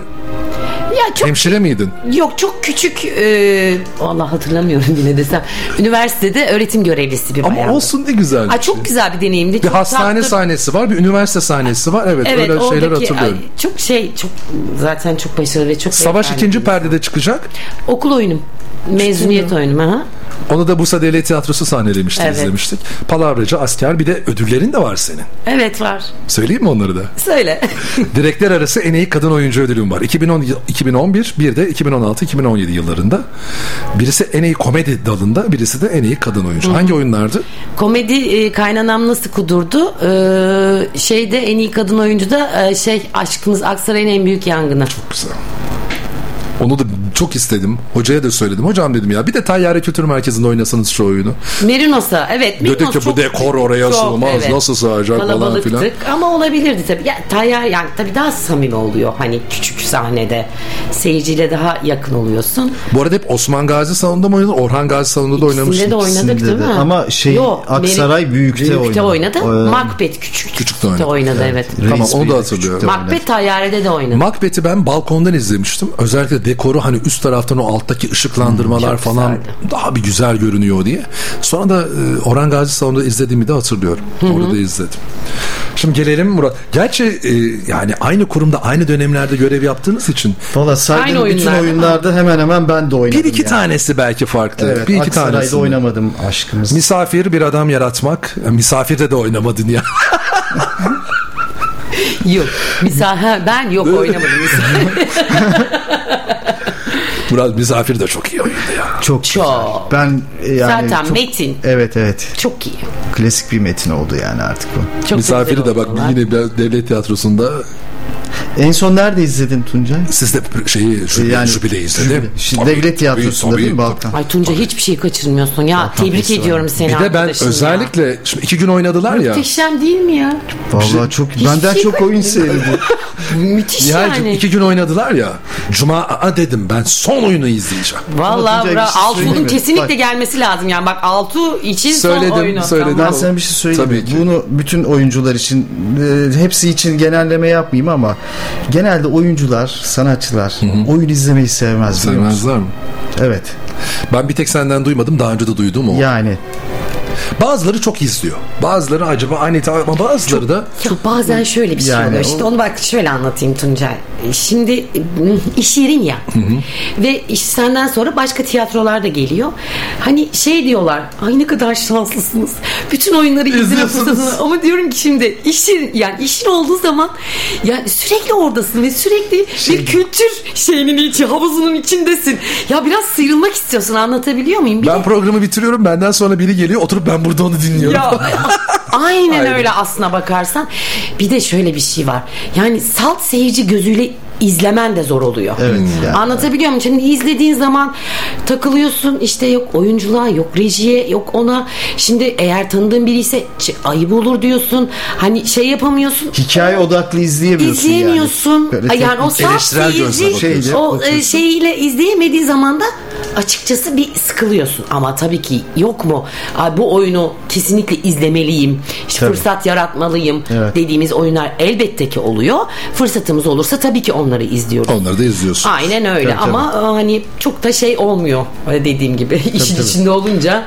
Ya çok hemşire miydin? Yok çok küçük e, Allah hatırlamıyorum yine desem. Üniversitede öğretim görevlisi bir Ama bayandı. olsun ne güzel. Ay, çok güzel bir deneyimdi. Bir çok hastane tatlı. sahnesi var, bir üniversite sahnesi var. Evet, Evet öyle şeyler hatırlıyorum. ay, çok şey çok zaten çok başarılı ve çok Savaş ikinci perdede çıkacak. Okul oyunum. Mezuniyet oyunum ha. Onu da Bursa Devlet Tiyatrosu sahnelemişti, Evet. izlemiştik. Palavracı, asker bir de ödüllerin de var senin. Evet var. Söyleyeyim mi onları da? Söyle. *laughs* Direkler arası en iyi kadın oyuncu ödülüm var. 2010, 2011, bir de 2016-2017 yıllarında. Birisi en iyi komedi dalında, birisi de en iyi kadın oyuncu. Hangi oyunlardı? Komedi e, kaynanam nasıl kudurdu? Ee, şeyde en iyi kadın oyuncu da e, şey aşkınız Aksaray'ın en büyük yangını. Güzel. Onu da çok istedim. Hocaya da söyledim. Hocam dedim ya bir de Tayyare Kültür Merkezi'nde oynasanız şu oyunu. Merinos'a evet. Dedik Merinos ki bu çok- dekor oraya çok, sığmaz, nasıl sığacak falan Kalabalıktık filan. Ama olabilirdi tabii. Ya, Tayyar yani tabii daha samimi oluyor. Hani küçük sahnede seyirciyle daha yakın oluyorsun. Bu arada hep Osman Gazi salonunda mı oynadın? Orhan Gazi salonunda da oynamıştın. İkisinde de oynadık İkisinde değil de. mi? Ama şey, Yo, Aksaray Meri- Büyük'te Büyük'te oynadı. oynadı. Ee, Macbeth küçük. Küçük de de oynadı. oynadı evet. Tamam Reis onu Bey da hatırlıyorum. küçükte Macbeth Tayyare'de de oynadı. Macbeth'i ben balkondan izlemiştim. Özellikle dekoru hani üst taraftan o alttaki ışıklandırmalar çok falan daha bir güzel görünüyor diye. Sonra da e, Orhan Gazi Salonu'nda izlediğimi de hatırlıyorum. Orada izledim. Şimdi gelelim Murat. Gerçi e, yani aynı kurumda aynı dönemlerde görev yaptığınız için Valla saydığım bütün oyunlarda hemen hemen ben de oynadım. bir iki yani. tanesi belki farklı. Evet, bir iki tanesi. oynamadım aşkımız. Misafir bir adam yaratmak. Misafirde de oynamadın ya. *laughs* *laughs* Yok. Misal ha, ben yok oynamadım. *laughs* Murat Misafir de çok iyi oyundu ya. Çok Çok. Ben yani Zaten çok- metin. Evet evet. Çok iyi. Klasik bir metin oldu yani artık bu. Çok Misafiri de bak oldular. yine devlet tiyatrosunda En son nerede izledin Tuncay? siz de şeyi jübile, Yani jübile izledim. jübile. Şimdi Tabii, devlet tiyatrosunda tabii, değil mi tabii. Balkan? Ay Tunca hiçbir şey kaçırmıyorsun ya. Tebrik festival. ediyorum seni Bir de ben arkadaşım ya. özellikle şimdi iki gün oynadılar ya. Muhteşem değil mi ya? Vallahi çok Hiçbir benden şey çok oyun seyrediyor. *laughs* Müthiş Nihal'cim yani. iki gün oynadılar ya. Cuma aa dedim ben son oyunu izleyeceğim. Vallahi bra- şey mi? kesinlikle Bak. gelmesi lazım yani. Bak Altuğ için son Söyledim, oyunu. söyledim. Ben sana bir şey söyleyeyim. Tabii ki. Bunu bütün oyuncular için e, hepsi için genelleme yapmayayım ama genelde oyuncular, sanatçılar oyun izlemeyi sevmez. Sevmezler mi? Evet. Ben bir tek senden duymadım. Daha önce de duydum o. Yani Bazıları çok izliyor. Bazıları acaba aynı ta- ama bazıları da Ya bazen şöyle bir şey Yani oluyor. o- Şimdi onu bak şöyle anlatayım Tuncay. Şimdi ıı, iş yerin ya. Ve iş senden sonra başka tiyatrolar da geliyor. Hani şey diyorlar. Ay ne kadar şanslısınız. Bütün oyunları izleme İzliyorsunuz. fırsatını. Ama diyorum ki şimdi iş yerin yani işin olduğu zaman yani sürekli oradasın ve sürekli Şey bir kültür şeyinin içi havuzunun içindesin. Ya biraz sıyrılmak istiyorsun anlatabiliyor muyum? Bir ben programı bitiriyorum. Benden sonra biri geliyor. Oturup ben burada onu dinliyorum. Ya, *laughs* aynen, Aynen. öyle aslına bakarsan. Bir de şöyle bir şey var. Yani salt seyirci gözüyle izlemen de zor oluyor. Evet, yani. Anlatabiliyor muyum? Şimdi izlediğin zaman takılıyorsun işte yok oyunculuğa yok rejiye yok ona. Şimdi eğer tanıdığın biri ise "Ç- ayıp olur diyorsun. Hani şey yapamıyorsun. hikaye odaklı izleyemiyorsun İzleyemiyorsun. yani. Böyle yani o gözle seyirci. Şeyle o e, şeyiyle izleyemediği zaman da açıkçası bir sıkılıyorsun. Ama tabii ki yok mu? Ay, bu oyunu kesinlikle izlemeliyim. İşte Tabii. fırsat yaratmalıyım Evet. dediğimiz oyunlar elbette ki oluyor. Fırsatımız olursa tabii ki onları izliyoruz. Onları da izliyorsun. Aynen öyle Tabii, ama e, hani çok da şey olmuyor öyle dediğim gibi *laughs* işin tabii. içinde olunca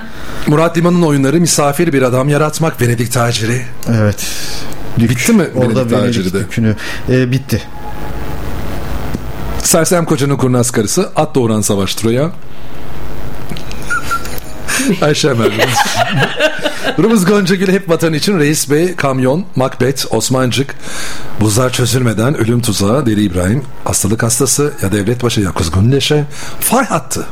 Murat Liman'ın oyunları misafir bir adam yaratmak Venedik taciri. Evet. Bitti mi Orada Venedik taciri Venedik de? dükünü. E, bitti. Sersem kocanın kurnaz karısı at doğuran savaş Troya. *laughs* Ayşe. Rumuz Goncagül hep vatan için Reis Bey, Kamyon, Macbeth, Osmancık, Buzlar çözülmeden Ölüm Tuzağı, Deli İbrahim, Hastalık Hastası ya Devletbaşı ya Kuzgun Leşe, Fay Hattı.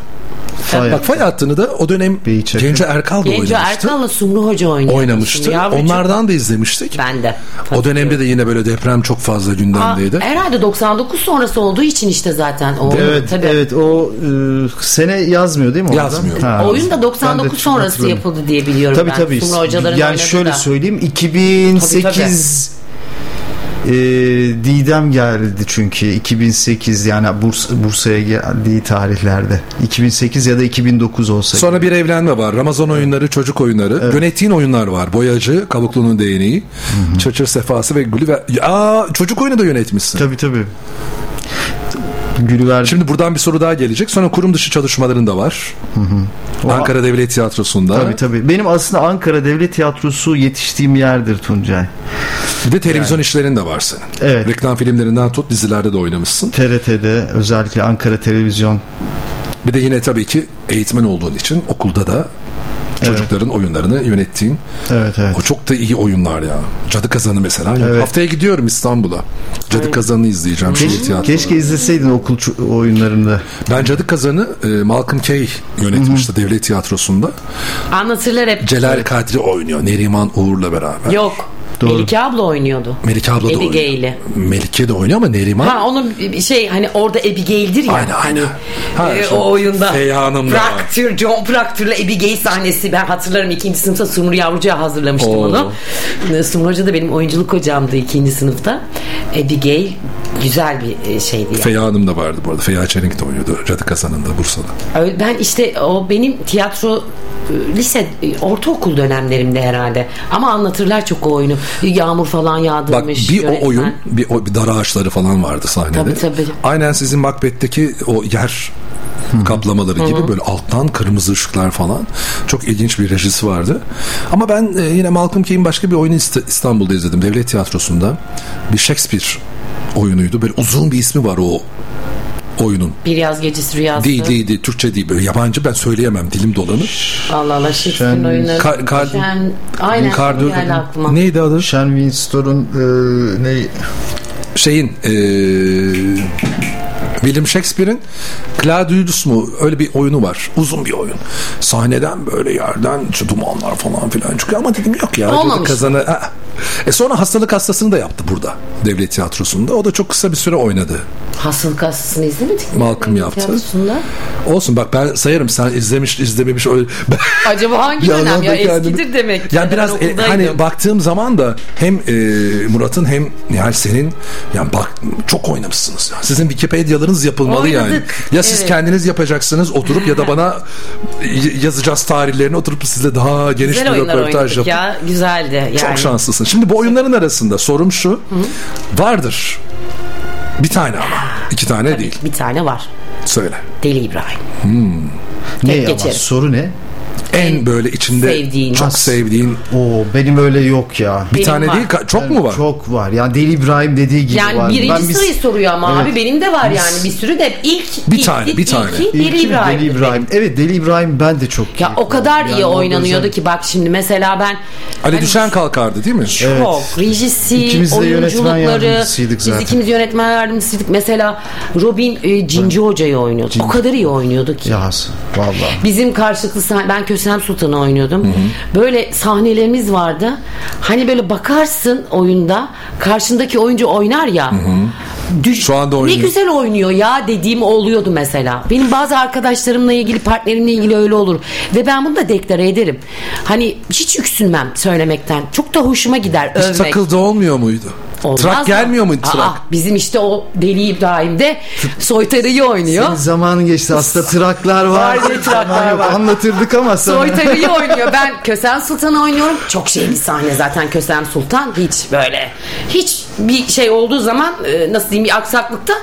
Fay Bak Fay Hattı'nı da o dönem. Genco Erkal da Genco oynamıştı. Erkal'la Sumru Hoca. Oynamıştı. Yavrucuğum. Onlardan da izlemiştik. Ben de. O dönemde de yine böyle deprem çok fazla Aa, gündemdeydi. herhalde 99 sonrası olduğu için işte zaten o. Evet, tabii. evet o e, sene yazmıyor değil mi? orada? Yazmıyor. Ha. Oyun da Ben 99 de sonrası yapıldı diye biliyorum Tabii ben. tabii. Sumru hocaların yani oynadığı şöyle da. söyleyeyim 2008 e, Didem geldi çünkü 2008 yani Burs, Bursa'ya geldiği tarihlerde 2008 ya da 2009 olsa Sonra bir evlenme var. Ramazan oyunları, çocuk oyunları. Yönettiğin oyunlar var. Boyacı, Kabuklu'nun değneği, Çırçır Sefası ve Gülü ve... Aa, çocuk oyunu da yönetmişsin. tabii tabii Gülüver Şimdi buradan bir soru daha gelecek. Sonra kurum dışı çalışmaların da var. O- Ankara Devlet Tiyatrosu'nda. Tabii tabii. Benim aslında Ankara Devlet Tiyatrosu yetiştiğim yerdir Tuncay. Bir de televizyon işlerin de var senin. Evet. Reklam filmlerinden tut dizilerde de oynamışsın. TRT'de özellikle Ankara Televizyon Bir de yine tabii ki eğitmen olduğun için okulda da çocukların oyunlarını yönettiğin. Evet evet. O çok da iyi oyunlar ya. Cadı Kazanı mesela. Evet. Haftaya gidiyorum İstanbul'a. Cadı Kazanı'nı izleyeceğim. Şehir Keşke, tiyatroda. keşke izleseydin okul oyunlarında. Ben Cadı Kazan'ı e, Malcolm Kay yönetmişti devlet tiyatrosunda. Anlatırlar hep. Celal Kadri oynuyor. Neriman Uğur'la beraber. Yok. Doğru. Melike abla oynuyordu. Melike abla da oynuyor. Abigail'i. Melike de oynuyor ama Neriman Ha onun şey hani orada Abigail'dir ya. Aynen, aynen. Hani, Ha, e, o oyunda. Feyyaz Hanım da. Proctor, John Proctor'la Abigail sahnesi. Ben hatırlarım ikinci sınıfta Sumru Yavrucu'ya hazırlamıştım Oo. onu. Sumru Hoca da benim oyunculuk hocamdı ikinci sınıfta. Abigail güzel bir e, şeydi yani. Feya Hanım da vardı bu arada. Feya Çelenk de oynuyordu. Cadı Kazanı'nda Bursa'da. Öyle- Ben işte o benim tiyatro e, lise e, ortaokul dönemlerimde herhalde ama anlatırlar çok o oyunu yağmur falan Bak yağdırmış bir yönetmen. o oyun, bir, o, bir dar ağaçları falan vardı sahnede. Tabii, tabii. Aynen sizin Macbeth'teki o yer kaplamaları Hı gibi böyle alttan kırmızı ışıklar falan. Çok ilginç bir rejisi vardı. Ama ben e, yine Malcolm Key'in başka bir oyunu İst- İstanbul'da izledim. Devlet Tiyatrosu'nda. Bir Shakespeare oyunuydu. Böyle uzun bir ismi var o oyunun. bir yaz gecesi rüyası Değil değil değil. Türkçe değil. Böyle yabancı ben söyleyemem. Dilim dolanır. Allah Allah Shakespeare'in oyunları Ka- Kar- Şen- aynen Kar- geldi aklıma Neydi adı? Sean Winston'un e, ne şeyin e, William Shakespeare'in Claudius mu öyle bir oyunu var. Uzun bir oyun. Sahneden böyle yerden şu dumanlar falan filan çıkıyor ama dedim yok ya. Olmamış. Kazanı. Ha. E sonra hastalık hastasını da yaptı burada. Devlet tiyatrosunda. O da çok kısa bir süre oynadı. Hastalık hastasını izlemedik mi? Malcolm yaptı. Tiyatrosunda. Olsun bak ben sayarım sen izlemiş izlememiş öyle. *laughs* Ben- Acaba hangi dönem ya kendimi- eskidir demek. Yani biraz e, hani baktığım zaman da hem e, Murat'ın hem Nihal senin yani bak çok oynamışsınız. ya. Sizin Wikipedia'larınız yapılmalı yani. Oynadık, Ya siz evet. kendiniz yapacaksınız oturup ya da *laughs* bana yazacağız tarihlerini oturup sizle daha geniş Güzel bir röportaj yapıp. ya. Güzeldi yani. Çok şanslısın. Şimdi bu oyunların arasında sorum şu. Vardır. Bir tane ama. iki tane değil. Bir tane var. Söyle. Deli İbrahim. Hmm. ne ama soru ne? En böyle içinde sevdiğin. çok Nasıl? sevdiğin Oo benim öyle yok ya. bir Benim tane var. değil ka- çok mu var? Çok var. Yani Deli İbrahim dediği gibi Yani var. birinci Ben bir- sırayı soruyor ama Evet. abi benim de var Biz- yani bir sürü de ilk Bir ilk- tane, ilk- bir tane. ilki Deli İlki İbrahim. Deli İbrahim. Evet Deli İbrahim ben de çok Ya o kadar iyi Yani orada oynanıyordu özel- ki bak şimdi mesela ben Ali hani Düşen kalkardı değil mi? çok rejisi, İkimiz de yönetmen oyunculukları yardımcısıydık zaten. biz ikimiz yönetmen yardımcısıydık. Mesela Robin e, Cinci Hoca'yı oynuyordu. O kadar iyi oynuyordu ki. Ya vallahi. Bizim karşılıklı sahne, ben Kösem Sultan'ı oynuyordum. Böyle sahnelerimiz vardı. Hani böyle bakarsın oyunda karşındaki oyuncu oynar ya. Düş- Şu anda ne oynuyor. güzel oynuyor ya dediğim oluyordu mesela. Benim bazı arkadaşlarımla ilgili partnerimle ilgili öyle olur. Ve ben bunu da deklare ederim. Hani hiç yüksünmem söylemekten. Çok da hoşuma gider Hiç övmek. takıldı olmuyor muydu? Olmaz Trak mı? gelmiyor muydu trak? Aa, bizim işte o Deli İbrahim'de soytarıyı oynuyor. Senin zamanın geçti. Aslında traklar var. Var traklar var. Anlatırdık ama sana. Soytarıyı *laughs* oynuyor. Ben Kösem Sultan'ı oynuyorum. Çok şey bir sahne zaten Kösem Sultan. Hiç böyle hiç bir şey olduğu zaman e, nasıl diyeyim bir aksaklıkta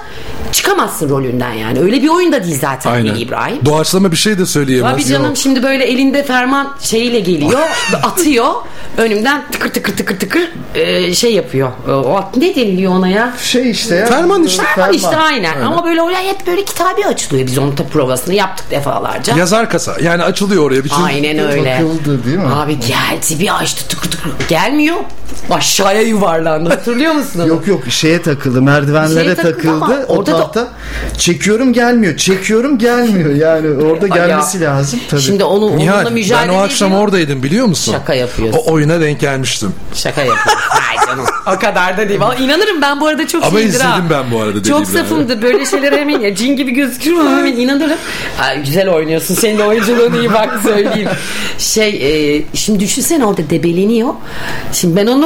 çıkamazsın rolünden yani. Öyle bir oyun da değil zaten Aynen. İbrahim. Doğaçlama bir şey de söyleyemez. Tabii canım şimdi böyle elinde ferman şeyiyle geliyor *laughs* atıyor önümden tıkır tıkır tıkır tıkır e, şey yapıyor. E, O at ne deniliyor ona ya? Şey işte ya. Ferman işte. Ferman işte aynen. Aynen. Ama böyle oraya hep böyle kitabi açılıyor. Biz onun tabi provasını yaptık defalarca. Yazar kasa. Yani açılıyor oraya bütün. Aynen öyle. Takıldı değil mi? Abi geldi bir açtı tıkır tıkır. Gelmiyor. Aşağıya yuvarlandı. Hatırlıyor musun onu? Yok yok şeye takıldı merdivenlere Şeye takıldı takıldı o orada da- tahta çekiyorum gelmiyor çekiyorum gelmiyor yani orada Ay ya. gelmesi lazım tabii. Şimdi onu onunla Nihal mücadele ben o akşam ediyor. oradaydım biliyor musun? Şaka yapıyorsun. O oyuna denk gelmiştim. Şaka yapıyorsun. *laughs* Ay canım. O kadar da değil. Ama inanırım ben bu arada çok Ama şeydir ha. izledim ben bu arada Deli Çok safımdır. Böyle şeylere hemen ya cin gibi gözükürüm ama hemen inanırım. Güzel oynuyorsun. Senin de oyunculuğun iyi bak söyleyeyim. Şey e, şimdi düşünsene orada debeleniyor. Şimdi ben onu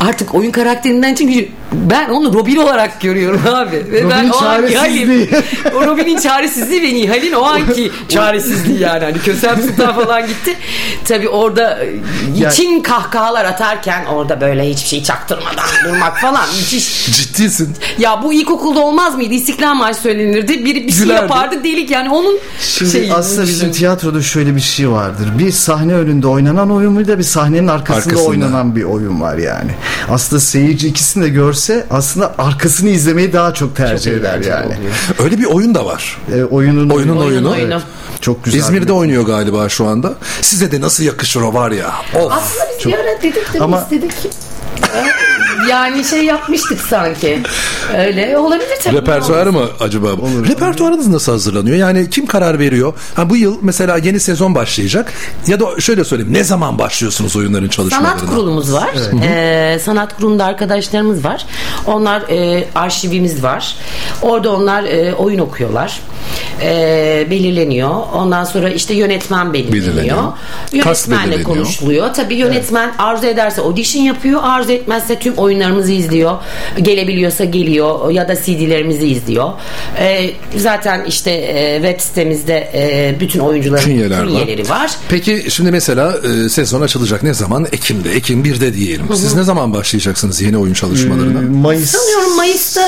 artık oyun karakterinden çünkü ben onu Robin olarak görüyorum *laughs* abi. Ve ben Robin'in o anki o Robin'in çaresizliği ve Nihal'in o anki *laughs* çaresizliği yani. Hani Kösem Sultan falan gitti. Tabii orada e, için kahkahalar atarken orada böyle hiçbir şey çaktırmadan durmak falan müthiş. Ciddisin. Ya bu ilkokulda olmaz mıydı? İstiklal Marşı söylenirdi. Biri bir şey Gülerdi. yapardı delik yani onun Şimdi şeyi. aslında bizim tiyatroda şöyle bir şey vardır. Bir sahne önünde oynanan oyun bir de bir sahnenin arkasında, Arkasında. oynanan bir oyun var yani. Aslında seyirci ikisini de görse aslında arkasını izlemeyi daha çok tercih eder yani. Öyle bir oyun da var. E, oyunun Oyunun Oyunun oyunu. oyunu. Çok güzel. İzmir'de oynuyor galiba şu anda. Size de nasıl yakışır o var ya. Of. Aslında biz bir ara dedik de Ama- istedik. Yani şey yapmıştık sanki. Öyle olabilir tabii. Repertuarı mı acaba? Repertuarınız nasıl hazırlanıyor? Yani kim karar veriyor? Ha bu yıl mesela yeni sezon başlayacak. Ya da şöyle söyleyeyim. Ne zaman başlıyorsunuz oyunların çalışmalarına? Sanat kurulumuz var. Ee, sanat kurulunda arkadaşlarımız var. Onlar e, arşivimiz var. Orada onlar e, oyun okuyorlar. e, belirleniyor. Ondan sonra işte yönetmen belirleniyor. Belirleniyor. Yönetmenle belirleniyor. konuşuluyor. Tabii yönetmen arzu ederse audition yapıyor. Arzu etmezse tüm oyunlarımızı izliyor. Gelebiliyorsa geliyor ya da CD'lerimizi izliyor. E, zaten işte e, web sitemizde e, bütün oyuncuların Künyeler var. künyeleri var. Peki şimdi mesela e, sezon açılacak ne zaman? Ekim'de. Ekim 1'de diyelim. Siz ne zaman başlayacaksınız yeni oyun çalışmalarına? Mayıs. Sanıyorum Mayıs'ta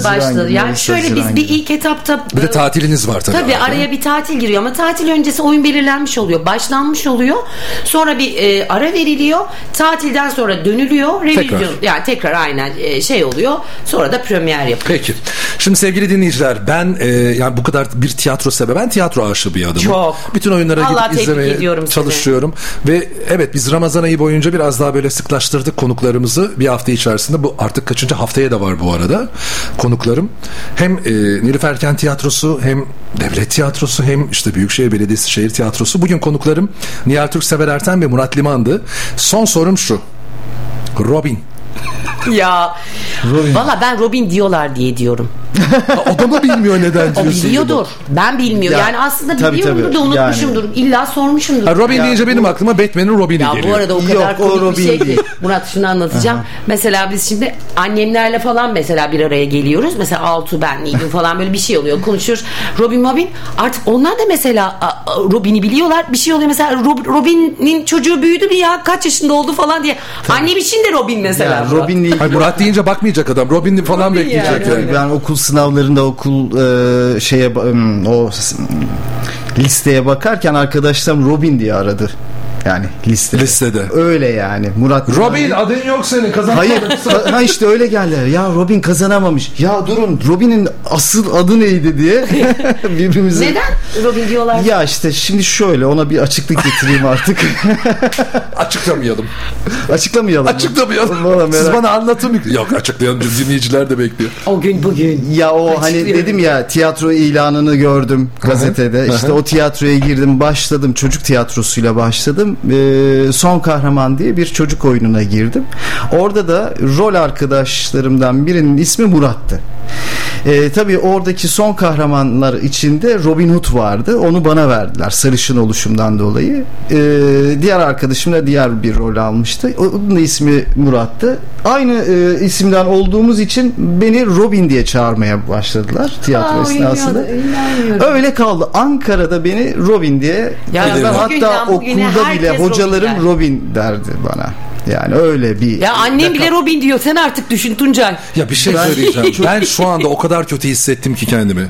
e, başladı. Yani Mayıs, şöyle biz bir gibi. ilk etapta Bir e, de tatiliniz var tabii. Tabii arada. araya bir tatil giriyor ama tatil öncesi oyun belirlenmiş oluyor. Başlanmış oluyor. Sonra bir e, ara veriliyor. Tatilden sonra dönülüyor. Revizyon Tekrar. yani tekrar aynen e, şey oluyor. Sonra da premier yapıyor. Peki. Şimdi sevgili dinleyiciler ben e, yani bu kadar bir tiyatro sebebi ben tiyatro aşığı bir adamım. Çok. Bütün oyunlara Vallahi gidip izlemeye ediyorum seni. çalışıyorum. Ve evet biz Ramazan ayı boyunca biraz daha böyle sıklaştırdık konuklarımızı bir hafta içerisinde. Bu artık kaçıncı haftaya da var bu arada konuklarım. Hem e, Nilüfer Kent Tiyatrosu hem Devlet Tiyatrosu hem işte Büyükşehir Belediyesi Şehir Tiyatrosu. Bugün konuklarım Nihal Türksever Erten ve Murat Liman'dı. Son sorum şu. Robin. Ya valla ben Robin diyorlar diye diyorum. O da mı bilmiyor neden O diyorsun? biliyordur. Ben bilmiyorum. Ya, yani aslında tabii, biliyorumdur tabii. da unutmuşumdur. İlla sormuşumdur. Ha, Robin Ya deyince benim aklıma Batman'in Robin'i Ya geliyor. bu arada o kadar komik bir şey ki Murat şunu anlatacağım. Mesela biz şimdi annemlerle falan mesela bir araya geliyoruz. Mesela Altu ben Nilgün falan böyle bir şey oluyor. Konuşuyoruz. Robin Robin artık onlar da mesela Robin'i biliyorlar. Bir şey oluyor mesela Rob- Robin'in çocuğu büyüdü bir ya kaç yaşında oldu falan diye. Annem için de Robin mesela. Ya, Murat. Robin'le Murat deyince bakmayacak adam. Robin'i falan Robin bekleyecek yani. yani. Ben okul sınavlarında okul e, şeye o listeye bakarken arkadaşlarım Robin diye aradı. Yani listede. Listede. Öyle yani. Murat Robin adın yok senin kazanamadın. Hayır. ha- işte öyle geldiler. Ya Robin kazanamamış. Ya durun Robin'in asıl adı neydi diye *laughs* birbirimize Neden Robin diyorlar? Ya işte şimdi şöyle ona bir açıklık getireyim artık. *laughs* Açıklamayalım. Açıklamayalım. Açıklamayalım. Valla Siz merak- bana anlatın. Yok açıklayalım. Dinleyiciler de bekliyor. O gün bugün. Ya o hani dedim ya tiyatro ilanını gördüm gazetede. İşte o tiyatroya girdim, başladım. Çocuk tiyatrosuyla başladım. Ee, Son Kahraman diye bir çocuk oyununa girdim. Orada da rol arkadaşlarımdan birinin ismi Murat'tı. Ee, tabii oradaki son kahramanlar içinde Robin Hood vardı. Onu bana verdiler sarışın oluşumdan dolayı. Ee, diğer arkadaşım da diğer bir rol almıştı. Onun da ismi Murat'tı. Aynı e, isimden olduğumuz için beni Robin diye çağırmaya başladılar tiyatro Aa, esnasında. Öyle kaldı. Ankara'da beni Robin diye Ya Hatta okulda bile Robin hocalarım der. Robin derdi bana. Yani öyle bir Ya annem bile Robin diyor. Sen artık düşün Tuncay. Ya bir şey söyleyeceğim. ben şu anda o kadar kötü hissettim ki kendimi.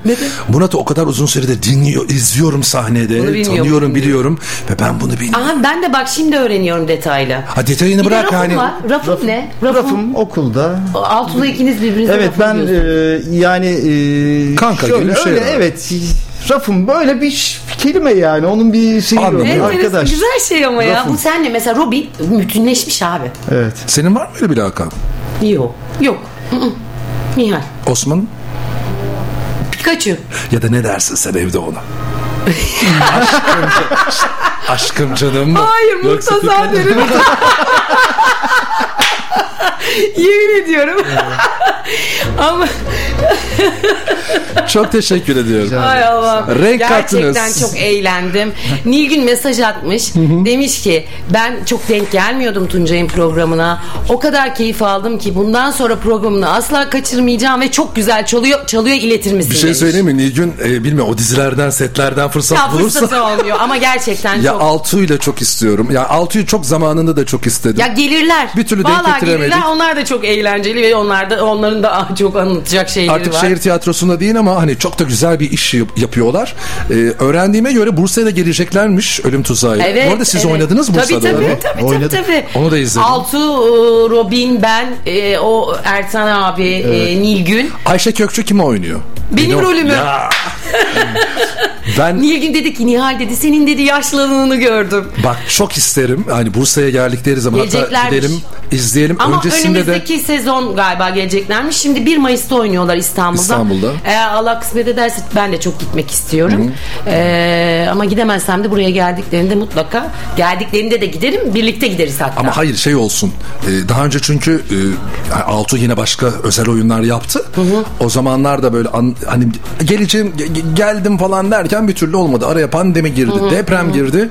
Murat'ı o kadar uzun süredir dinliyor, izliyorum sahnede. Bunu tanıyorum, biliyorum. Ve ben bunu bilmiyorum. Aha ben de bak şimdi öğreniyorum detaylı. Ha detayını Bir de bırak rafım hani. var. Rafım ne? Rafım. Rafım okulda. Altılı ikiniz birbirinize Evet rafım ben diyorsunuz. e, yani e, Kanka şöyle, gibi bir şey öyle, var. evet rafım böyle bir kelime yani onun bir şeyi yok. Anladım. arkadaş. Güzel şey ama ya. Rafım. Bu senle mesela Robin bütünleşmiş abi. Evet. Senin var mı öyle bir lakap? Yok. Yok. Nihal. Osman? Pikachu. Ya da ne dersin sen evde ona? *laughs* aşkım, aşkım canım mı? Hayır Yoksa Murtaza Pikachu- derim. *laughs* *laughs* Yemin ediyorum. Ama Çok teşekkür ediyorum. Ay Allah. Renk Gerçekten kattınız. çok eğlendim. Nilgün mesaj atmış. Demiş ki ben çok denk gelmiyordum Tuncay'ın programına. O kadar keyif aldım ki bundan sonra programını asla kaçırmayacağım ve çok güzel çalıyor çalıyor iletir misin Bir şey demiş. söyleyeyim mi? Nilgün e, bilmiyorum o dizilerden setlerden fırsat Ya bulursa. fırsatı olmuyor ama gerçekten Ya çok. Altuğ'yu da çok istiyorum. Ya Altuğ'yu çok zamanında da çok istedim. Ya gelirler. Bir türlü denk Vallahi getiremedik. Gelirler. Onlar da çok eğlenceli ve onlar da onların da *laughs* çok anlatacak şeyleri Artık var. şehir tiyatrosunda değil ama hani çok da güzel bir iş yap- yapıyorlar. Ee, öğrendiğime göre Bursa'ya da geleceklermiş Ölüm Tuzağı'yla. Evet, Bu arada siz evet. oynadınız Tabii, Bursa'da. tabii, tabii, tabii, tabii. Onu da izledim. Altu, e, Robin, ben, e, o Ertan abi, e, Evet. Nilgün. Ayşe Kökçü kimi oynuyor? Benim Beni rolümü. *laughs* Ben- Nilgün dedi ki Nihal dedi senin dedi yaşlılığını gördüm. Bak çok isterim. Hani Bursa'ya geldikleri zaman hatta gidelim izleyelim. Ama Öncesinde de önümüzdeki sezon galiba geleceklermiş. Şimdi 1 Mayıs'ta oynuyorlar İstanbul'da. İstanbul'da. Eğer Allah kısmet ederse ben de çok gitmek istiyorum. Ee, ama gidemezsem de buraya geldiklerinde mutlaka geldiklerinde de giderim. Birlikte gideriz hatta. Ama hayır şey olsun. Ee, daha önce çünkü e, Altu yine başka özel oyunlar yaptı. O zamanlar da böyle an- hani geleceğim ge- ge- geldim falan derken bir türlü olmadı. Araya pandemi girdi, Hı hı, deprem hı hı. girdi.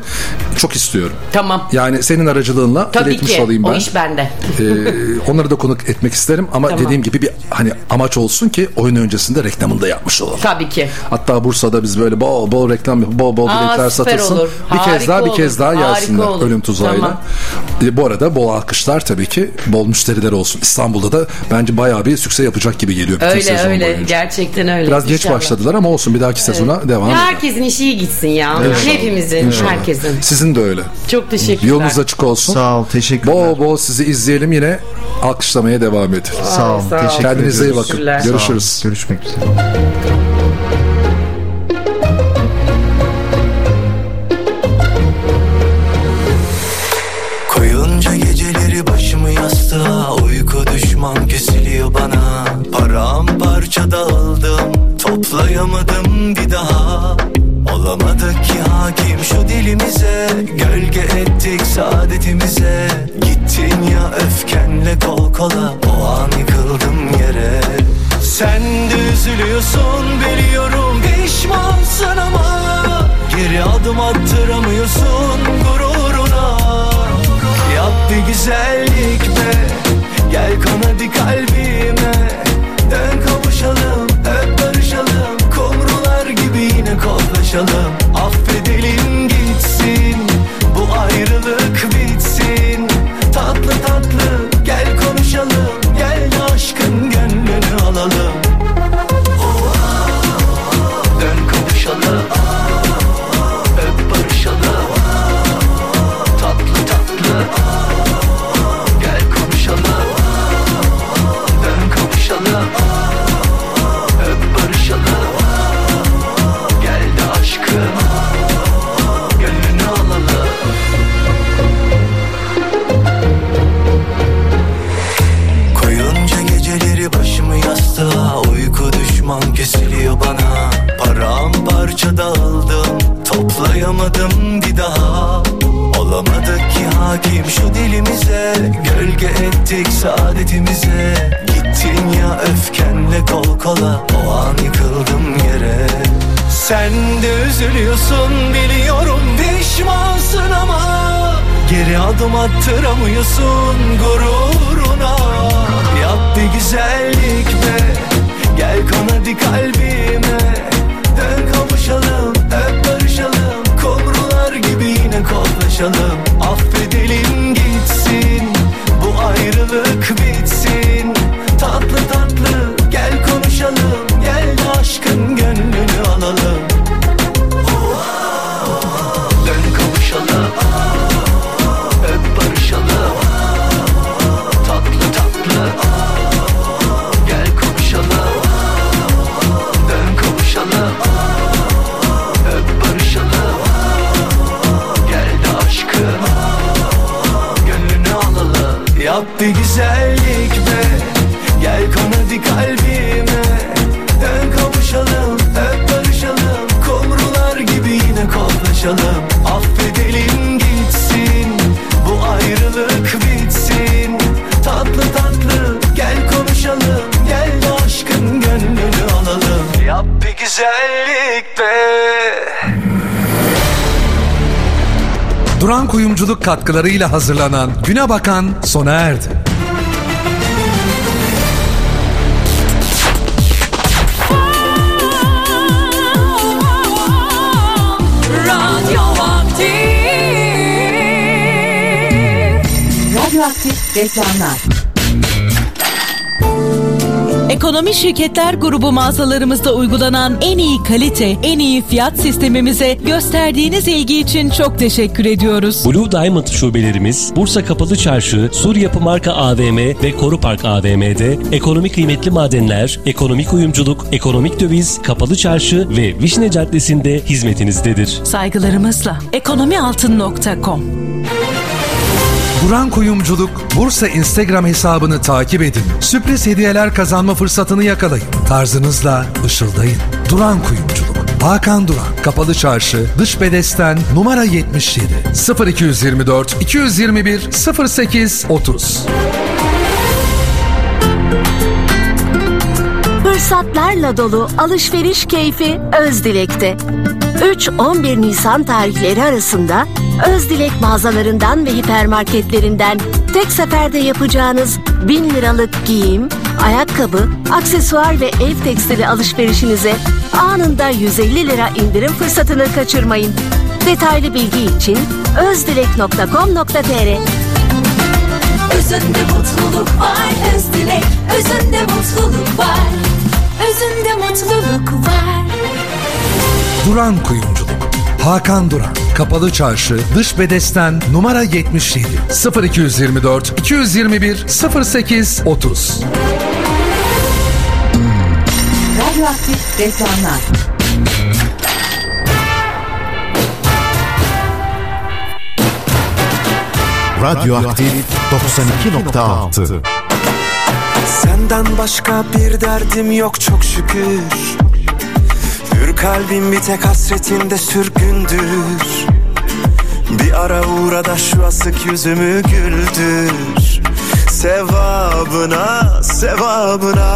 Çok istiyorum. Tamam. Yani senin aracılığınla Tabii iletmiş ki. olayım ben. O iş bende. Ee, onları da konuk etmek isterim ama Tamam. dediğim gibi bir hani amaç olsun ki oyun öncesinde reklamını da yapmış olalım. Tabii ki. Hatta Bursa'da biz böyle bol bol reklam bol bol biletler satılsın. olur. Bir kez Harika daha bir olur. kez daha Harika gelsinler olur. ölüm tuzağıyla. Tamam. E, bu arada bol alkışlar tabii ki bol müşteriler olsun. İstanbul'da da bence bayağı bir sükse yapacak gibi geliyor bütün Öyle öyle. boyunca. Gerçekten öyle. Biraz geç İnşallah. başladılar ama olsun bir dahaki sezona devam Ya edelim. Herkesin işi iyi gitsin ya. İnşallah. Hepimizin, İnşallah. herkesin. Sizin de öyle. Çok teşekkürler. Yolunuz açık olsun. Sağ ol, teşekkürler. Bol bol sizi izleyelim yine alkışlamaya devam edin. Sağ ol, teşekkür Kendinize iyi bakın. Sağ Görüşürüz. Görüşmek üzere. Koyunca geceleri başımı yastığa Uyku düşman kesiliyor bana Paramparça dağıldım Toplayamadım bir daha. Olamadık ki hakim şu dilimize. Gölge ettik saadetimize. Gittin ya öfkenle kol kola. O an yıkıldım yere. Sen de üzülüyorsun biliyorum Pişmansın ama Geri adım attıramıyorsun gururuna. Yap bir güzellik be. Gel kan hadi koklaşalım Affedelim Gölge ettik saadetimize. Gittin ya öfkenle kol kola O an yıkıldım yere. Sen de üzülüyorsun biliyorum Pişmansın ama Geri adım attıramıyorsun gururuna. Yap bir güzellik be Gel kan hadi kalbime. Dön kavuşalım öp barışalım Kumrular gibi yine koklaşalım ayrılık bitsin Kuyumculuk katkılarıyla hazırlanan Güne Bakan sona erdi. Radyoaktif Radyoaktif reklamlar. Ekonomi Şirketler Grubu mağazalarımızda uygulanan en iyi kalite, en iyi fiyat sistemimize gösterdiğiniz ilgi için çok teşekkür ediyoruz. Blue Diamond şubelerimiz Bursa Kapalı Çarşı, Sur Yapı Marka AVM ve Koru Park AVM'de ekonomik kıymetli madenler, ekonomik uyumculuk, ekonomik döviz, kapalı çarşı ve Vişne Caddesi'nde hizmetinizdedir. Saygılarımızla ekonomialtın.com Duran Kuyumculuk Bursa Instagram hesabını takip edin. Sürpriz hediyeler kazanma fırsatını yakalayın. Tarzınızla ışıldayın. Duran Kuyumculuk. Hakan Duran, Kapalı Çarşı, Dış Bedesten, numara 77, 0224 221 08 30. Fırsatlarla dolu alışveriş keyfi Özdilek'te. 3-11 Nisan tarihleri arasında Özdilek mağazalarından ve hipermarketlerinden tek seferde yapacağınız 1000 liralık giyim, ayakkabı, aksesuar ve ev tekstili alışverişinize anında 150 lira indirim fırsatını kaçırmayın. Detaylı bilgi için özdilek.com.tr Özünde mutluluk var Özdilek. Özünde mutluluk var. Özünde mutluluk var Duran Kuyumculuk. Hakan Duran, Kapalı Çarşı, Dış Bedesten, numara 77, 0224 221 08 30. Radyoaktif reklamlar. Radyoaktif 92.6 Senden başka bir derdim yok çok şükür Hür kalbim bir tek hasretinde sürgündür. Bir ara uğra da şu asık yüzümü güldür. Sevabına, sevabına.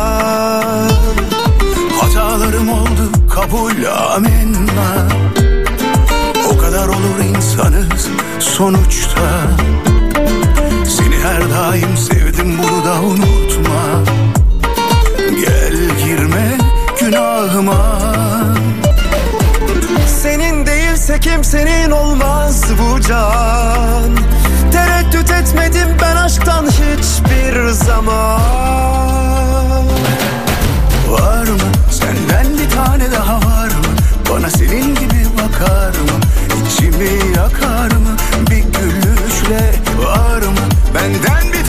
Hatalarım oldu kabul amenna. O kadar olur insanız sonuçta. Seni her daim sevdim bunu da unutma. Gel girme günahıma senin değilse kimsenin olmaz bu can. Tereddüt etmedim ben aşktan hiçbir zaman. Var mı? Senden bir tane daha var mı? Bana senin gibi bakar mı? İçimi yakar mı? Bir gülüşle Var mı? Benden